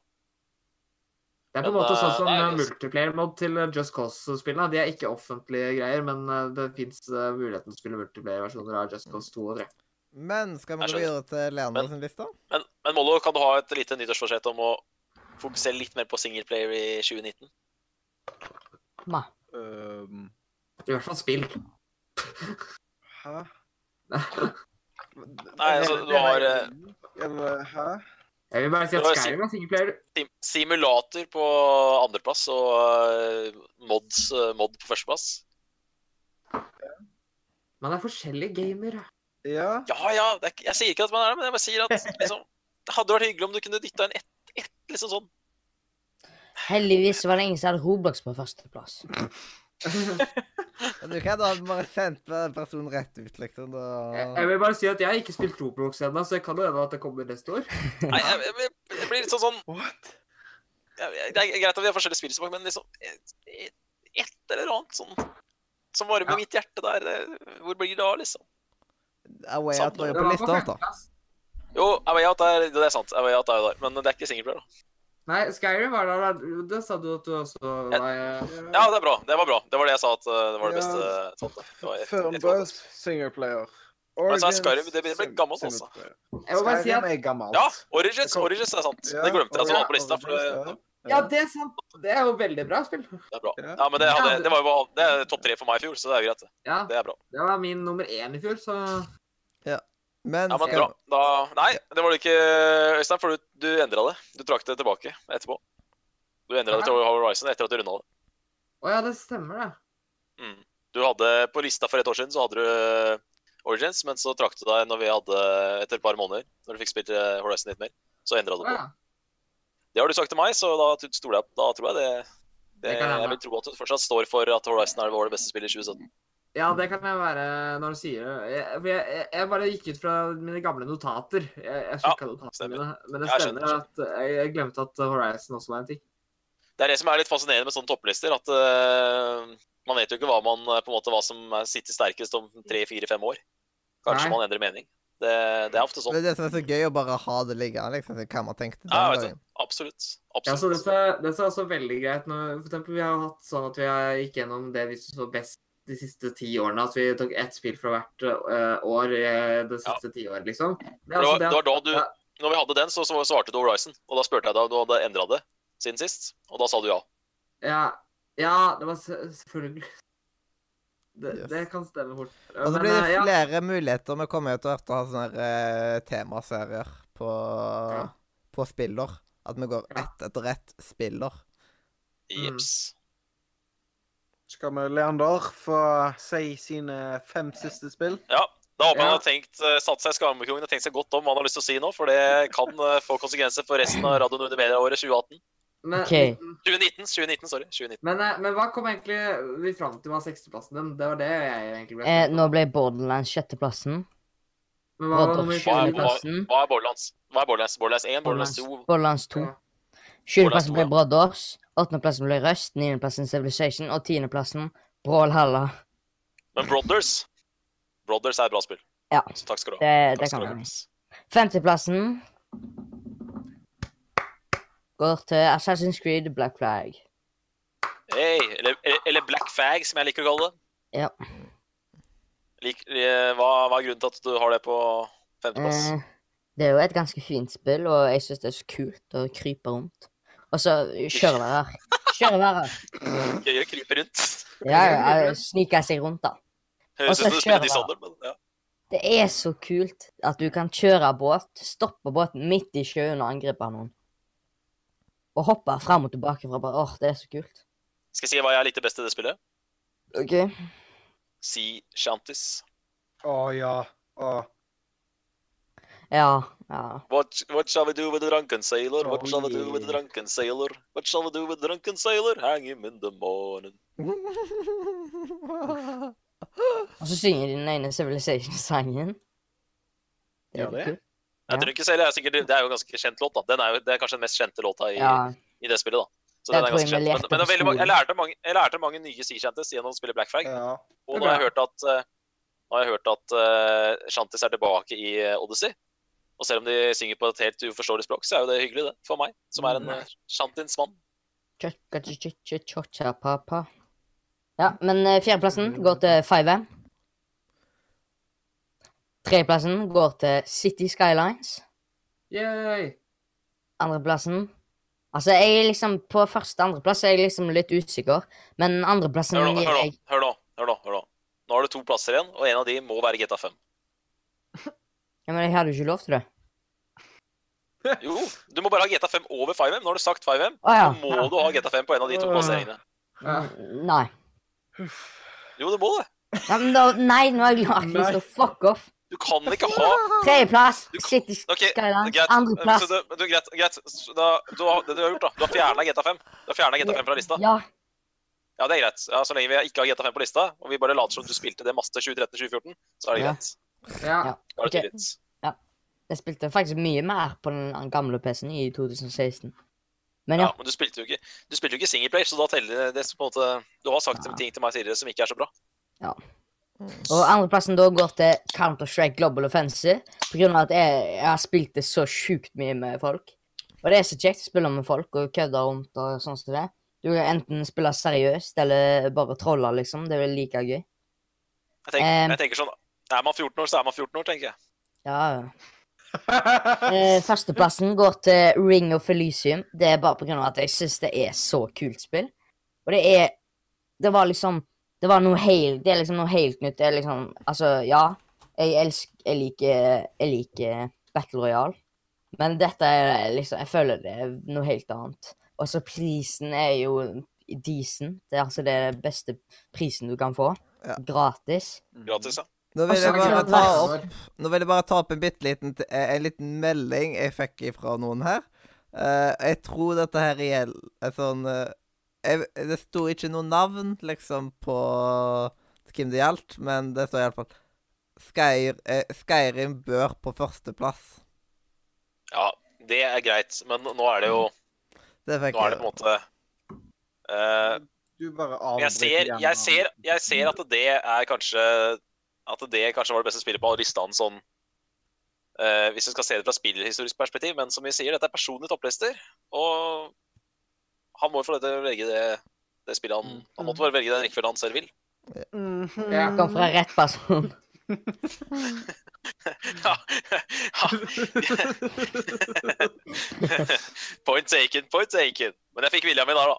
Det er på en måte sånn som jo- multiplayer-mod til Just Cause-spillene. De er ikke offentlige greier, men det fins muligheten til å spille multiplayer-versjoner av Just Cause 2 og 3. Men skal vi gå videre til Leander sin liste? Men, men Mollo, kan du ha et lite nyttårsforsett om å fokusere litt mer på singleplayer i 2019? Nei. Um, I hvert fall spill. hæ? Nei, altså, du har, eh, hæ? Jeg vil bare si at Skyrim er singleplayer. Sim simulator på andreplass og eh, mods, eh, mod på førsteplass. Man er forskjellige gamer. Ja. Ja ja, det er, jeg sier ikke at man er det, men jeg bare sier at liksom, det hadde vært hyggelig om du kunne dytta inn ett, et, liksom sånn. Heldigvis var det ingen som hadde Roblox på førsteplass. Du kan da bare sendt personen rett ut, liksom. Da... jeg vil bare si at jeg har ikke spilt Roblox ennå, så jeg kan jo hende at det kommer neste år. Nei, jeg, jeg, jeg blir litt sånn sånn What? Det er greit at vi har forskjellige spillsmak, men liksom et, et, et eller annet sånn som varmer Ja. mitt hjerte der, hvor blir det av, liksom? A Way Sant, Out var jo på lista, på altså. femteplass. Jo, Away Out er, det er sant. Away Out er jo der, men det er ikke singleplayer, da. Nei, Skyrim var der. Det sa du at du også var eh, Ja, det er bra. Det var bra. Det var det jeg sa at uh, det var det beste. Da. var et- Fern singleplayer. Men så er Skyrim- det ble gammelt, altså. Skyrim er gammelt. Ja, Origins, Origins er sant. Det glemte jeg Altså, var på lista. for det, ja. Ja, det er sant. Det er jo veldig bra spill. det er bra. Ja. Ja, men det, hadde, det var jo det er topp tre for meg i fjor, så det er jo greit. det. Ja, Det er bra. det var min nummer én i fjor, så Men Ja, men bra. Da, nei, det var det ikke, Øystein, for du, du endra det. Du trakk det tilbake etterpå. Du endra det til Horizon etter at du runda det. Å ja, det stemmer, det. Mm. Du hadde På lista for et år siden så hadde du eh, Origins, men så trakk du deg når vi hadde etter et par måneder, når du fikk spilt eh, Horizon litt mer. Så endra du på. ja. Det har du sagt til meg, så da stoler jeg Da tror jeg det, det Det. Jeg vil tro at du fortsatt står for at Horizon er vår beste spillet i 2017. Ja, det kan jeg være når du sier det. Jeg, jeg, jeg, jeg bare gikk ut fra mine gamle notater. Jeg, jeg sjekka notatene stemmer. mine. Men det Jeg stemmer skjønner, at jeg, jeg glemte at Horizon også var en ting. Det er det som er litt fascinerende med sånne topplister, at uh, man vet jo ikke hva, man, eh, måte, hva som er- sitter sterkest om tre, fire, fem år. Kanskje Nei. man endrer mening. Det, det er ofte det sånn. er det som er så gøy, å bare ha det liggende. liksom, Hva man tenkte Ja, den vet dagen. du. Absolutt. Ja, så det dette, dette er også veldig greit når For eksempel, vi har hatt sånn at vi har gikk gjennom det vi så var best de siste ti årene. At vi tok ett spill fra hvert uh, år i det siste tiåret, liksom. Det Det var, altså det var da du, ja. når vi hadde den, så, så svarte du Horizon. Og da spurte jeg deg om du hadde endra det siden sist, og da sa du ja. Ja, ja det var selvfølgelig det, Yes. det kan stemme fort. Og så blir det flere ja. muligheter. Vi kommer jo til å ha sånne eh, temaserier på, Ja. på spiller. At vi går ett etter ett spiller. Mm. Skal vi Leander få si sine fem siste spill? Ja. Da håper jeg Ja. han har tenkt, eh, satt seg i skammekongen og tenkt seg godt om hva han har lyst til å si nå, for det kan eh, få konsekvenser for resten av Radio Nordre Media-året 2018. Men, Ok. 2019, 2019, sorry. 2019. men, øh, men hva kom egentlig vi fram til var seksteplassen din? Det var det jeg egentlig ble Eh, nå ble Borderlands sjetteplassen. Men hva var nummer Hva hva, hva er Borderlands? Hva er Borderlands? Borderlands 1, Borderlands 2? Borderlands 2. Ja. Sjuendeplassen ble Brodders. Brothers. Åttendeplassen ble Rust. Niendeplassen Civilization. Og tiendeplassen Brawlhalla. Men Brothers Brothers er et bra spill. Ja. Så takk skal du ha. Det, det kan være. Femteplassen går til Assassin's Creed Black Flag. Hey, eller, eller- Black Fag, som jeg liker å kalle det. Ja. Lik, eh, hva, hva er grunnen til at du har det på femteplass? Eh, det er jo et ganske fint spill, og jeg syns det er så kult å krype rundt. Og så kjøreværer. Kjøreværer. Gøy å krype rundt. Ja, ja, snike seg rundt, da. Høres ut som du spiller Dishonored, men ja. Det er så kult at du kan kjøre båt, stoppe båten midt i sjøen og angripe noen. Og hoppe fram og tilbake fra bare Åh, det er så kult. Skal jeg si hva jeg likte best i det spillet? OK. Sea Shanties. Å ja. Å. Ja. Ja. What, what shall we do with the drunken sailor? What shall we do with the drunken sailor? What shall we do with the drunken sailor? Hang him in the morning. Og så synger de den ene Civilization-sangen. Ja, det? Jeg tror ikke selv, det er sikkert, det er jo en ganske kjent låt, da. Den er jo, det er kanskje den mest kjente låta i, Ja. i det spillet, da. Så den er ganske kjent. Men, men veldig jeg, lærte mange, jeg lærte mange nye sea gjennom å spille Black Flag. Ja. Og nå har jeg hørt at, eh, nå har jeg hørt at uh, shanties er tilbake i eh, Odyssey. Og selv om de synger på et helt uforståelig språk, så er jo det hyggelig, det, for meg, som er en uh, shantins mann. Ja, men eh, fjerdeplassen går til 5M. Tredjeplassen går til City Skylines. Yay! Andreplassen Altså, jeg er liksom På første andreplass er jeg liksom litt usikker, men andreplassen Hør nå, hør nå, jeg hør nå. hør nå, hør nå. Nå har du to plasser igjen, og en av de må være GTA 5. Ja, Men jeg hadde jo ikke lov til det. Jo, du må bare ha GTA 5 over 5M. Nå har du sagt 5M. Å ja. Så må du ha GTA 5 på en av de to plasseringene. Ja. Nei. Jo, du må det. Ja, men da, nei, nå er jeg glad, Nei. Christer. Fuck off. Du kan ikke ha Tredjeplass Shit, Skylines. Andreplass greit, greit. Da, du har, det du har gjort, da Du har fjerna GTA 5. Du har fjernet GTA 5 fra lista. Ja. Ja, det er greit. Ja, Så lenge vi ikke har GTA 5 på lista, og vi bare later som du spilte det masse 2013-2014, så er det greit. Ja. Ja. Da ja. Jeg spilte faktisk mye mer på den gamle PC-en i 2016. Men Ja, ja. men du spilte jo ikke Du spilte jo ikke singleplayer, så da teller det på en måte Du har sagt Ja. ting til meg tidligere som ikke er så bra. Og andreplassen da går til Counter-Strike Global Offensive. På grunn av at jeg, jeg har spilt det så sjukt mye med folk. Og det er så kjekt å spille med folk og kødde rundt og sånn som det. Du kan enten spille seriøst eller bare trolle, liksom. Det er vel like gøy. Jeg tenker, Eh. jeg tenker sånn Er man 14 år, så er man 14 år, tenker jeg. Ja, ja. Eh, Førsteplassen går til Ring of Elysium. Det er bare på grunn av at jeg syns det er så kult spill. Og det er Det var liksom Det var noe helt Det er liksom noe helt nytt. Det er liksom Altså, ja. Jeg elsker Jeg liker Jeg liker Battle Royale. Men dette er liksom Jeg føler det er noe helt annet. Og så prisen er jo decent. Det er altså det beste prisen du kan få. Ja. Gratis. Gratis, ja. Nå vil Altså, jeg bare ta opp Nå vil jeg bare ta opp en bitte liten eh, En liten melding jeg fikk ifra noen her. Uh, jeg tror dette her gjelder sånn eh, jeg, Det sto ikke noe navn, liksom, på hvem det gjaldt, men det står iallfall Skyr, eh, Skyrim bør på førsteplass. Ja, det er greit, men nå er det jo Det fikk Nå er det på en måte uh, Du bare jeg, avbryter ser, jeg, ser, jeg ser at det er kanskje At det kanskje var det beste spillet på lista hans sånn uh, Hvis vi skal se det fra spillhistorisk perspektiv, men som vi sier, dette er personlige topplister. Og han må få lov til å velge det, det spillet han Han måtte bare velge den rekkefølgen han selv vil. Mhm. Ja. Kom fra rett person. Ja. point taken, point taken. Men jeg fikk vilja mi der, da.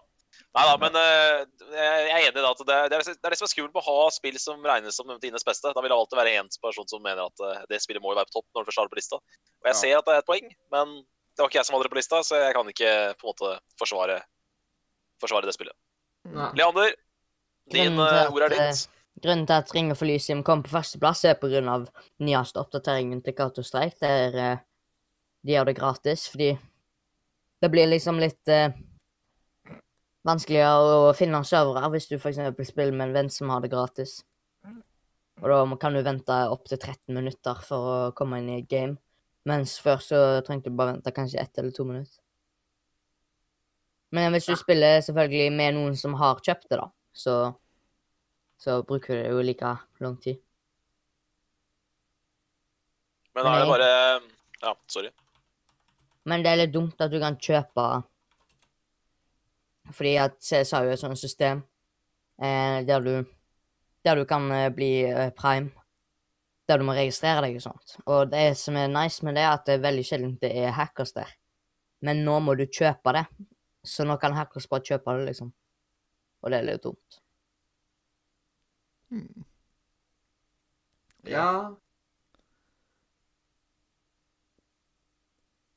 Nei da, men uh, jeg er enig i det at det, det, er, det er det som er skummelt med å ha spill som regnes som dines beste. Da vil det alltid være én person som mener at uh, det spillet må jo være på topp når det først er på lista. Og jeg Ja. ser at det er et poeng, men det var ikke jeg som hadde det på lista, så jeg kan ikke på en måte forsvare, forsvare det spillet. Nei. Leander, din eh, ord er ditt. Grunnen til at Ring of Elysium kom på førsteplass, er på grunn av nyeste oppdateringen til Cato Strike, der uh, de gjør det gratis, fordi det blir liksom litt uh, vanskeligere å finne servere hvis du f.eks. spiller med en venn som har det gratis. Og da kan du vente opptil 13 minutter for å komme inn i et game, mens før så trengte du bare vente kanskje ett eller to minutter. Men hvis du spiller selvfølgelig med noen som har kjøpt det, da, så så bruker det jo like lang tid. Men da er det bare Ja, sorry. Men det er litt dumt at du kan kjøpe Fordi at CS har jo et sånt system eh, der du Der du kan eh, bli eh, prime. Der du må registrere deg og sånt. Og det som er nice med det, er at det er veldig sjelden det er hackers der. Men nå må du kjøpe det. Så nå kan hackers bare kjøpe det, liksom. Og det er litt dumt. Hmm. Ja.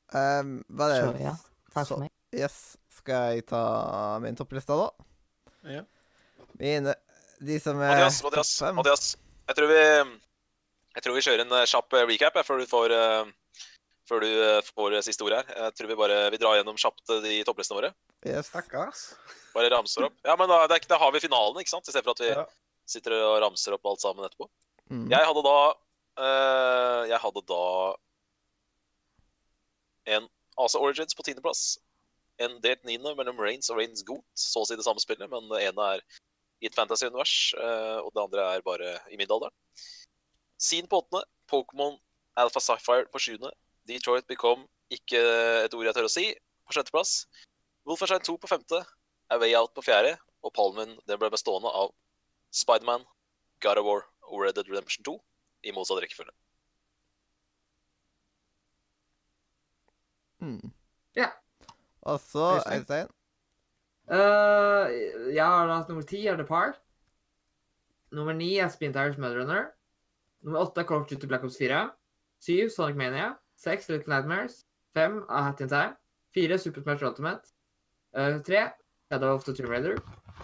Um, er det Så ja, takk for meg. Yes. Skal jeg ta min toppliste, da? Ja. Mine De som er Mathias, Mathias. Mathias. Jeg tror vi Jeg tror vi kjører en eh, kjapp eh, recap før du får eh, Før du eh, får eh, siste ord her. Jeg tror vi bare vi drar gjennom kjapt eh, de topplistene våre. Yes. Stakkars. Bare ramser opp. Ja, men da, det da har vi finalen, ikke sant? I stedet for at vi Ja. sitter og ramser opp alt sammen etterpå. Mm. Jeg hadde da uh, Jeg hadde da en AC Origins på tiendeplass. En delt niende mellom Rains og Rains Goat. Så å si det samme spillet, men det ene er i et fantasy-univers, uh, og det andre er bare i middelalderen. Scene på åttende. Pokémon Alpha Sapphire på sjuende. Detroit Become, ikke et ord jeg tør å si, på sjetteplass. Wolfenstein 2 på femte. A Way Out på fjerde. Og palmen den ble bestående av Spiderman, God of War og Red Dead Redemption 2 i motsatt rekkefølge. Mm. Ja. Og så Øystein? Øystein. Eh, jeg har hatt nummer ti er The Park. Nummer ni er Spin Tires Mudrunner. Nummer åtte er Call of Duty Black Ops 4. Syv Sonic Mania. Seks Little Nightmares. Fem A Hat in Time. Fire Super Smash Ultimate. Eh, tre Shadow of the Tomb Raider.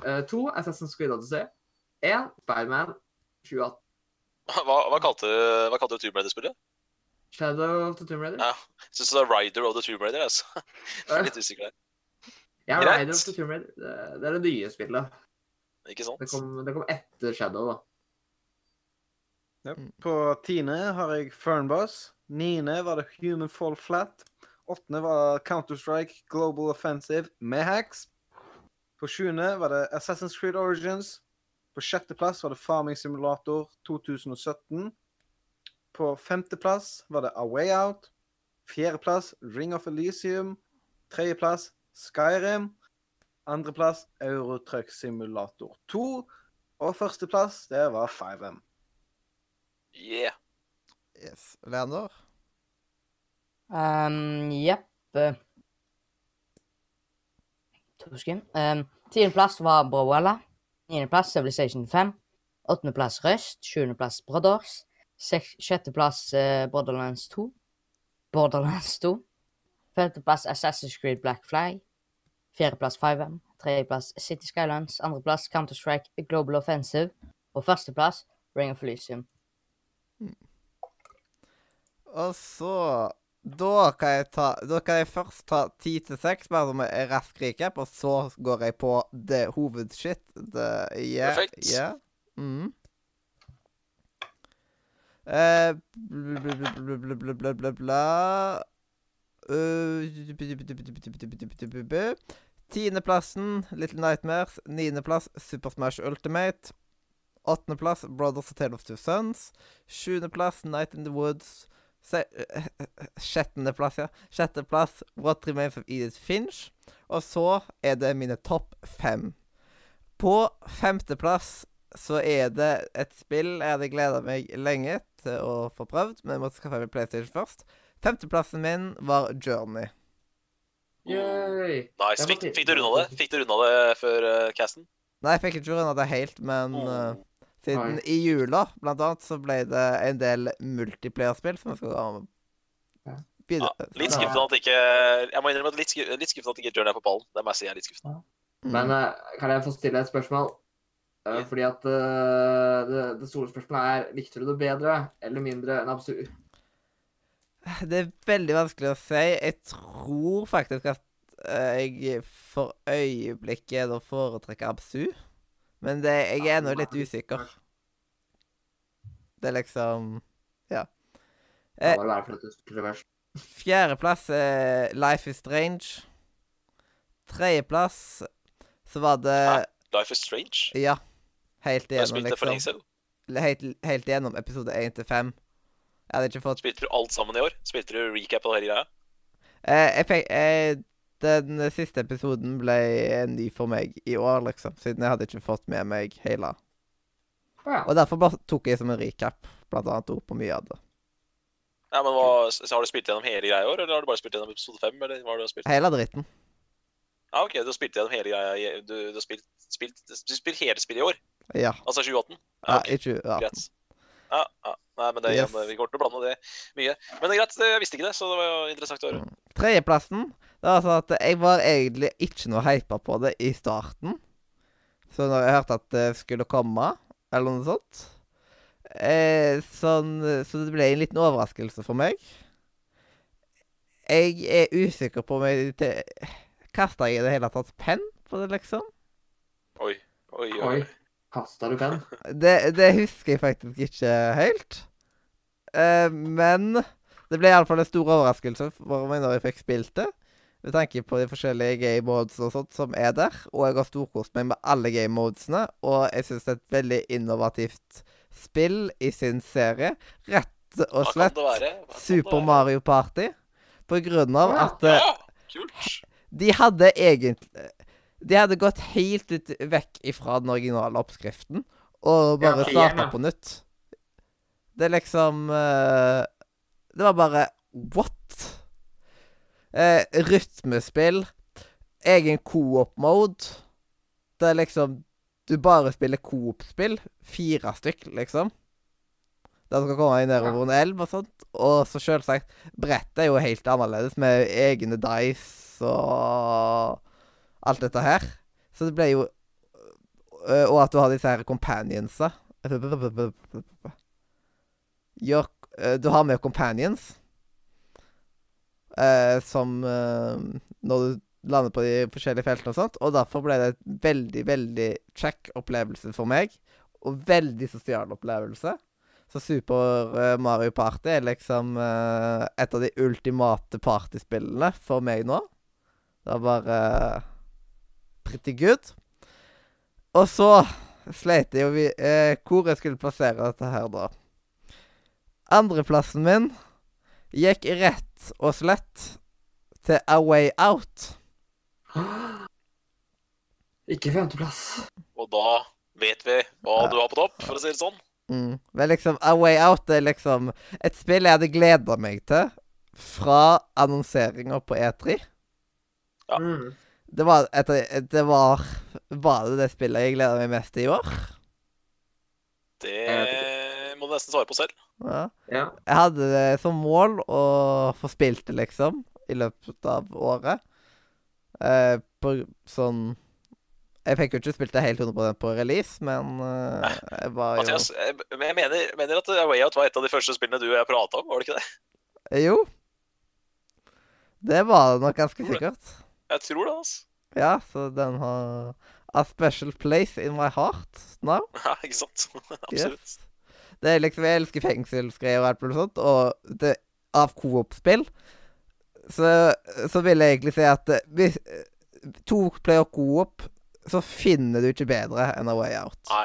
Eh, to Assassin's Creed Odyssey. Én Spiderman 2018. Hva, hva kalte du hva kalte du Tomb Raider-spillet? Shadow of the Tomb Raider. Ja. Jeg syns det er Rider of the Tomb Raider. Altså. Jeg er litt usikker der. Ja, greit. Rider of the Tomb Raider. Det, det er det nye spillet. Ikke sant? Det kom, det kom etter Shadow, da. Ja. På tiende har jeg Fernboss. Niende var det Human Fall Flat. Åttende var Counter-Strike Global Offensive med hacks. På sjuende var det Assassin's Creed Origins. På sjetteplass var det Farming Simulator 2017. På femteplass var det A Way Out. Fjerdeplass Ring of Elysium. Tredjeplass Skyrim. Andreplass Eurotruck Simulator 2. Og førsteplass, det var 5M. Yeah. Yes. Leander? Um, Jepp. eh, To. Um, Tiendeplass var Brawella. Niendeplass Civilization 5. Åttendeplass Røst. Sjuendeplass Brothers. Sjetteplass uh, Borderlands 2. Borderlands 2. Femteplass Assassin's Creed Black Flag. Fjerdeplass 5M. Tredjeplass City Skylands. Andreplass Counter-Strike Global Offensive. Og førsteplass Ring of Elysium. Og så da kan, ta, da kan jeg først ta ti til seks, bare som en rask recap, og så går jeg på det hovedshit. Det, yeah, Perfekt. Yeah. Mm. Eh, bla, bla, bla, uh, Tiendeplassen Little Nightmares. Niendeplass Super Smash Ultimate. Åttendeplass Brothers of Tale of Two Sons. Sjuendeplass Night in the Woods. Se eh, Sjettendeplass, ja. Sjetteplass What Remains of Edith Finch. Og så er det mine topp fem. På femteplass så er det et spill jeg hadde gleda meg lenge til å få prøvd, men jeg måtte skaffe meg PlayStation først. Femteplassen min var Journey. Yay. Nice. Fikk, fikk du runda det Fikk du runda det før uh, casten? Nei, jeg fikk ikke runda det helt, men eh, siden i jula, blant annet, så ble det en del multiplayerspill som jeg skal ha Ja. Ja, litt skuffende at ikke Jeg må innrømme at litt, sku, litt skuffende at ikke Journey er på ballen. Det må jeg si er litt skuffende. Mm. Men eh, kan jeg få stille et spørsmål? Ja. fordi at eh, det, det store spørsmålet er likte du det bedre eller mindre enn Absur? Det er veldig vanskelig å si. Jeg tror faktisk at eh, jeg for øyeblikket da foretrekker Absu. Men det, jeg er nå litt usikker. Det er liksom Ja. Eh, først. Fjerdeplass er Life is Strange. Tredjeplass så var det Life is Strange. Ja. Helt igjennom, liksom. Helt, helt igjennom episode 1 til 5. Jeg hadde ikke fått Spilte du alt sammen i år? Spilte du recap og hele greia? eh, jeg fikk, eh, Den siste episoden ble ny for meg i år, liksom. Siden jeg hadde ikke fått med meg hele. Ja. Og derfor bare tok jeg som en recap, blant annet ord på mye av det. Ja, men hva, så Har du spilt gjennom hele greia i år, eller har du bare spilt gjennom episode 5? Eller hva har du spilt? Hele dritten. Ja, OK, du har spilt gjennom hele greia i- Du, du har spilt, spilt, du spilt hele spillet i år? Ja. Altså 2018? ja Ja, ok, ikke ja. greit. Ja, ja. Nei, men det, Yes. vi kommer til å blande det mye. Men det er greit, jeg visste ikke det, så det var jo interessant å høre. Tredjeplassen Det var sånn at jeg var egentlig ikke noe hypa på det i starten. Så når jeg hørte at det skulle komme, eller noe sånt eh, sånn, Så det ble en liten overraskelse for meg. Jeg er usikker på om jeg te- Kasta jeg i det hele tatt penn på det, liksom? Oi, oi, oi. Oi. Kasta du penn? Det, det husker jeg faktisk ikke helt. Eh, men det ble iallfall en stor overraskelse for meg når jeg fikk spilt det. Med tanke på de forskjellige game modes og sånt som er der. Og jeg har storkost meg med alle game modesene. Og jeg syns det er et veldig innovativt spill i sin serie. Rett og slett Super? Mario Party. På grunn av Ja. at eh, Ja, de hadde egentlig De hadde gått helt ut vekk ifra den originale oppskriften og bare ja, starta på nytt. Det er liksom eh, Det var bare What? Eh, rytmespill. Egen coop-mode. Det er liksom Du bare spiller coop-spill. Fire stykk, liksom. Der du skal komme deg nedover en elv og sånt. Og så selvsagt Brettet er jo helt annerledes, med egne dice og alt dette her. Så det ble jo øh, Og at du har disse her companionsa. Øh, du har med companions. Eh, som eh, Når du lander på de forskjellige feltene og sånt. Og derfor ble det et veldig, veldig check opplevelse for meg. Og veldig sosial opplevelse. Så Super eh, Mario Party er liksom eh, et av de ultimate partyspillene for meg nå. Det var bare pretty good. Og så sleit jeg jo vi, eh, hvor jeg skulle plassere dette her, da. Andreplassen min gikk rett og slett til A Way Out. Ikke femteplass. Og da vet vi hva du har på topp, for å si det sånn. Mm. Men liksom, A Way Out er liksom et spill jeg hadde gleda meg til fra annonseringa på E3. Ja. Mm. Det var, et, det var Var det det spillet jeg gleda meg mest til i år? Det må du nesten svare på selv. Ja. Ja. Jeg hadde det som mål å få spilt det, liksom, i løpet av året. Eh, på sånn Jeg fikk jo ikke spilt det helt 100 på release, men eh, jeg var jo Mathias, jeg, jeg mener, mener at Way Out var et av de første spillene du og jeg prata om, var det ikke det? Jo. Det var det nok ganske sikkert. Jeg tror det, altså. Ja, så den har a special place in my heart now. Ja, ikke sant? Absolutt. Yes. Det er liksom, Jeg elsker fengselsgreier og alt mulig sånt, og det, av coop-spill så, så vil jeg egentlig si at eh, hvis eh, to player coop, så finner du ikke bedre enn A Way Out. Nei,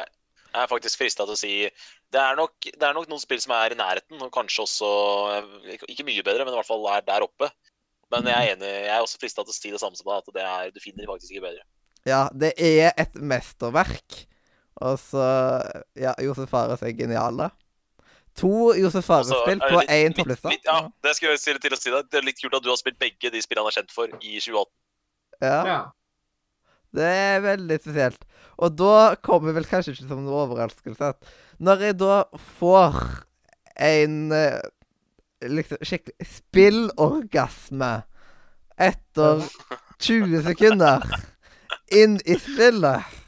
jeg er faktisk frista til å si det er, nok, det er nok noen spill som er i nærheten, og kanskje også eh, ikke- Ikke mye bedre, men i hvert fall er der oppe. Men jeg er enig, jeg er også frista til å si det samme som deg, at det er, du finner faktisk ikke bedre. Ja, det er et mesterverk. Og så Ja, Josef Fares er geniale. To Josef Fares-spill på én toppliste. Ja, det skulle jeg si til å si deg. Det er litt kult at du har spilt begge de spillene han er kjent for i 2018. Ja. ja. Det er veldig spesielt. Og da kommer vel kanskje ikke som noe overraskelse at når jeg da får en eh, liksom skikkelig spillorgasme etter 20 sekunder inn i spillet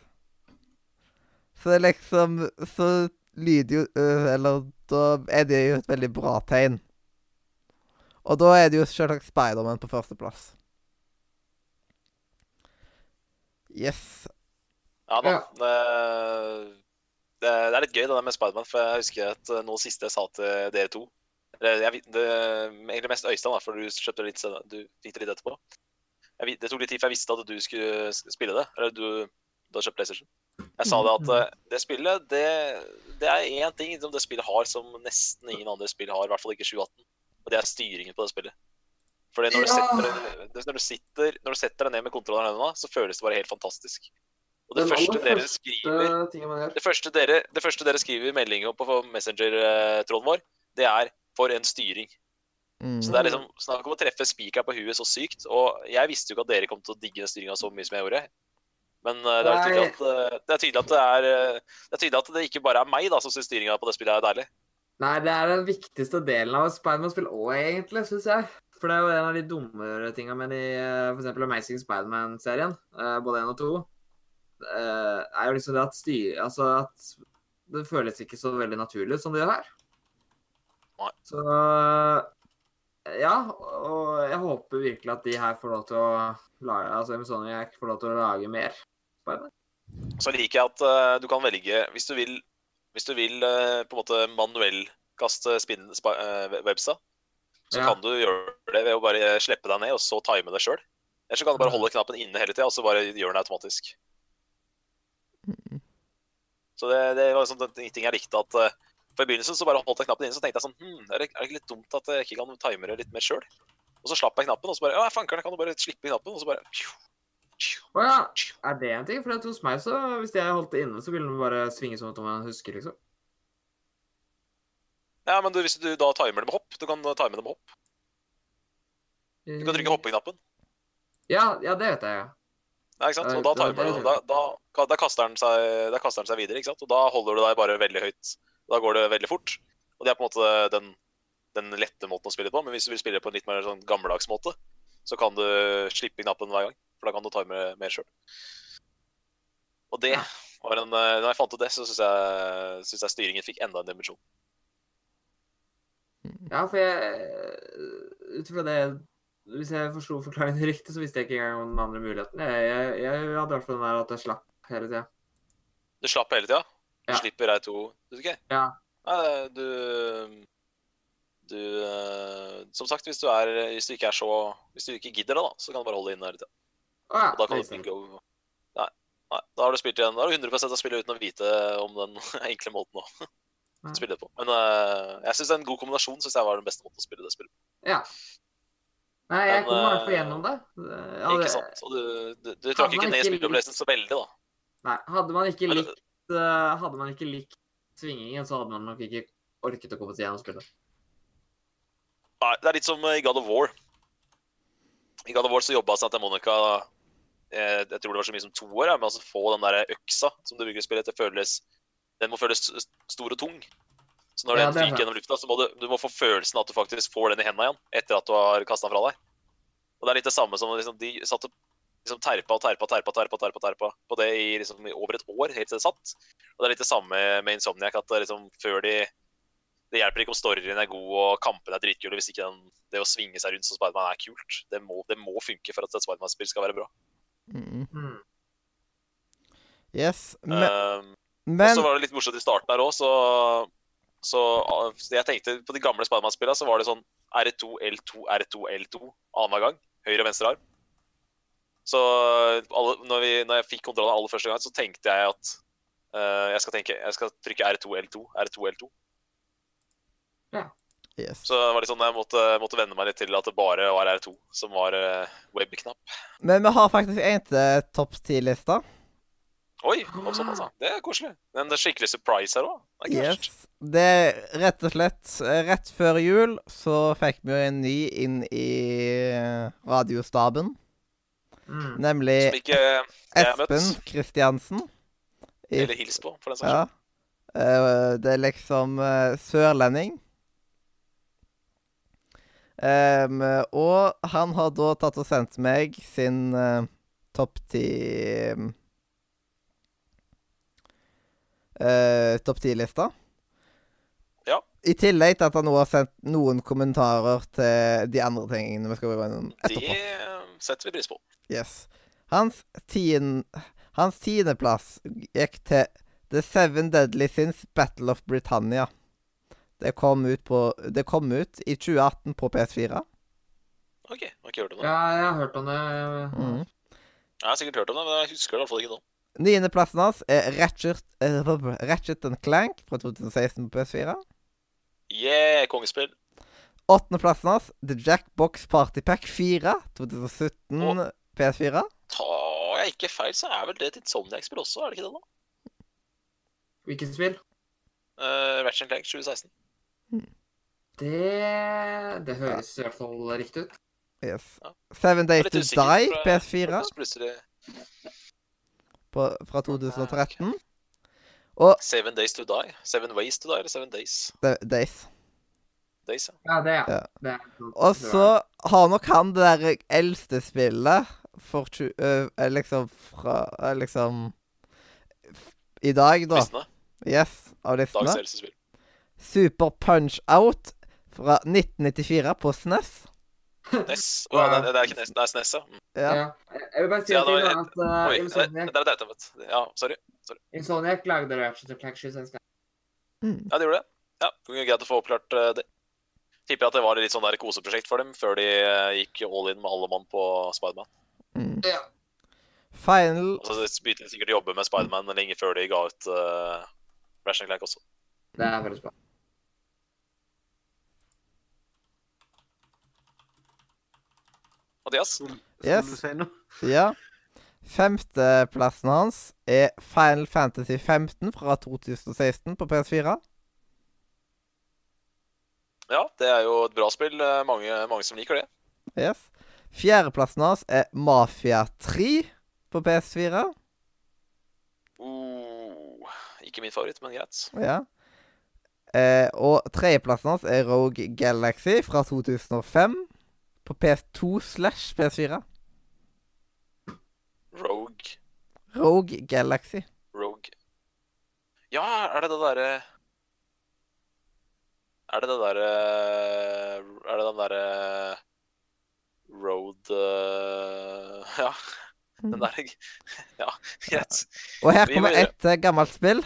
Så liksom Så lyder jo øh, Eller da er det jo et veldig bra tegn. Og da er det jo selvsagt Spiderman på førsteplass. Yes. Ja da. Ja. Det, det, er litt gøy det der med Spiderman, for jeg husker at eh, noe siste jeg sa til dere to Eller jeg, det, egentlig mest Øystein, da, for du kjøpte litt Du fikk det litt etterpå. Jeg, det tok litt tid, før jeg visste at du skulle spille det. Eller du, du hadde kjøpt PlayStation. Jeg sa det at eh, det spillet, det, det er én ting som det spillet har som nesten ingen andre spill har, i hvert fall ikke 2018. Og det er styringen på det spillet. Fordi når du, setter, det- når, du sitter, når du setter deg ned med kontrolleren i hendene, så føles det bare helt fantastisk. Og det første dere skriver det første dere, det første dere skriver i meldinga på Messenger-tråden vår, det er 'for en styring'. Mm. Så det er liksom snakk om å treffe spikeren på huet så sykt. Og jeg visste jo ikke at dere kom til å digge den styringa så mye som jeg gjorde. Men eh, det er tydelig at, eh, det er tydelig at det er eh, Det er tydelig at det ikke bare er meg da som syns styringa på det spillet er deilig. Nei, det er den viktigste delen av Spiderman-spill òg, egentlig, syns jeg. For det er jo en av de dummere tinga med de, eh, eksempel Amazing Spiderman-serien, eh, både én og to, eh, er jo liksom det at styr... Altså at det føles ikke så veldig naturlig ut som det gjør her. Nei. Så ja, og jeg håper virkelig at de her får lov til å lage Altså Amazoniac får lov til å lage mer. Så liker jeg at uh, du kan velge Hvis du vil, hvis du vil uh, på en måte manuellkaste uh, eh, websa, så Ja. kan du gjøre det ved å bare slippe deg ned og så time det sjøl. Eller så kan du bare holde knappen inne hele tida, og så bare gjør den automatisk. Så det, det var liksom en ting jeg likte at uh, For i begynnelsen så bare holdt jeg knappen inne, så tenkte jeg sånn hm, er, det, er det ikke litt dumt at jeg ikke kan time det litt mer sjøl? Og så slapp jeg knappen, og så bare Ja, fankeren, jeg kan jo bare slippe knappen, og så bare pju, Å ja, er det en ting? For at hos meg, så hvis jeg holdt det inne, så ville den bare svinge som om jeg husker, liksom. Ja, men du, hvis du da timer det med hopp, du kan time det med hopp. Du kan trykke hoppeknappen. Ja, ja, det vet jeg, ja. Ja, ikke sant? Og da, timer du, da, da, da, kaster den seg, da kaster den seg videre, ikke sant? Og da holder du deg bare veldig høyt. Da går det veldig fort. Og det er på en måte den, den lette måten å spille på. Men hvis du vil spille på en litt mer sånn gammeldags måte, så kan du slippe knappen hver gang. For da kan du time mer sjøl. Og det var en eh, Når jeg fant ut det, så syns jeg, synes jeg styringen fikk enda en dimensjon. Ja, for jeg Ut ifra det Hvis jeg forsto forklaringen riktig, så visste jeg ikke engang om den andre muligheten. Jeg, jeg, jeg hadde i hvert fall den der at jeg slapp hele tida. Du slapp hele tida. Du Ja. slipper ei to, du ikke? Ja. Nei, du Du eh, Som sagt, hvis du, er, hvis du ikke er så Hvis du ikke gidder det, da, så kan du bare holde inn hele ute. Og da kan du bygge over Nei, nei, da har du spilt igjen. Da har du 100% av spillet uten å vite om den enkle måten å spille det på. Men uh, jeg syns en god kombinasjon synes jeg var den beste måten å spille det spillet på. Ja. Nei, jeg kommer kom i hvert fall gjennom det. Ja, Ikke sant? Og du, du, du trakk ikke ned spillopplevelsen så veldig, da. Nei, hadde man ikke likt eh, Hadde man ikke likt svingingen, så hadde man nok ikke orket å komme seg gjennom spillet. Nei, det er litt som i God of War. I God of War så jobba Santa Monica eh, jeg tror det var så mye som to år ja, med å få den der øksa som du bruker i spillet, til føles Den må føles stor og tung. Så når Ja, den er fyker gjennom lufta, så må du, du må få følelsen at du faktisk får den i hendene igjen etter at du har kasta den fra deg. Og det er litt det samme som liksom, de satt og liksom terpa og terpa terpa, terpa, terpa, terpa på det i, liksom, i over et år, helt til det satt. Og det er litt det samme med Insomniac, at det liksom, før de det hjelper ikke om storyen er god og kampene er dritkule hvis ikke den, det å svinge seg rundt som Spiderman er kult. Det må, det må funke for at et Spiderman-spill skal være bra. Mm. Mm. Yes. Men, Um, og men så var det litt morsomt i starten her òg, så, så så jeg tenkte på de gamle Spiderman-spillene, så var det sånn R2, L2, R2, L2 annenhver gang. Høyre og venstre arm. Så alle, når, vi, når jeg fikk kontrollen aller første gang, så tenkte jeg at uh, jeg, skal tenke, jeg skal trykke R2, L2, R2, L2. Yes. Så det var litt sånn jeg måtte, måtte venne meg litt til at det bare var R2 som var web-knapp. Men vi har faktisk en til topp ti-lista. Oi, og altså. Det er koselig. Men det er skikkelig surprise her òg. Det er. Yes. Det er rett og slett eh, Rett før jul så fikk vi jo en ny inn i eh, radiostaben. Mm. Nemlig ikke. Espen Kristiansen. Eller hils på, for den saks skyld. Ja. det er liksom eh, sørlending. Em, og han har da tatt og sendt meg sin uh, topp ti uh, Topp ti-lista. Ja. I tillegg til at han nå har sendt noen kommentarer til de andre tingene vi skal gå gjennom etterpå. Det setter vi pris på. Yes. Hans, tien, hans tiendeplass gikk til The Seven Deadly Sins Battle of Britannia. Det kom ut, på, det kom ut i 2018 på PS4. OK, jeg har ikke hørt om det. Ja, jeg har hørt om det. Mm. Jeg har sikkert hørt om det, men jeg husker det i hvert fall ikke nå. Niendeplassen hans er Ratchet, eh, Ratchet and Clank fra 2016 på PS4. Yeah, kongespill. Åttendeplassen hans The Jackbox Party Pack 4 2017 Og, PS4. Tar jeg ikke feil, så er vel det et Insomniac-spill også, er det ikke det? da? Hvilket spill? Uh, Ratchet Clank 2016. Det Det høres i hvert fall riktig ut. Yes. Seven er Days to Die PS4 på, fra 2013. Og Seven Days to Die. Seven Ways to Die, eller Seven Days? Days. Days, ja. Ja, det, ja. Ja. det er Og så har nok han det der eldste spillet for tju- eh, Liksom fra Liksom I dag, da. Listene. Yes, av Dags eldste spill. Super Punch-Out fra 1994 på SNES. NES. Oh, ja, det, det er ikke NES, det er SNES, ja. Mm. Ja. Ja. Jeg vil bare si Ja, at, det at uh, Oi, det, Insomniac, det er dette. Ja, sorry. Insomniac lagde Ratchet and Clank 2016. Mm. Ja, det gjorde det. Ja, det Greit å få oppklart uh, det. Tipper at det var litt sånn der koseprosjekt for dem før de uh, gikk all in med alle mann på Spiderman. Mm. Ja. Final Og så begynte de sikkert å jobbe med Spiderman lenge før de ga ut uh, Ratchet Clank også. Det er veldig bra. Mathias? Skulle Yes. Ja. Femteplassen hans er Final Fantasy 15 fra 2016 på PS4. Ja, det er jo et bra spill. eh, Mange, mange som liker det. Yes. Fjerdeplassen hans er Mafia 3 på PS4. Uh, ikke min favoritt, men greit. Ja. Eh, og tredjeplassen hans er Rogue Galaxy fra 2005 på PS2 slash PS4. Rogue. Rogue Galaxy. Rogue. Ja, er det det derre Er det det derre Er det den derre Road eh, Ja. Den der Ja, greit. Og her kommer et eh, gammelt spill.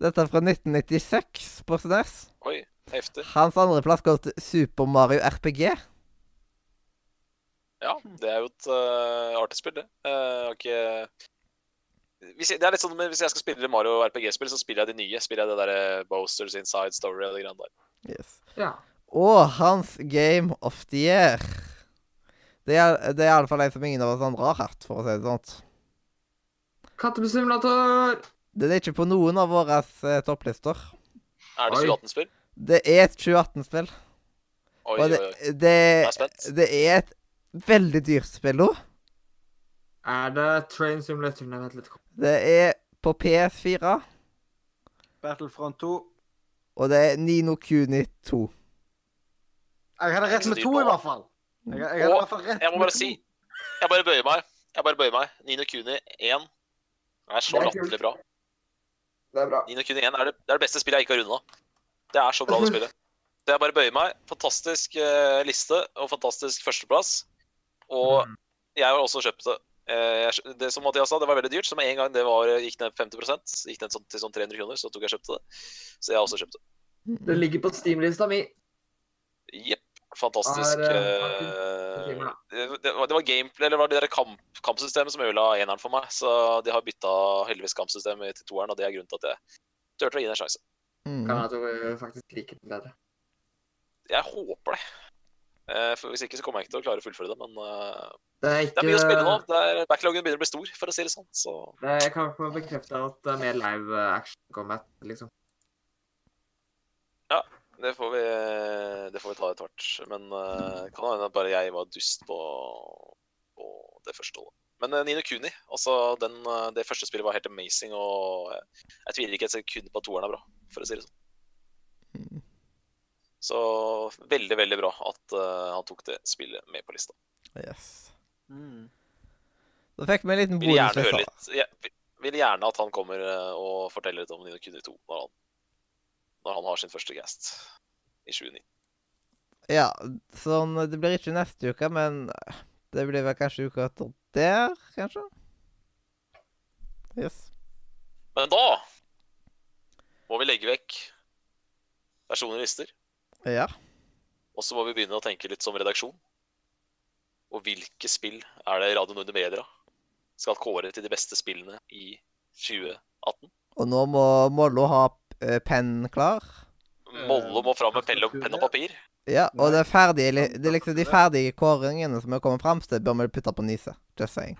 Dette er fra 1996 på SNES. Hans andreplass går til Super Mario RPG. Ja, det er jo et uh, artig spill, det. Uh, okay. hvis jeg, det er litt sånn, men hvis jeg skal spille Mario RPG-spill, så spiller jeg de nye. Spiller jeg det derre Boasters Inside Story og det greiene der. Yes. Ja. Og hans Game of the Year. Det er, det er iallfall en som ingen av oss andre har hatt, for å si det sånn. Kattesimulator! Den er ikke på noen av våre eh, topplister. Er det 2018-spill? Det er et 2018-spill. Oi, oi, oi, det, det, er det er et veldig dyrt spill nå. Er det Train Simulator? Nei, vent litt. Det er på PS4, Battlefront 2. og det er Nino Kuni 2. Jeg hadde rett med to, i hvert fall. Jeg, jeg hadde i Og hvert fall rett Jeg må bare si Jeg bare bøyer meg. Jeg bare bøyer meg. Nino Kuni 1 er så er latterlig bra. Det er bra. Nino Kuni 1 er det, det er det beste spillet jeg ikke har runda. Det er så bra, det spillet. Så jeg bare bøyer meg. Fantastisk uh, liste og fantastisk førsteplass. Og Mm. jeg har også kjøpt det. Eh, jeg, det som Mathias sa, det var veldig dyrt. Så med en gang det var, gikk ned 50% gikk ned sånn, til sånn 300 kroner, så tok jeg kjøpte det. Så jeg har også kjøpt det. Det ligger på Steam-lista mi. Jepp. Fantastisk. Er, uh, eh, timer, det, det, var, det var gameplay, eller var det der kamp, kampsystemet som ødela eneren for meg. Så de har bytta heldigvis kampsystemet til toeren, og det er grunnen til at jeg turte å gi det en sjanse. Mm. Kan jeg faktisk liker den bedre. Jeg håper det. Eh, For Hvis ikke så kommer jeg ikke til å klare å fullføre det. Men eh, Det er det er mye å spille nå. Det er, backloggen begynner å bli stor, for å si det sånn. Så Det, jeg kan få bekrefte at det er mer live eh, action combat, liksom. det får vi, det får vi ta etter hvert. Men det kan hende at bare jeg var dust på, på det første. Da. Men Nino Kuni, altså den, det første spillet var helt amazing. Og jeg tviler ikke et sekund på at toeren er bra, for å si det sånn. Så veldig, veldig bra at uh, han tok det spillet med på lista. Yes. Mm. Da fikk vi en liten. Jeg vil- vil gjerne at han kommer eh, og forteller litt om Nino Kuni 2 når han, når han har sin første gast i 2019. Ja, sånn Det blir ikke neste uke, men det blir vel kanskje uka etter der, kanskje? Yes. Men da må vi legge vekk personlige lister. Ja. Og så må vi begynne å tenke litt som redaksjon. Og hvilke spill er det Radio Nordre Media skal kåre til de beste spillene i 2018? Og nå må Mollo ha eh, penn klar. Mollo må fram med og, penn og papir. Ja, og det er ferdige, det er liksom de ferdige kåringene som er kommet fram til, bør vi putte på Nise. Just saying.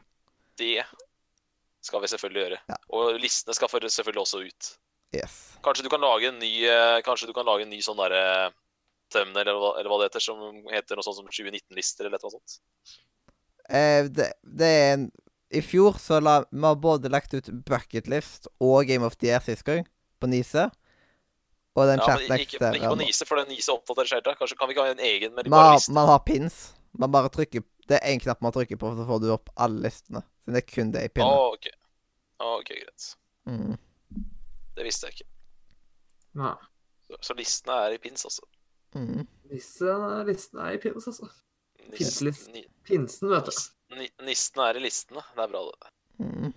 Det skal vi selvfølgelig gjøre. Ja. Og listene skal selvfølgelig også ut. Yes. Kanskje du kan lage en ny, eh, kanskje du kan lage en ny sånn derre thumbnail, eller, hva- eller hva det heter, som heter noe sånt som 2019-lister, eller noe sånt. Eh, det, det er en I fjor så la vi har både lagt ut Bucketlist og Game of the Year sist gang, på Nise. Og den Ja, men ikke, men ikke på. Nise, for den Nise oppdaterer seg helt. Kanskje kan vi ikke ha en egen med Man lister? man har pins. Man bare trykker Det er én knapp man trykker på, så får du opp alle listene. Så det er kun det i Å, pinnen. ok. Å, ok, greit. Mm. Det visste jeg ikke. Nei. Så, så listene er i pins, altså. Mm. Disse listen er i pins, altså. Pinsen, vet du. Nisten er i listene. Det er bra, det. Mm.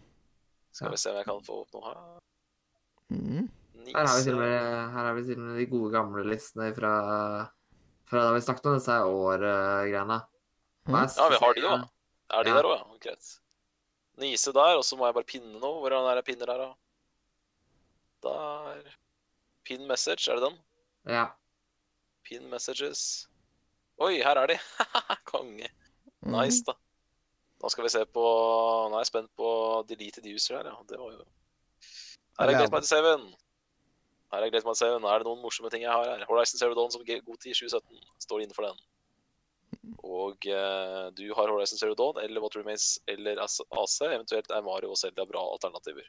Skal vi se om jeg kan få opp noe her. Mm. Her har vi til og med, her har vi til og med de gode gamle listene fra, fra da vi snakket om disse år-greiene. Mm. Ja, vi har de òg. Er de Ja. der òg, ja? Greit. Nise der, og så må jeg bare pinne noe. Hvordan er det pinner der, da? Der. Pin message, er det den? Ja. Pin messages. Oi, her er de! Konge. Mm. Nice, da. Da skal vi se på Nå er jeg spent på deleted user her, ja. Det var jo Her er. Great Mighty Seven. Her er Great Mighty Seven. Er det noen morsomme ting jeg har her? Horizon Zero Dawn som god tid 2017. Står innenfor den. Og eh, du har Horizon Zero Dawn eller What Remains eller AC. Eventuelt er Mario og Selda bra alternativer.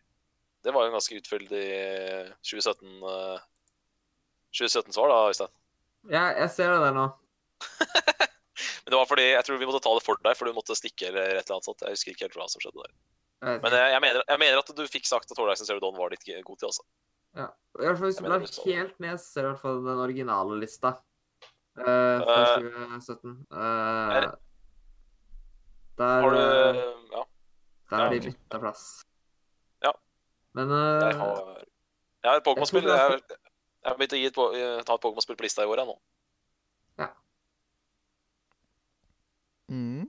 Det var jo en ganske utfyldig 2017 eh, 2017-svar, da, Øystein. Ja, jeg ser det der nå. Men det var fordi jeg tror vi måtte ta det for deg, for du måtte stikke eller et eller annet sånt. Jeg husker ikke helt hva som skjedde der. Jeg Men eh, jeg mener, jeg mener at du fikk sagt at Horizon Zero Dawn var litt god til, altså. Ja. I hvert fall Hvis du jeg blar helt ned, ser du i hvert fall den originale lista. Uh, fra Eh, 2017. Uh, er- der, Har du eh, Ja. der har ja, de bytta plass. Ja. Men uh, Jeg har Jeg har et Pokémon-spill. Jeg Jeg, har begynt å gi et, eh, ta et Pokémon-spill på lista i år, jeg nå. Mm.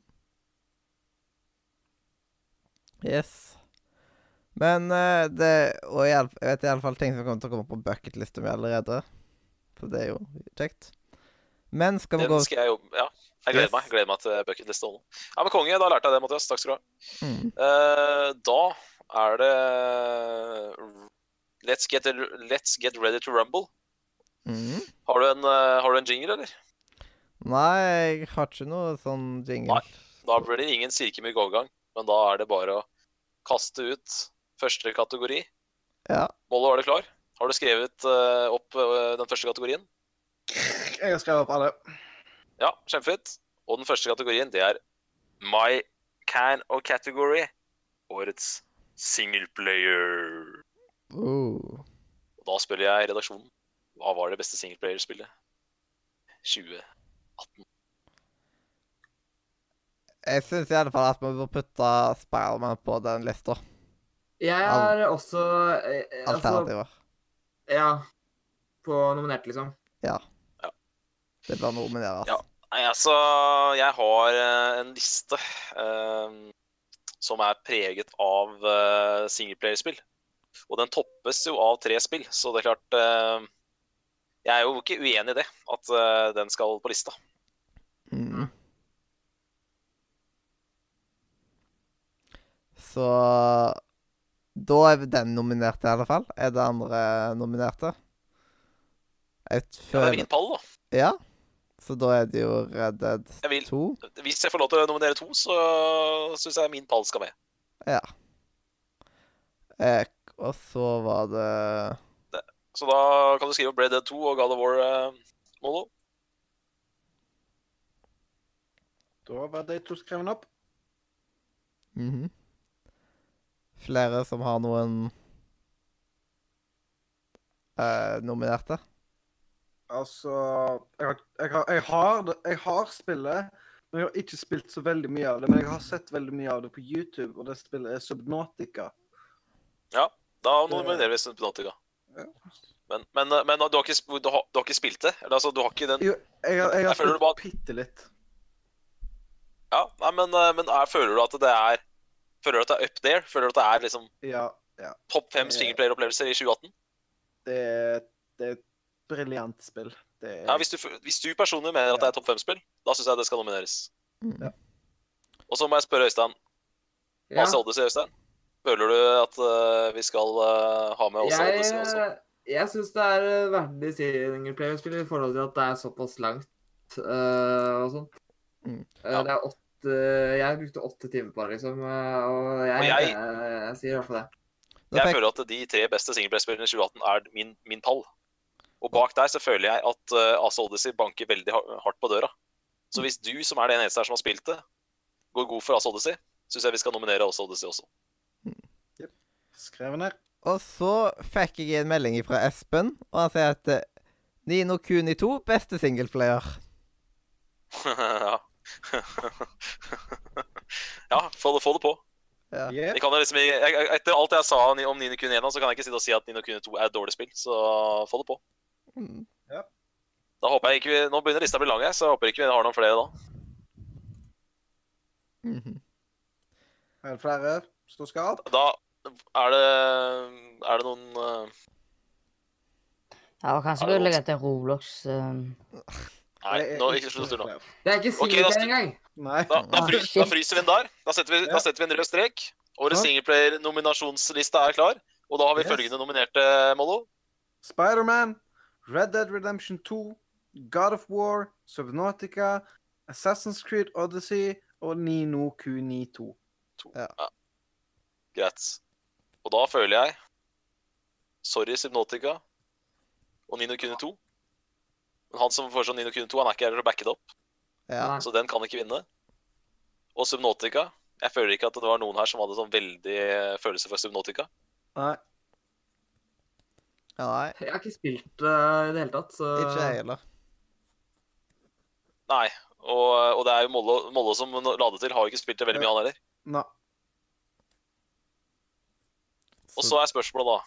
Yes. Men eh, det Og jeg vet iallfall ting som kommer til å komme på bucketlista mi allerede. For det er jo kjekt. Men skal vi gå skal jeg jo, Ja, jeg gleder Yes. meg. Jeg gleder meg til bucketlista nå. Ja, men konge, da lærte jeg det, Mathias. Takk skal du ha. mm. Uh, da er det Let's get, let's get ready to rumble. Mm. Har du en, uh, har du en jingle, eller? Nei, jeg har ikke noe sånn jingle. Nei. Da blir det ingen sirkemygg overgang, men da er det bare å kaste ut første kategori. Ja. Mollo, er du klar? Har du skrevet uh, opp uh, den første kategorien? Jeg har skrevet opp alle. Ja, kjempefint. Og den første kategorien, det er My Can of Category. Årets singleplayer. Uh. Og da spør jeg redaksjonen. Hva var det beste singleplayer-spillet? 2018. Jeg syns i alle fall at vi bør putte Spiderman på den lista. Jeg er også eh, Alternativer. altså, Alternativer. Ja. På nominert, liksom. Ja Det bør nomineres. Ja. Nei, altså, jeg har eh, en liste eh, som er preget av uh, singleplayerspill. Og den toppes jo av tre spill, så det er klart eh, Jeg er jo ikke uenig i det, at eh, den skal på lista. Mm. Så Da er den nominert, i alle fall. Er det andre nominerte? Jeg Ja, det er min pall, da. Ja. Så da er det jo Red Dead Jeg vil, 2. hvis jeg får lov til å nominere to, så syns jeg min pall skal med. Ja. Eh, og så var det Så da kan du skrive Blade Dead 2 og God of War, eh, Molo. Da var de to skrevet opp. mhm. Flere som har noen eh, nominerte? Altså jeg har, jeg, har, jeg, har, jeg har spillet, men jeg har ikke spilt så veldig mye av det. Men jeg har sett veldig mye av det på YouTube, og det spillet er Subnautica. Da nominerer vi Subnautica. Ja. Men, men, men du, har ikke, du, har, du har ikke spilt det? Eller, altså, du har ikke den Jo, jeg, har- jeg har spilt du bare- bitte litt. Ja, nei, men, eh, men er, føler du at det er Føler du at det er up there? Føler du at det er liksom Ja, ja. topp fem singleplayer-opplevelser i 2018? Det, det er et briljant spill. Det er, Ja, hvis du, hvis du personlig mener at det er topp fem-spill, da syns jeg det skal nomineres. Mm. Ja. Og så må jeg spørre Øystein. Ja. sa du til Øystein. Føler du at eh, vi skal eh, ha med også Jeg, også? jeg syns det er eh, verdig singleplayerspill i forhold til at det er såpass langt uh, og sånt. Mm. Eh, Ja. Det er åtte Jeg brukte åtte timer på det, liksom. Og jeg, Og jeg- jeg, jeg, sier i hvert fall det. Jeg fikk, føler at de tre beste singleplayerspillene i 2018 er min, min pall. Og bak der så føler jeg at uh, Asa Odyssey banker veldig hardt på døra. Så hvis du, som er den eneste her som har spilt det, går god for Asa Odyssey, syns jeg vi skal nominere Asa Odyssey også. Skrevet ned. og så fikk jeg en melding fra Espen, og han sier at eh, Nino Kuni 2, beste singleplayer. ja. ja, få det, få det på. Ja. Yeah. Jeg kan liksom, jeg, jeg, etter alt jeg sa om Nino Kuni 1, så kan jeg ikke sitte og si at Nino Kuni 2 er et dårlig spill. Så få det på. Mm. Da håper jeg ikke vi, Nå begynner lista å bli lang, så jeg håper ikke vi har noen flere da. Mhm. Er det flere som skal opp? Da er det, er det noen uh... Ja, og kanskje burde legge til Roblox. Um, Nei, Det er nå, ikke slutt nå. Det er ikke da singleplayer okay, engang! Nei. Da, da, Ah, fry, da fryser vi den der. Da setter vi, Ja. da setter vi en rød strek. Årets Ja. singleplayer-nominasjonsliste er klar. Og da har vi Yes. følgende nominerte, Mollo. Spider-Man, Red Dead Redemption 2, God of War, Subnautica, Assassin's Creed Odyssey og Nino Kuni 2. Greit. Og da føler jeg Sorry, Subnautica og Nino Kune 2. Men han som foreslår Nino Kune 2, han er ikke her til å backe det opp, Ja. Så den kan ikke vinne. Og Subnautica Jeg føler ikke at det var noen her som hadde sånn veldig eh, følelse for Subnautica. Nei. ja. Nei, Jeg har ikke spilt det i det hele tatt, så ikke jeg heller. Nei. Og, og det er jo Mollo, Mollo som la det til, har jo ikke spilt det veldig mye, han heller. Nei. Og så er spørsmålet da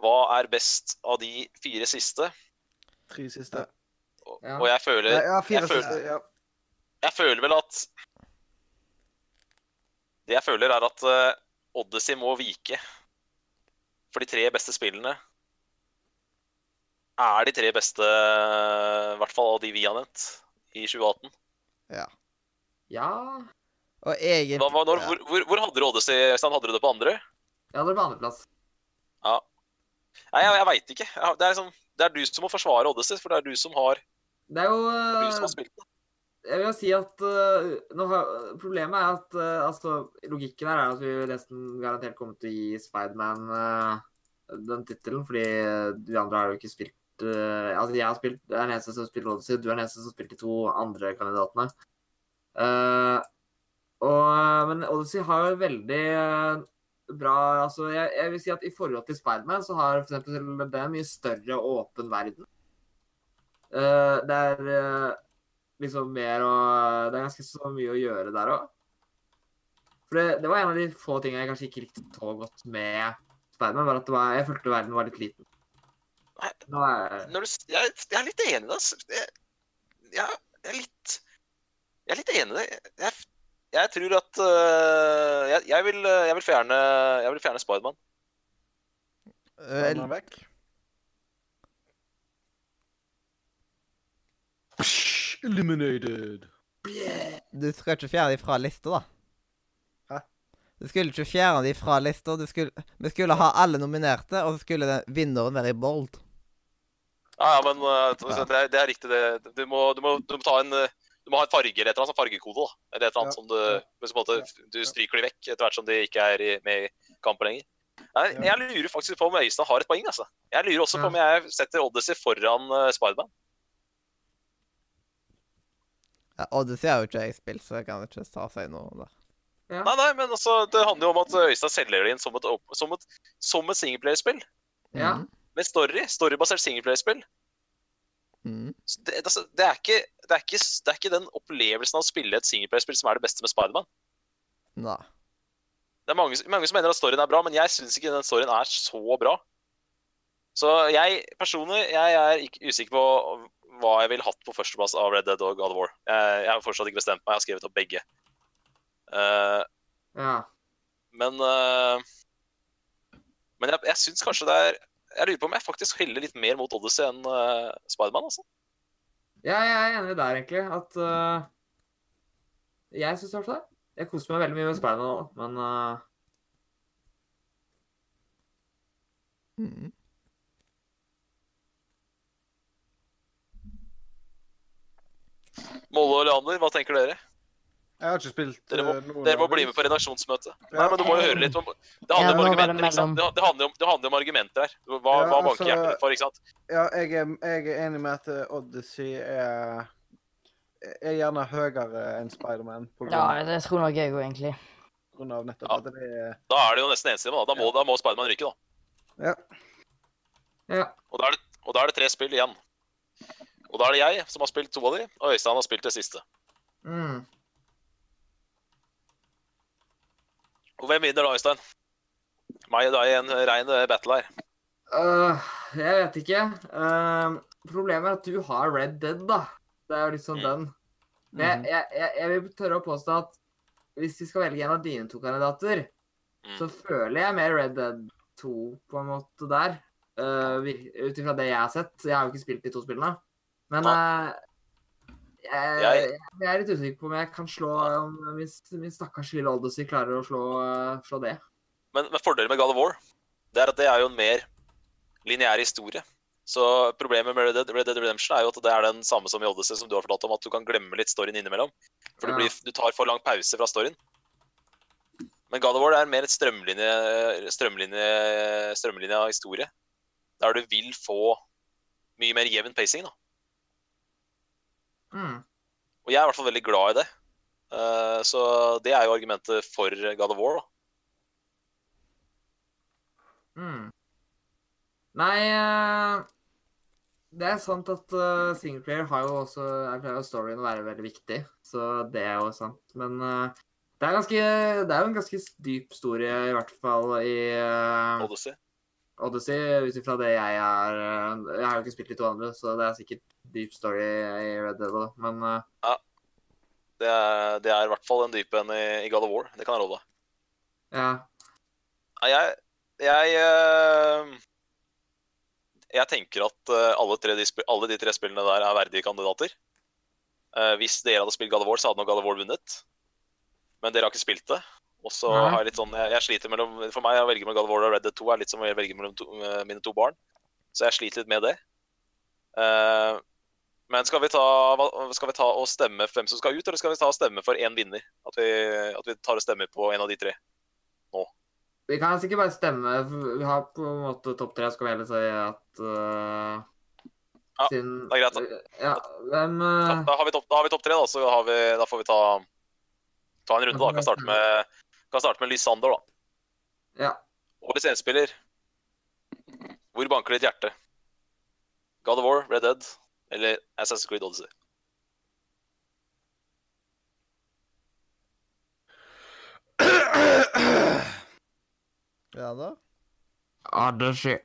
hva er best av de fire siste. Tre siste. Og, Ja. og jeg føler Ja, ja fire jeg føler, siste. Ja. jeg føler vel at Det jeg føler, er at uh, Odyssey må vike. For de tre beste spillene er de tre beste, i hvert fall av de vi har nevnt, i 2018. Ja. Ja Og egentlig Hva, hva, når, hvor, hvor, hvor hadde du Odyssey? Øystein? Hadde du det på andre? Jeg hadde det på andreplass. Nei, jeg, jeg veit ikke. Det, er liksom, det er du som må forsvare Odyssey, for det er du som har, Det er jo det er du som eh, har spilt det. Jeg vil si at uh, nå Problemet er at uh, altså, logikken her er at vi nesten garantert kommer til å gi Spiderman uh, den tittelen, fordi de andre har jo ikke spilt uh, Altså, jeg har spilt, jeg er den eneste som har spilt Odyssey, du er den eneste som har spilt de to andre kandidatene. Eh, og, men Odyssey har jo veldig eh, bra altså jeg, jeg vil si at I forhold til Spiderman så har eksempel, det mye større og åpen verden. Uh, det er uh, liksom mer å Det er ganske så mye å gjøre der òg. For det, det var en av de få tingene jeg kanskje ikke likte så godt med Spiderman, var at det var, jeg følte verden var litt liten. Nei. Er, du, jeg, jeg er litt enig i det. ass. Jeg, jeg, jeg er litt Jeg er litt enig i det. Jeg, jeg tror at uh, jeg, jeg, vil, øh, jeg vil fjerne Jeg vil fjerne Spiderman. Eh, Spiderman vekk. Eliminated. Du skal ikke fjerne de fra lista, da? Hæ? Du skulle ikke fjerne de fra lista. Du skulle, vi skulle ha alle nominerte, og så skulle den, vinneren være i bold. Ja, ja, men uh, det, er, det er riktig, det. Du må, du må, du må ta en øh, du må ha en farge eller et eller annet, fargekode. da. Eller et eller annet Ja. som du, på en måte, du stryker de vekk etter hvert som de ikke er i, med i kampen lenger. Nei, Jeg lurer faktisk på om Øystein har et poeng. altså. Jeg lurer også på om jeg setter Odyssey foran uh, Spiderman. Ja, Odyssey har jo ikke jeg spilt, så jeg kan ikke ta seg noe der. ja. Nei, nei, men altså, det handler jo om at Øystein selger det inn som et, som et, som et singleplayerspill. Ja. Mhm. Med story. Storybasert singleplayerspill. Det, altså, det, er ikke, det, er ikke, det er ikke den opplevelsen av å spille et singelplayerspill som er det beste med Spiderman. Det er mange, mange som mener at storyen er bra, men jeg syns ikke den storyen er så bra. Så jeg personlig jeg er ikke usikker på hva jeg ville hatt på førsteplass av Red Dead og God of War. Jeg, jeg har fortsatt ikke bestemt meg. Jeg har skrevet opp begge. Uh, ja. men uh, Men jeg, jeg syns kanskje det er Jeg lurer på om jeg faktisk heller litt mer mot Odyssey enn uh, Spiderman. Altså. Ja, jeg er enig der, egentlig. At uh, Jeg syns i hvert fall det. Jeg koser meg veldig mye med Spiderman òg, men uh... Molle og Leander, hva tenker dere? Jeg har ikke spilt Dere må, eh, noen dere må bli med på redaksjonsmøte. Nei, men du må jo høre litt om Det Ja, handler om argumenter, ikke sant? Det, det, handler om, det handler om argumenter her. Hva, Ja, hva banker altså- hjertet ditt for, ikke sant? Ja, jeg er, jeg er enig med at eh, Odyssey er er gjerne høyere enn Spiderman på Ja, det tror nok jeg òg, egentlig. grunn av nettopp Ja. at det er Da er det jo nesten enstemmig. Da. Da, må, da må Spiderman ryke, da. Ja. ja. Og da, er det, og da er det tre spill igjen. Og da er det jeg som har spilt to av de, og Øystein har spilt det siste. Mm. Og hvem vinner da, Øystein? Meg og deg i en rein eh, battle her. Uh, jeg vet ikke. Uh, problemet er at du har Red Dead, da. Det er jo sånn Mm. den. Men Mhm. jeg, jeg, jeg vil tørre å påstå at hvis vi skal velge en av dine to kandidater, Mm. så føler jeg mer Red Dead 2 på en måte der. Uh, Ut ifra det jeg har sett. Jeg har jo ikke spilt de to spillene. Men øh, jeg, Jeg- er litt usikker på om jeg kan slå min, min stakkars lille Odyssey klarer å slå, øh, slå det. Men, men fordelen med God of War det er at det er jo en mer lineær historie. Så problemet med Red Dead, Red Dead Redemption er jo at det er den samme som i Odyssey, som du har fortalt om, at du kan glemme litt storyen innimellom. For Ja. du, blir, du tar for lang pause fra storyen. Men God of War er mer et strømlinje, strømlinje, strømlinja historie. Der du vil få mye mer jevn pacing. da. Mm. Og jeg er i hvert fall veldig glad i det. Uh, så det er jo argumentet for God of War. da. Mm. Nei eh, Det er sant at uh, singleplayer har jo også Jeg pleier jo storyen å være veldig viktig, så det er jo sant. Men uh, det er ganske Det er jo en ganske dyp historie, i hvert fall i uh, Odyssey. Odyssey, ut ifra det jeg er eh, Jeg har jo ikke spilt de to andre, så det er sikkert deep story i Red Dead òg, men Ja, Det er, det er i hvert fall en dyp en i, i God of War. Det kan jeg love deg. ja. Nei, Jeg, jeg, eh, jeg tenker at eh, alle, tre, alle de tre spillene der er verdige kandidater. Hvis dere hadde spilt God of War, så hadde nok God of War vunnet. Men dere har ikke spilt det. Og så har jeg litt sånn, jeg, jeg sliter mellom, For meg å velge mellom God of War og Red Dead 2 er litt som å velge mellom to, mine to barn. Så jeg sliter litt med det. Eh, men skal vi, ta, skal vi ta og stemme for hvem som skal ut, eller skal vi ta og stemme for én vinner? At vi, at vi tar og stemmer på en av de tre? nå? Vi kan sikkert bare stemme. Vi har på en måte topp tre, skal vi heller si at uh, Ja, sin, det er greit, da. Ja, hvem eh, da har vi topp, da har vi topp tre, da, så har vi, da får vi ta, ta en runde. da. Kan starte med, kan starte med Lysander, da. Ja. Årets enspiller. Hvor banker ditt hjerte? God of War, Red Dead eller Assassin's Creed Odyssey? Ja da. Odyssey.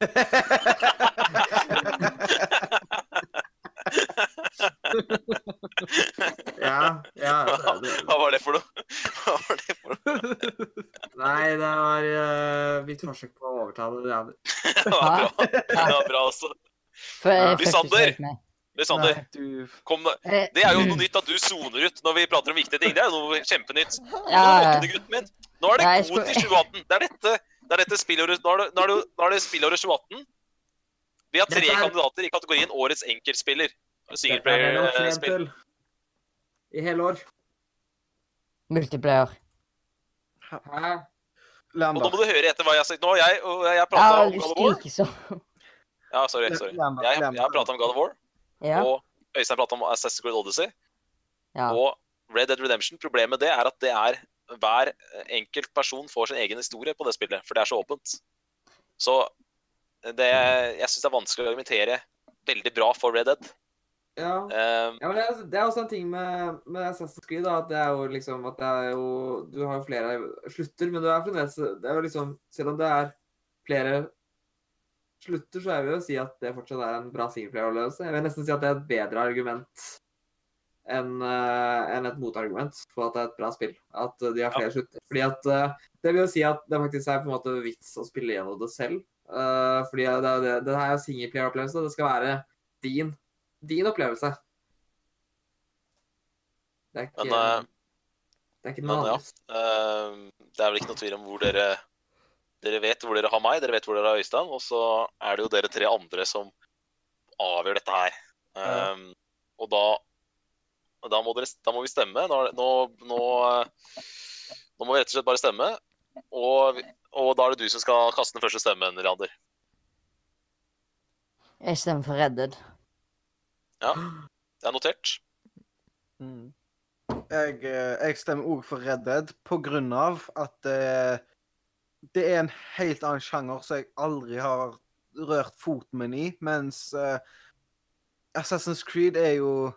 Ja, ja. Hva, det- det- hva var det for noe? Hva var det for noe? Nei, det var uh, mitt forsøk på å overtale det andre. Det var bra. Det var bra også. Lysander! Lysander, kom da. Eh, Det er jo noe nytt at du soner ut når vi prater om viktige ting. Det er jo noe kjempenytt. Nå Ja. Nå er det god til 2018. Det er dette, det er dette spillåret Nå er det, nå er det, nå er det spillåret 2018. Vi har tre er- kandidater i kategorien Årets enkeltspiller. Er Singleplayer-spill. i hele år. Multiplayer. Hæ? Og nå må du høre etter hva jeg har sagt. Nå jeg, og jeg Ja, prata om du God of War. Ja, sorry. sorry. Jeg, jeg har prata om God of War, Ja. og Øystein prata om Assassin's Creed Odyssey. ja. Og Red Dead Redemption. Problemet med det er at det er hver enkelt person får sin egen historie på det spillet, for det er så åpent. Så det, jeg syns det er vanskelig å argumentere veldig bra for Red Dead. Ja. Um, Ja, men det er, det er også en ting med, med Assassin's Creed, da, at det er jo liksom at det er jo Du har jo flere slutter, men du er fremdeles Det er jo liksom Selv om det er flere slutter, så jeg vil jo si at det fortsatt er en bra singleplayer-opplevelse. Jeg vil nesten si at det er et bedre argument enn eh, enn et motargument for at det er et bra spill. At de har flere slutter. Fordi at eh, Det vil jo si at det faktisk er på en måte vits å spille gjennom det selv. Eh, fordi det, det, det her er singleplayer-opplevelse. Det skal være din, din opplevelse. Det er ikke, Men, det er ikke men noe ja. annet. eh, det er vel ikke noe tvil om hvor dere Dere vet hvor dere har meg, dere vet hvor dere har Øystein, og så er det jo dere tre andre som avgjør dette her. Ja. Eh, og da da må, dere, da må vi stemme. Nå, nå, nå, nå må vi rett og slett bare stemme. Og, og da er det du som skal kaste den første stemmen, Leander. Jeg stemmer for Redded. Ja. Det er notert. Mm. Jeg, eh, jeg stemmer òg for Redded på grunn av at eh, det er en helt annen sjanger som jeg aldri har rørt foten min i, mens uh, Assassin's Creed er jo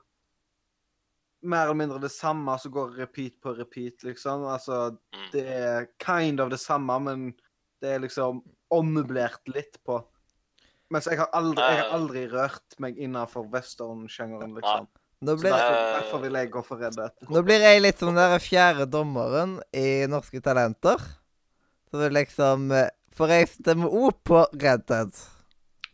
mer eller mindre det samme som går repeat på repeat, liksom. Altså, Mm. det er kind of det samme, men det er liksom ommøblert litt på. Mens jeg har aldri, jeg har Eh. aldri rørt meg innafor western-sjangeren, liksom. Nå blir, derfor, Eh. vil jeg gå for Red nå blir jeg litt som den der fjerde dommeren i Norske Talenter. Så det liksom eh, For jeg stemmer òg på Red Dead.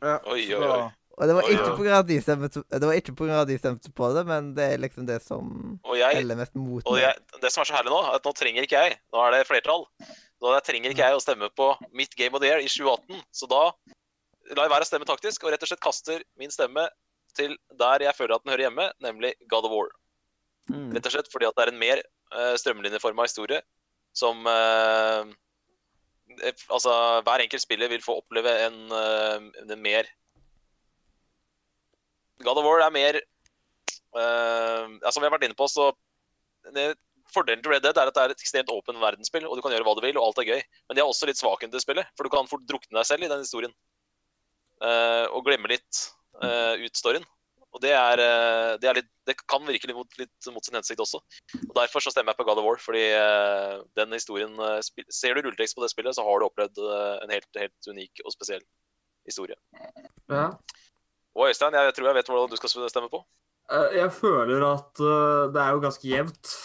Ja, Oi, oi, oi. Og det var Oi, ikke på grunn at de stemte, det var ikke på grunn av at de stemte på det, men det er liksom det som heller mest mot Og jeg, det som er så herlig nå, er at nå trenger ikke jeg, nå er det flertall, nå trenger ikke jeg å stemme på mitt Game of the Year i 2018. Så da lar jeg være å stemme taktisk, og rett og slett kaster min stemme til der jeg føler at den hører hjemme, nemlig God of War. Mm. Rett og slett fordi at det er en mer uh, strømlinjeforma historie som uh, eh, Altså, hver enkelt spiller vil få oppleve en, eh, en mer God of War er mer uh, ja, Som vi har vært inne på, så det, Fordelen til Red Dead er at det er et ekstremt åpen verdensspill, og du kan gjøre hva du vil, og alt er gøy. Men de har også litt svakheter til spillet, for du kan fort drukne deg selv i den historien. Uh, og glemme litt uh, ut storyen. Og det er, eh, det er litt Det kan virke litt mot, litt mot sin hensikt også. Og Derfor så stemmer jeg på God of War, fordi eh, den historien eh, Ser du rulletekst på det spillet, så har du opplevd en helt, helt unik og spesiell historie. Ja. Og Øystein, jeg tror jeg vet hvordan du skal stemme på. Jeg føler at det er jo ganske jevnt,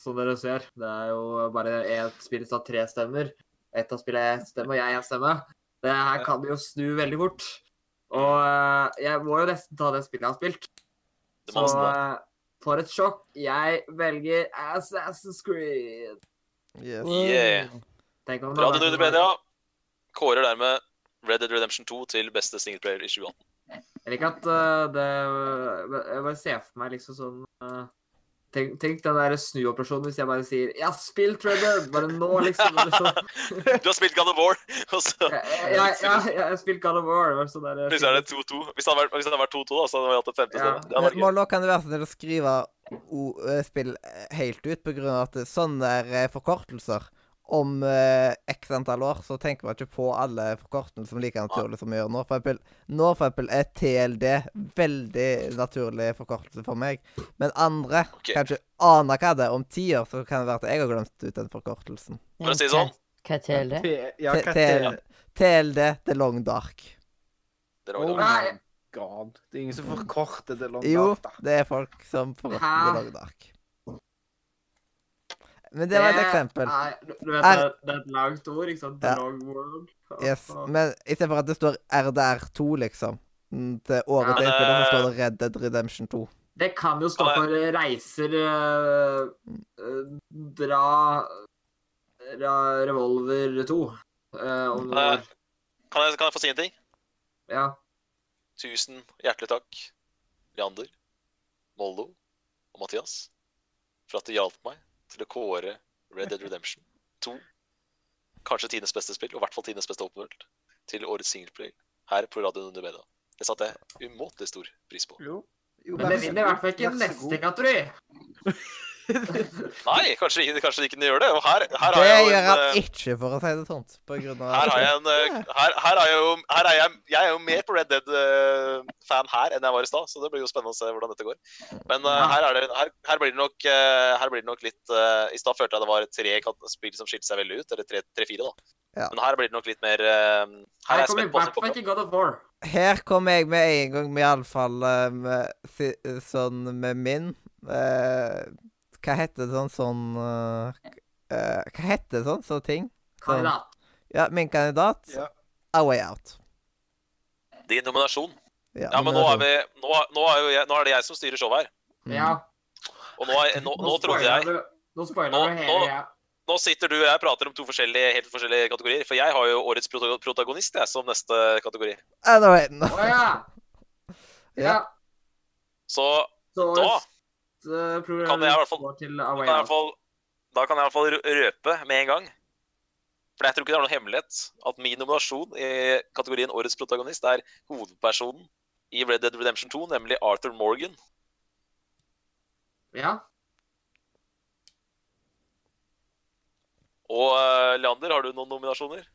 som dere ser. Det er jo bare ett spill som har tre stemmer. Ett av spillene er én stemme, og jeg er én stemme. Det her kan jo snu veldig fort. Og eh, jeg må jo nesten ta det spillet jeg har spilt. Så eh, for et sjokk. Jeg velger Assassin's Creed. Yes. Yeah. Det Radio hadde Nordre vært- Media kårer dermed Red Dead Redemption 2 til beste singleplayer i 2018. Jeg liker at uh, det Jeg bare ser for meg liksom sånn eh, Tenk, tenk den der snuoperasjonen hvis jeg bare sier 'Jeg har spilt Red Dead', bare nå, liksom. Sånn. Du har spilt God of War, og så Jeg, jeg, jeg, jeg har spilt God of War. Sånn der, plutselig er det 2-2. Hvis det hadde vært, hvis det hadde vært 2-2, da, så hadde vi hatt et femte Ja. gøy. Mollo, kan det være så å skrive o eh, spill helt ut, på grunn av at sånne der, eh, forkortelser om eh, x antall år, så tenker man ikke på alle forkortelser som like naturlig som vi gjør nå. For eksempel, nå for eksempel er TLD veldig naturlig forkortelse for meg. Men andre okay. kan ikke ane hva det er. Om ti år så kan det være at jeg har glemt ut den forkortelsen. For å si sånn, Hva er TLD? Ja, T- hva T- til? TLD, The Long Dark. det Oh Nei. my god. Det er ingen som forkorter det Long Jo, bak, Jo, det er folk som forkorter? The Long Dark. Men det var et eksempel. Nei, du vet, R... det, det er et langt ord, ikke sant? The Ja. long world. Yes, Og- men istedenfor at det står RDR2, liksom, mm, til året Ja, men, så eh, står det Red Dead Redemption 2. Det kan jo stå for reiser øh, øh, Dra ra, Revolver 2. øh, om det Eh. Kan jeg, kan jeg få si en ting? Ja. Tusen hjertelig takk, Leander, Moldo og Mathias, for at du hjalp meg til å kåre Red Dead Redemption 2, kanskje tidenes beste spill, og i hvert fall tidenes beste open world, til årets singleplay her på radioen under media. Det satte jeg umåtelig stor pris på. Jo. jo Men det vinner i hvert fall ikke neste kategori. Nei, kanskje, kanskje de ikke gjør det. Her, her Det har jeg jo gjør en, han eh, ikke, for å si det sånn. På grunn av Her har jeg en eh, her, her er jeg jo, her er jeg, jeg er jo mer på Red Dead-fan her enn jeg var i stad, så det blir jo spennende å se hvordan dette går. Men eh, her, er det, her, her blir det nok, eh, her blir det nok litt uh, I stad følte jeg det var tre spill som skilte seg veldig ut, eller tre-fire, da. Ja. Men her blir det nok litt mer uh, Her er Her jeg kommer i kommer. ikke God of War. Her kom jeg med en gang med iallfall uh, med, sånn med min eh, Hva heter det sånn sånn uh, eh, Hva heter det sånn sånne ting? Kandidat. Ja, min kandidat Ja. A Way Out. Din nominasjon. Ja, Ja, men nå er, vi, nå, nå, er jo jeg, nå er det jeg som styrer showet her. Mm. Ja. Og nå, er, nå, nå trodde jeg du- Nå spoiler du hele nå- Nå sitter du og jeg prater om to forskjellige, helt forskjellige kategorier. For jeg har jo årets protagonist jeg, som neste kategori. Anyway, Å ja! Ja. Ja. Så Så Da uh, kan jeg i hvert fall- til da Away kan, jeg i hvert fall, da kan jeg i hvert fall røpe med en gang. For jeg tror ikke det er noen hemmelighet at min nominasjon i kategorien Årets protagonist er hovedpersonen i Red Dead Redemption 2, nemlig Arthur Morgan. Ja. Og uh, Leander, har du noen nominasjoner?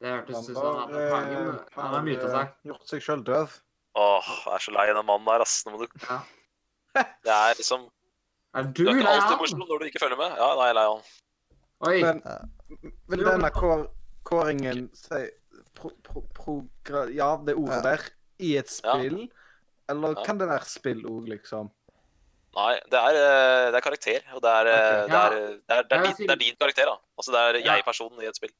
Det hørtes ut Han som han er på eh, Han har muta seg. eh, gjort seg sjøl døv. Åh, jeg er så lei den mannen der, ass. Nå må du Ja. Det er liksom Er Du du er ikke alltid morsom når du ikke følger med. Ja, nei, jeg er lei han. Oi. Men vil denne kår, kåringen si pro, pro, progra, Ja, det ordet Ja. der i et Ja. spill? Eller Ja. kan det være spill òg, liksom? Nei, det er, eh, det er karakter. Og det er, okay. Det er, det er, det er, din, det er din karakter, da. Altså det er jeg-personen i et spill.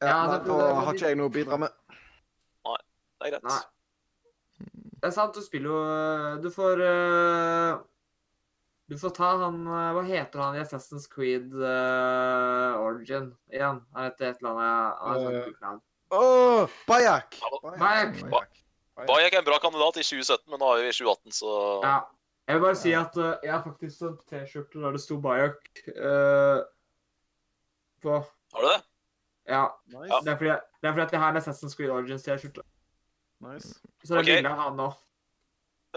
Ja, da har ikke jeg noe å bidra med. Nei, Det er greit. Nei. Det er sant, du spiller jo Du får eh, Du får ta han eh, Hva heter han i Assassin's Creed uh, Origin igjen? Han heter et eller annet Han har et Eh, sånt kult navn. Å, Bajak! Bayek er en bra kandidat i 2017, men nå er vi i 2018, så Ja. Jeg vil bare si at uh, jeg har faktisk en T-skjorte der det sto Bayek uh, på. Har du det? Ja. Nice. Det er fordi, det er fordi at jeg har en Assassin's Creed Origins T-skjorte. Nice. Så det okay. Ok. bilde han nå.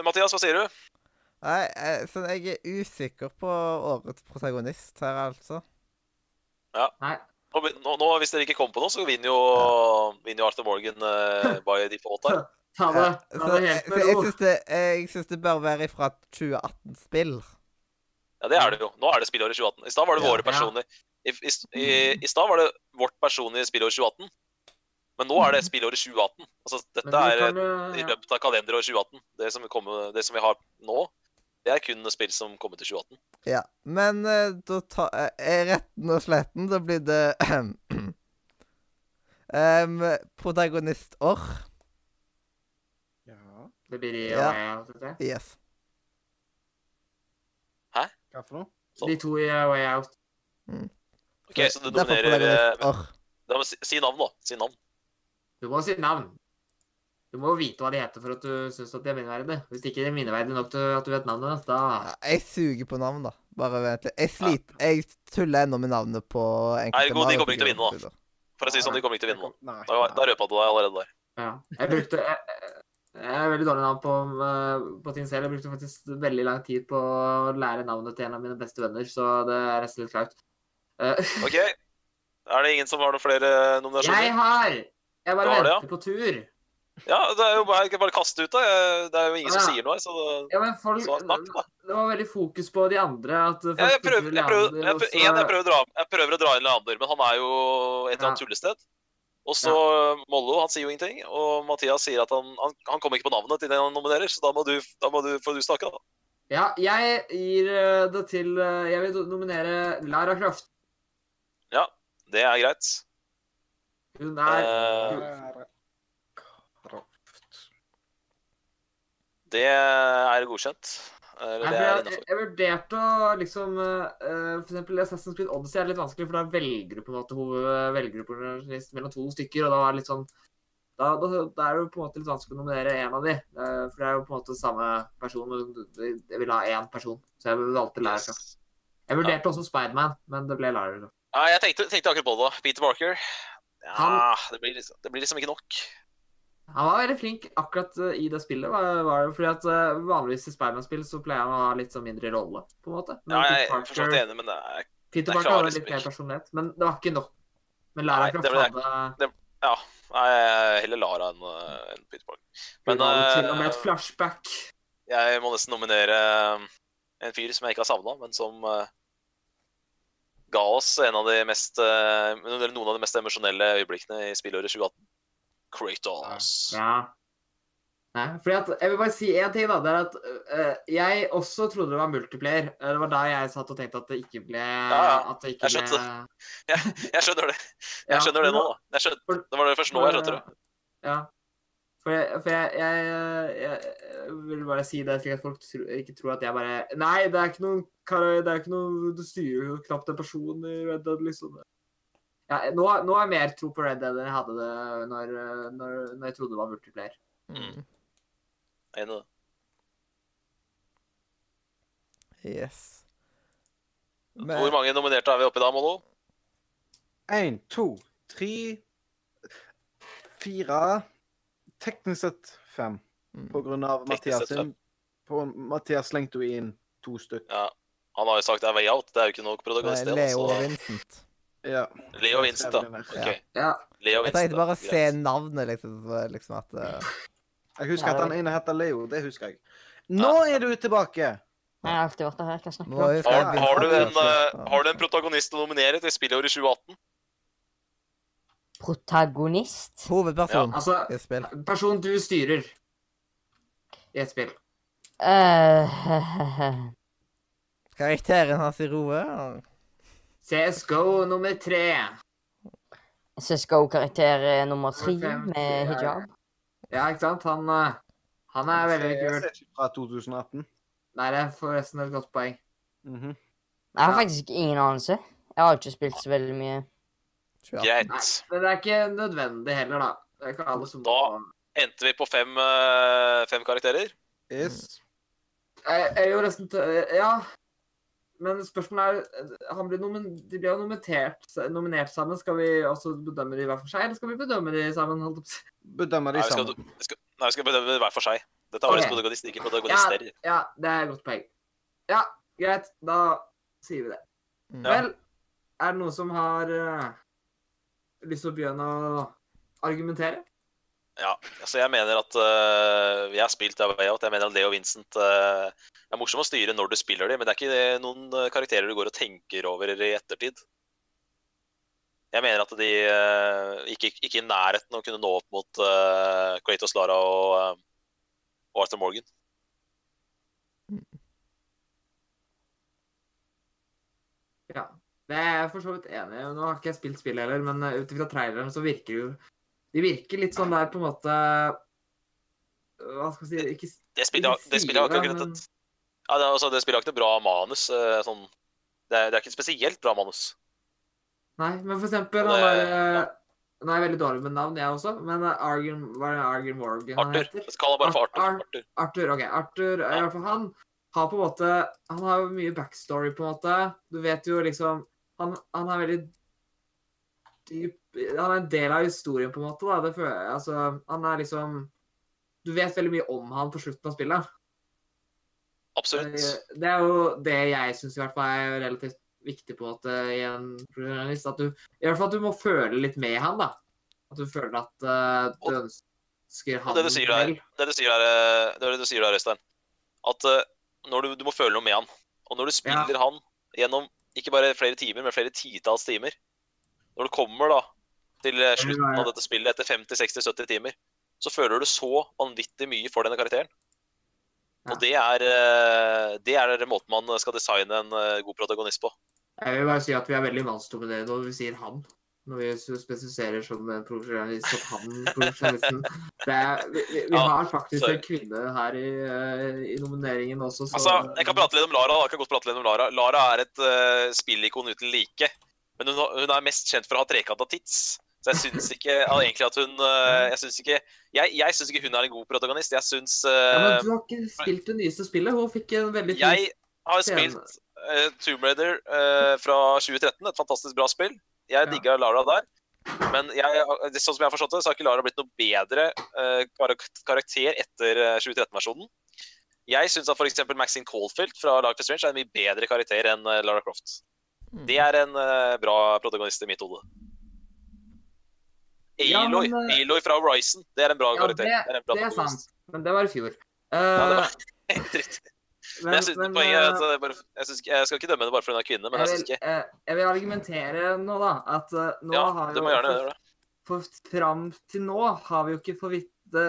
Mathias, hva sier du? Nei, eh, så jeg er usikker på årets protagonist her, altså. Nei. Nå, nå, hvis dere ikke kommer på noe, så vinner jo, vinner jo Arthur Morgan uh, by default her. Ta det, ta det jeg, helt så med jeg ro. syns det, jeg syns det bør være fra 2018-spill. Ja, det er det jo. Nå er det spillåret 2018. I stad var det Ja. våre personer. I, i, i, i stad var det vårt personlige spillår 2018. Men nå er det spillåret 2018. Altså, dette er i eh, løpet av kalenderåret 2018. Det som, vi kommer, det som vi har nå, det er kun spill som kommer til 2018. Ja, men eh, da tar eh, retten og sletten, da blir det um, Protagonistår. Ja. Det blir de Ja. Vet du. Yes. Hva for noe? Sånn. De to i Way Out. Ok, så du Derfor nominerer protagonistår. si navn, da. Si navn. Du må si navn. Du må jo vite hva de heter for at du syns at de er minneverdige. Hvis ikke de er minneverdige nok til at du vet navnet da Ja, jeg suger på navn, da. Bare vent litt. Jeg sliter Jeg tuller ennå med navnet på enkelte Ergo, de kommer ikke til å vinne, videre. For å si det sånn, de kommer ikke til å vinne nå. Nei. Da, da røpa du deg allerede der. Ja. Jeg brukte jeg, jeg- er veldig dårlig navn på, uh, på ting selv. Jeg brukte faktisk veldig lang tid på å lære navnet til en av mine beste venner, så det er nesten litt flaut. Uh. OK. Er det ingen som har noen flere nominasjoner? jeg har! Jeg bare venter ja? på tur. Ja, det er jo bare, bare kaste ut, da. Det er jo ingen som Ja. sier noe, så Ja, men folk, så snakk. Det var veldig fokus på de andre. At Ja, jeg prøver, jeg prøver, jeg prøver, en, jeg prøver, dra, jeg prøver å dra inn Leander, men han er jo et eller annet tullested. Og så Mollo, han sier jo ingenting. Og Mathias sier at han, han, han kommer ikke på navnet til den han nominerer, så da må du, da må du, får du snakke, da. Ja, jeg gir eh, det til eh, Jeg vil nominere Lara Kraft. Ja, Det er greit. Hun er Eh, Kraft. det er godkjent. Eller det er jeg, innafor. jeg vurderte å liksom eh, For eksempel Assassin's Creed Odyssey er litt vanskelig, for da velger du på en måte måte mellom to stykker, og da er det litt sånn da, da, da er det jo på en måte litt vanskelig å nominere én av de. eh, for det er jo på en måte samme person. men Jeg vil ha én person, så jeg valgte Lara. Jeg vurderte også Spiderman, men det ble Lara Ja, jeg tenkte, tenkte akkurat på det. Peter Barker. Ja, Han- det, blir liksom, det blir liksom ikke nok. Han var veldig flink akkurat eh, i det spillet. Var, var det fordi at eh, Vanligvis i Spiderman-spill så pleier han å ha litt sånn mindre rolle, på en måte. Men Ja, jeg er for så enig, men det er Peter jeg Parker har hadde litt mer personlighet, men det var ikke nok. Men Lara Croft det hadde Ja, nei, heller Lara enn en Peter Parker. Men hadde til og med et eh, flashback. jeg må nesten nominere eh, en fyr som jeg ikke har savna, men som eh, ga oss en av de mest, eh, noen av de mest emosjonelle øyeblikkene i spillåret 2018. Kratos. Ja. Nei, fordi at, Jeg vil bare si én ting. da, det er at uh, Jeg også trodde det var multiplayer. Eh, Det var da jeg satt og tenkte at det ikke ble ja. At det ikke Jeg skjønte ble Jeg skjønner det. Jeg Ja, skjønner det nå, da. Jeg skjønte, det var det først nå jeg skjønte det. Ja. For jeg, for jeg, jeg, jeg, vil bare si det slik at folk tro, ikke tror at jeg bare Nei, det er ikke noen Det er ikke noe Du styrer jo knapt en person i Red Dead, liksom. Ja, nå, nå har jeg mer tro på Red Dead enn jeg hadde det når, når, når jeg trodde det var multiplayer. Mm. Enig det. Yes. Hvor mange nominerte er vi oppe i da, Mollo? Én, to, tre, fire Teknisk sett fem, Mm. på grunn av Mathias sin. På Mathias slengte jo inn to stykker. Ja. Han har jo sagt det er way out. Det er jo ikke noe protagonist. det, Leo og altså. Vincent. Ja. Leo Vincent, da. Okay. Ja. Leo Jeg Vincent, tenkte bare å se navnet, liksom. liksom at uh... Jeg husker at han ene heter Leo. Det husker jeg. Nå er du tilbake! Jeg har alltid vært her. Hva snakker du om? Har, har, du en, Vincent. eh, har du en protagonist å nominere til spillåret 2018? Protagonist? Hovedperson Altså, i spill. person du styrer i et spill. Uh, Karakteren hans i roe. CSGO nummer tre. CSGO-karakter er nummer tre med hijab. Ja, ikke sant? Han, eh, han er veldig Jeg ser ikke fra 2018. Nei, det er forresten et godt poeng. Mhm. Jeg har faktisk ingen anelse. Jeg har ikke spilt så veldig mye. 2018. Greit. Nei, men det er ikke nødvendig heller, da. Det er ikke alle som Da- Endte vi på fem, eh, fem karakterer? Yes. Jeg, jeg gjorde nesten tø... Ja. Men spørsmålet er Han blir nomin, De blir jo nominert, nominert sammen. Skal vi også bedømme de hver for seg, eller skal vi bedømme de sammen? si? De Nei, vi skal, sammen. vi skal, nei, vi skal bedømme de hver for seg. Dette var Ok. okay. protagonist, ikke protagonister. Ja, det er et godt poeng. Ja, greit. Da sier vi det. Mm. Vel, er det noen som har eh, lyst til å begynne å argumentere? Ja, altså jeg mener at uh, Jeg har spilt av Way Out. Jeg mener at Leo Vincent uh, er morsom å styre når du spiller dem, men det er ikke det, noen karakterer du går og tenker over i ettertid. Jeg mener at de uh, ikke, ikke i nærheten å kunne nå opp mot uh, Kratos Lara og, og Arthur Morgan. Ja. Det er jeg for så vidt enig i. Nå har ikke jeg spilt spillet heller, men uh, ut ifra traileren så virker jo De virker litt sånn der på en måte Hva skal jeg si ikke, Det spillet, det spillet har ikke akkurat et ja, det, altså, det spillet har ikke noe bra manus. øh, sånn, det, er, det er ikke et spesielt bra manus. Nei, men for eksempel det, han det- der ja. Nå er jeg veldig dårlig med navn, jeg også, men Argen Hva er det Argen Morgan han Arthur. heter? Jeg kaller han bare for Ar- Ar- Arthur. Arthur. Arthur, ok. Arthur, i hvert fall han har på en måte Han har jo mye backstory, på en måte. Du vet jo liksom Han, han er veldig dyp Han er en del av historien, på en måte. da. Det føler jeg. Altså, han er liksom Du vet veldig mye om han på slutten av spillet. Absolutt. Eh, Det er jo det jeg syns i hvert fall er relativt viktig på en måte i en programlist, At du i hvert fall at du må føle litt med han, da. At du føler at uh, du Og- ønsker han det du sier der, vel. det du sier der, eh, det du sier der, Øystein. At uh, du, du må føle noe med han. Og når du spiller han gjennom ikke bare flere timer, men flere titalls timer Når du kommer da til eh, slutten av dette spillet etter 50-60-70 timer, så føler du så vanvittig mye for denne karakteren. Og det er, eh, det er måten man skal designe en eh, god protagonist på. Jeg vil bare si at vi er veldig mannsdominerende når vi sier han. Når vi spesifiserer som en profesjonalist at han profesjonalisten er, vi, vi, vi Ja, har faktisk sorry. en kvinne her i, eh, i nomineringen også, så Altså, Jeg kan prate litt om Lara. da. Jeg kan godt prate litt om Lara. Lara er et uh, spillikon uten like. Men hun, hun er mest kjent for å ha trekanta tits. Så jeg syns ikke ja, egentlig at hun eh, Jeg syns ikke Jeg, jeg syns ikke hun er en god protagonist. Jeg syns ja, men eh, Du har ikke spilt det nyeste spillet. Hun fikk en veldig fin Jeg har spilt uh, Tomb Raider fra 2013. Et fantastisk bra spill. Jeg digga Lara der. Men jeg, sånn som jeg har forstått det, så har ikke Lara blitt noe bedre eh, karakter etter eh, 2013-versjonen. Jeg syns at f.eks. Maxine Caulfield fra Life is Strange er en mye bedre karakter enn eh, Lara Croft. Mm. Det er en eh, bra protagonist i mitt hode. Ja, men, eh, Aloy fra Horizon. Det er en bra Ja, karakter. det, er en bra det er sant. Men det var i fjor. Ja, det Eh, var helt riktig. Men, men, jeg, synes, men, poenget er at eh, bare, jeg, synes, jeg skal ikke dømme henne bare fordi hun er kvinne, men jeg jeg, syns ikke eh, jeg vil argumentere nå, da, at eh, nå Ja, har du jo gjerne for- gjøre det. For fram til nå har vi jo ikke fått vite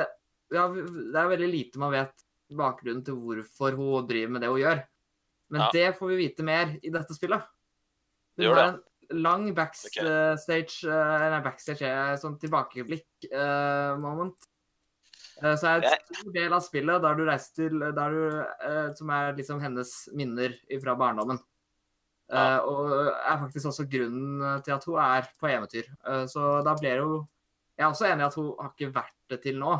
ja, Det er veldig lite man vet bakgrunnen til hvorfor hun driver med det hun gjør. Men Ja. det får vi vite mer i dette spillet. Det Hun det. har en lang backstage eh, Nei, backstage er sånn tilbakeblikk-moment. Så er det en stor del av spillet der du reiser til der du, eh, Som er liksom hennes minner fra barndommen. Ja. Eh, og er faktisk også grunnen til at hun er på eventyr. Eh, så da blir hun Jeg er også enig i at hun har ikke vært det til nå.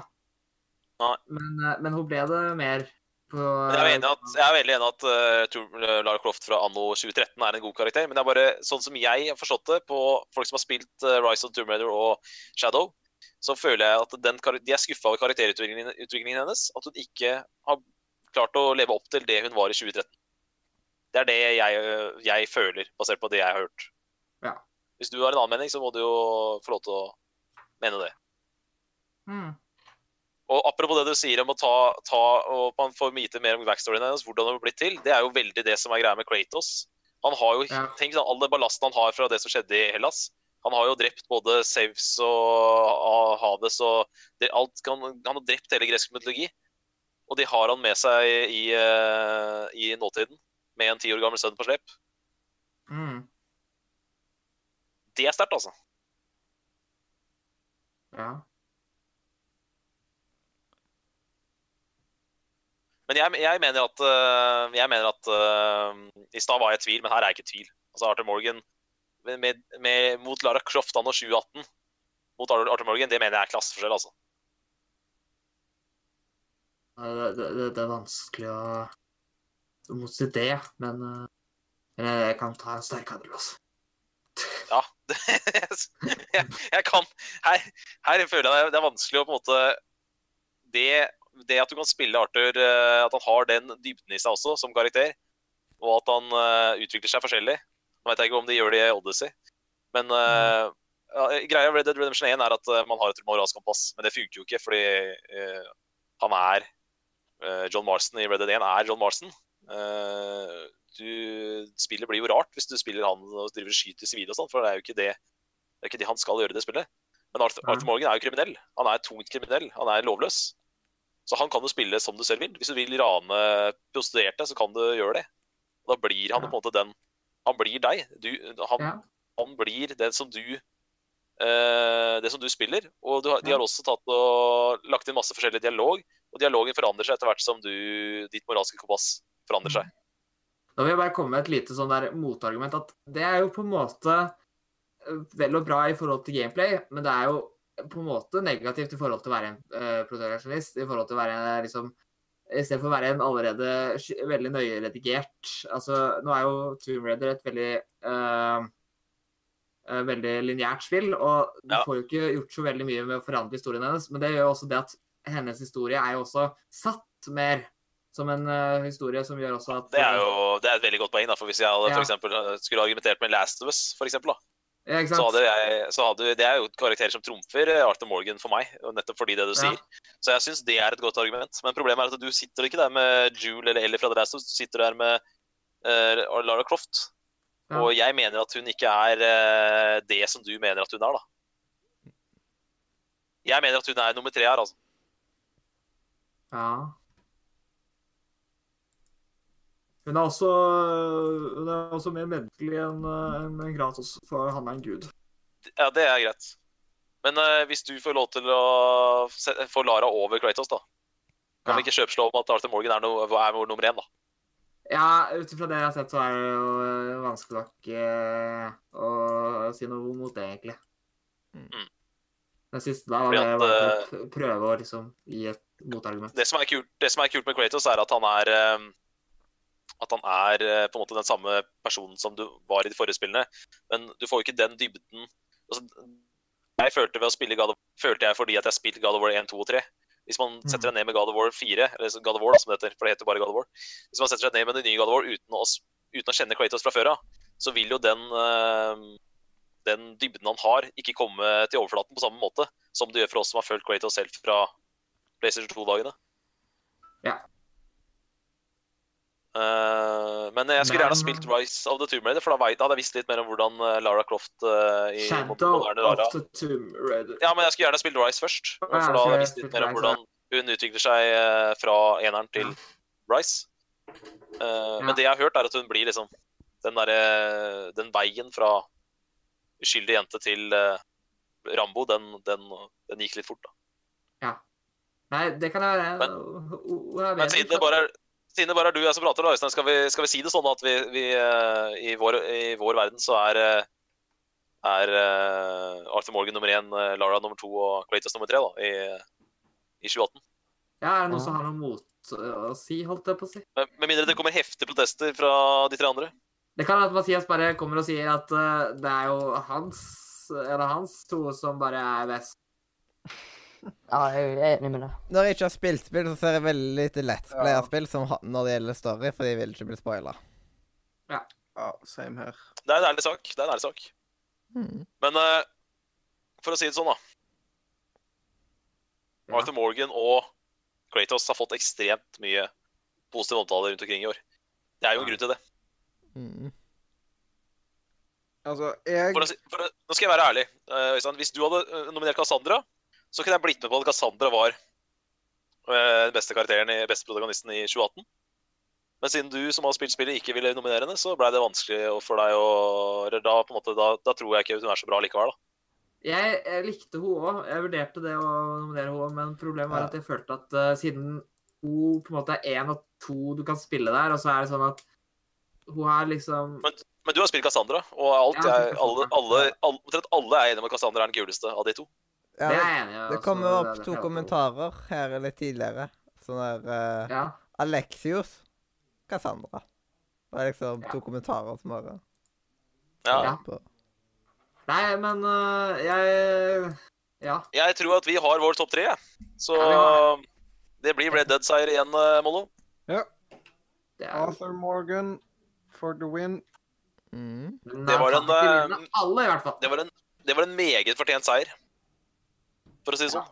Men, eh, men hun ble det mer på jeg er, at, jeg er veldig enig i at Lara Croft fra anno 2013 er en god karakter. Men det er bare sånn som jeg har forstått det på folk som har spilt Rise of Tomb Raider og Shadow, så føler jeg at den, de er skuffa over karakterutviklingen hennes. At hun ikke har klart å leve opp til det hun var i 2013. Det er det jeg, jeg føler, basert på det jeg har hørt. Ja. Hvis du har en annen mening, så må du jo få lov til å mene det. Mm. Og apropos det du sier om å ta, ta og man får vite mer om backstoryen hennes, hvordan det har blitt til, det er jo veldig det som er greia med Kratos. Han har jo, Ja. Tenk sånn, all den ballasten han har fra det som skjedde i Hellas. Han har jo drept både Sevs og Hades og det, alt, han, han har drept hele gresk mytologi. Og de har han med seg i, eh, i nåtiden, med en ti år gammel sønn på slep. Mm. Det er sterkt, altså. Ja. Men jeg, jeg mener at, øh, jeg mener at uh, I stad var jeg i tvil, men her er jeg ikke i tvil. Altså Arthur Morgan med, med, mot Lara Croft anno 2018 mot Arthur Morgan, det mener jeg er klasseforskjell, altså. Det, det, det, er vanskelig å motsi det, men eh, jeg kan ta en sterk andreplass. Ja. jeg, jeg kan her, her føler jeg det er vanskelig å på en måte det, det at du kan spille Arthur, øh, at han har den dybden i seg også, som karakter, og at han øh, utvikler seg forskjellig Nå vet jeg ikke om de gjør det i Odyssey, men ja, Greia med Red Dead Redemption 1 er at eh, man har et moralsk kompass, men det funker jo ikke fordi uh, han er uh, John Marston i Red Dead 1 er John Marston. Du, spillet blir jo rart hvis du spiller han og driver skyter sivile og sånn, for det er jo ikke det, det ikke det han skal gjøre i det spillet. Men Arthur, Arthur Morgan er jo kriminell. Han er tungt kriminell. Han er lovløs. Så han kan jo spille som du selv vil. Hvis du vil rane prostituerte, så kan du gjøre det. Og da blir han på en måte den Han blir deg. Du, han, Ja. han blir det som du uh, det som du spiller. Og du de har også og lagt inn masse forskjellig dialog. Og dialogen forandrer seg etter hvert som du, ditt moralske kompass forandrer seg. Da vil jeg bare komme med et lite sånn der motargument. At det er jo på en måte eh, vel og bra i forhold til gameplay, men det er jo på en måte negativt i forhold til å være en uh, protagonist. I forhold til å være en, liksom I stedet for å være en allerede veldig nøye redigert Altså, nå er jo Tomb Raider et veldig uh, veldig lineært spill, og du Ja. får jo ikke gjort så veldig mye med å forandre historien hennes, men det gjør jo også det at hennes historie er jo også satt mer som en uh, historie som gjør også at Det er jo det er et veldig godt poeng. da, for Hvis jeg hadde Ja. for eksempel, skulle argumentert med Last of Us, for eksempel, da, Ja, så hadde jeg, så hadde, det er jo karakterer som trumfer eh, Arthur Morgan for meg. nettopp fordi det du Ja. sier. Så jeg syns det er et godt argument. Men problemet er at du sitter ikke der med Jule eller Ellie fra The Last of Us, du sitter der med uh, Lara Croft. Ja. Og jeg mener at hun ikke er uh, det som du mener at hun er, da. Jeg mener at hun er nummer tre her, altså. Ja. Hun er også, hun er også mer menneskelig enn en, en Kratos, for han er en gud. Ja, det er greit. Men uh, hvis du får lov til å få Lara over Kratos, da. Kan vi ikke kjøpslå om at Arthur Morgan er, no, er vår nummer én, da? Ja, ut ifra det jeg har sett, så er det jo vanskelig nok uh, å si noe mot det, egentlig. Mm. Den siste da var det å prøve å liksom gi et motargument. Det som er kult, det som er kult med Kratos, er at han er eh, at han er eh, på en måte den samme personen som du var i de forrige spillene. Men du får jo ikke den dybden altså, Jeg følte ved å spille God of følte jeg fordi at jeg spilte God of War 1, 2 og 3. Hvis man Mm. setter seg ned med God of War 4, eller God of War som det heter, for det heter bare God of War Hvis man setter seg ned med den nye God of War uten å, uten å kjenne Kratos fra før av, så vil jo den eh, den dybden han har, ikke komme til overflaten på samme måte som det gjør for oss som har fulgt Kratos selv fra PlayStation 2-dagene. Ja. Eh, men jeg skulle gjerne ha spilt Rise of the Tomb Raider, for da, hadde jeg visst litt mer om hvordan eh, Lara Croft uh, i Shadow moderne of the Tomb Raider. Ja, men jeg skulle gjerne spilt Rise først, Ja, for da hadde jeg jeg visst litt mer om hvordan hun utvikler seg uh, fra eneren til Rise. Eh, Men det jeg har hørt, er at hun blir liksom den derre Den veien fra uskyldig jente til Rambo, den, den, den gikk litt fort, da. Ja. Nei, det kan jeg. Men- er Men bedre siden det bare er, du og jeg som prater, da, skal, vi- skal vi si det sånn at vi, vi eh, i, vår, i vår verden så er, eh, er eh, Arthur Morgan nummer én, Lara nummer to og Kratos nummer tre da, i, i 2018? Ja, er det noe som har noe mot å si, holdt jeg på å si? Med, med mindre det kommer heftige protester fra de tre andre. Det kan være at Mathias bare kommer og sier at det er jo hans, eller hans to som bare er best. Ja, jeg er enig med deg. Når jeg ikke har spilt spill, så ser jeg veldig lite Let's Player-spill som når det gjelder story, for de vil ikke bli spoila. Ja, same her. Det er en ærlig sak. Det er en ærlig sak. Men uh, for å si det sånn, da. Ja. Arthur Morgan og Kratos har fått ekstremt mye positive omtaler rundt omkring i år. Det er jo en grunn til det. Mm. Altså, jeg For å si, for nå skal jeg være ærlig. Uh. Hvis du hadde eh, nominert Cassandra, så kunne jeg blitt med på at Cassandra var eh, den beste karakteren i beste protagonisten i 2018. Men siden du som har spilt spillet, ikke ville nominere henne, så ble det vanskelig for deg å da, måte, da, da tror jeg ikke hun er så bra likevel. da. Jeg, jeg likte hun òg. Jeg vurderte det å nominere hun òg, men problemet var at jeg følte at uh, siden hun på en måte er én av to du kan spille der, og så er det sånn at hun er liksom Men du har spilt Cassandra, og alt Jeg alle, alle, alle, omtrent alle er enige om at Cassandra er den kuleste av de to. Ja, Det er det, jeg enig i. det altså, kommer opp to er kommentarer her litt tidligere. Sånn der uh, Ja. Alexios Cassandra. Det er liksom Ja. to kommentarer som bare Ja. Ja. på. Nei, men uh, jeg Ja. Jeg tror at vi har vår topp tre, jeg. Så Ja, det blir Red Dead-seier igjen, uh, Mollo. Det er Arthur Morgan for the win. Mm. Det var en, fall. Det var en det var en meget fortjent seier. For å si det sånn.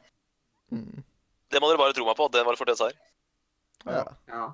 Mm. Det må dere bare tro meg på. at Det var for seier. Ja. Ja.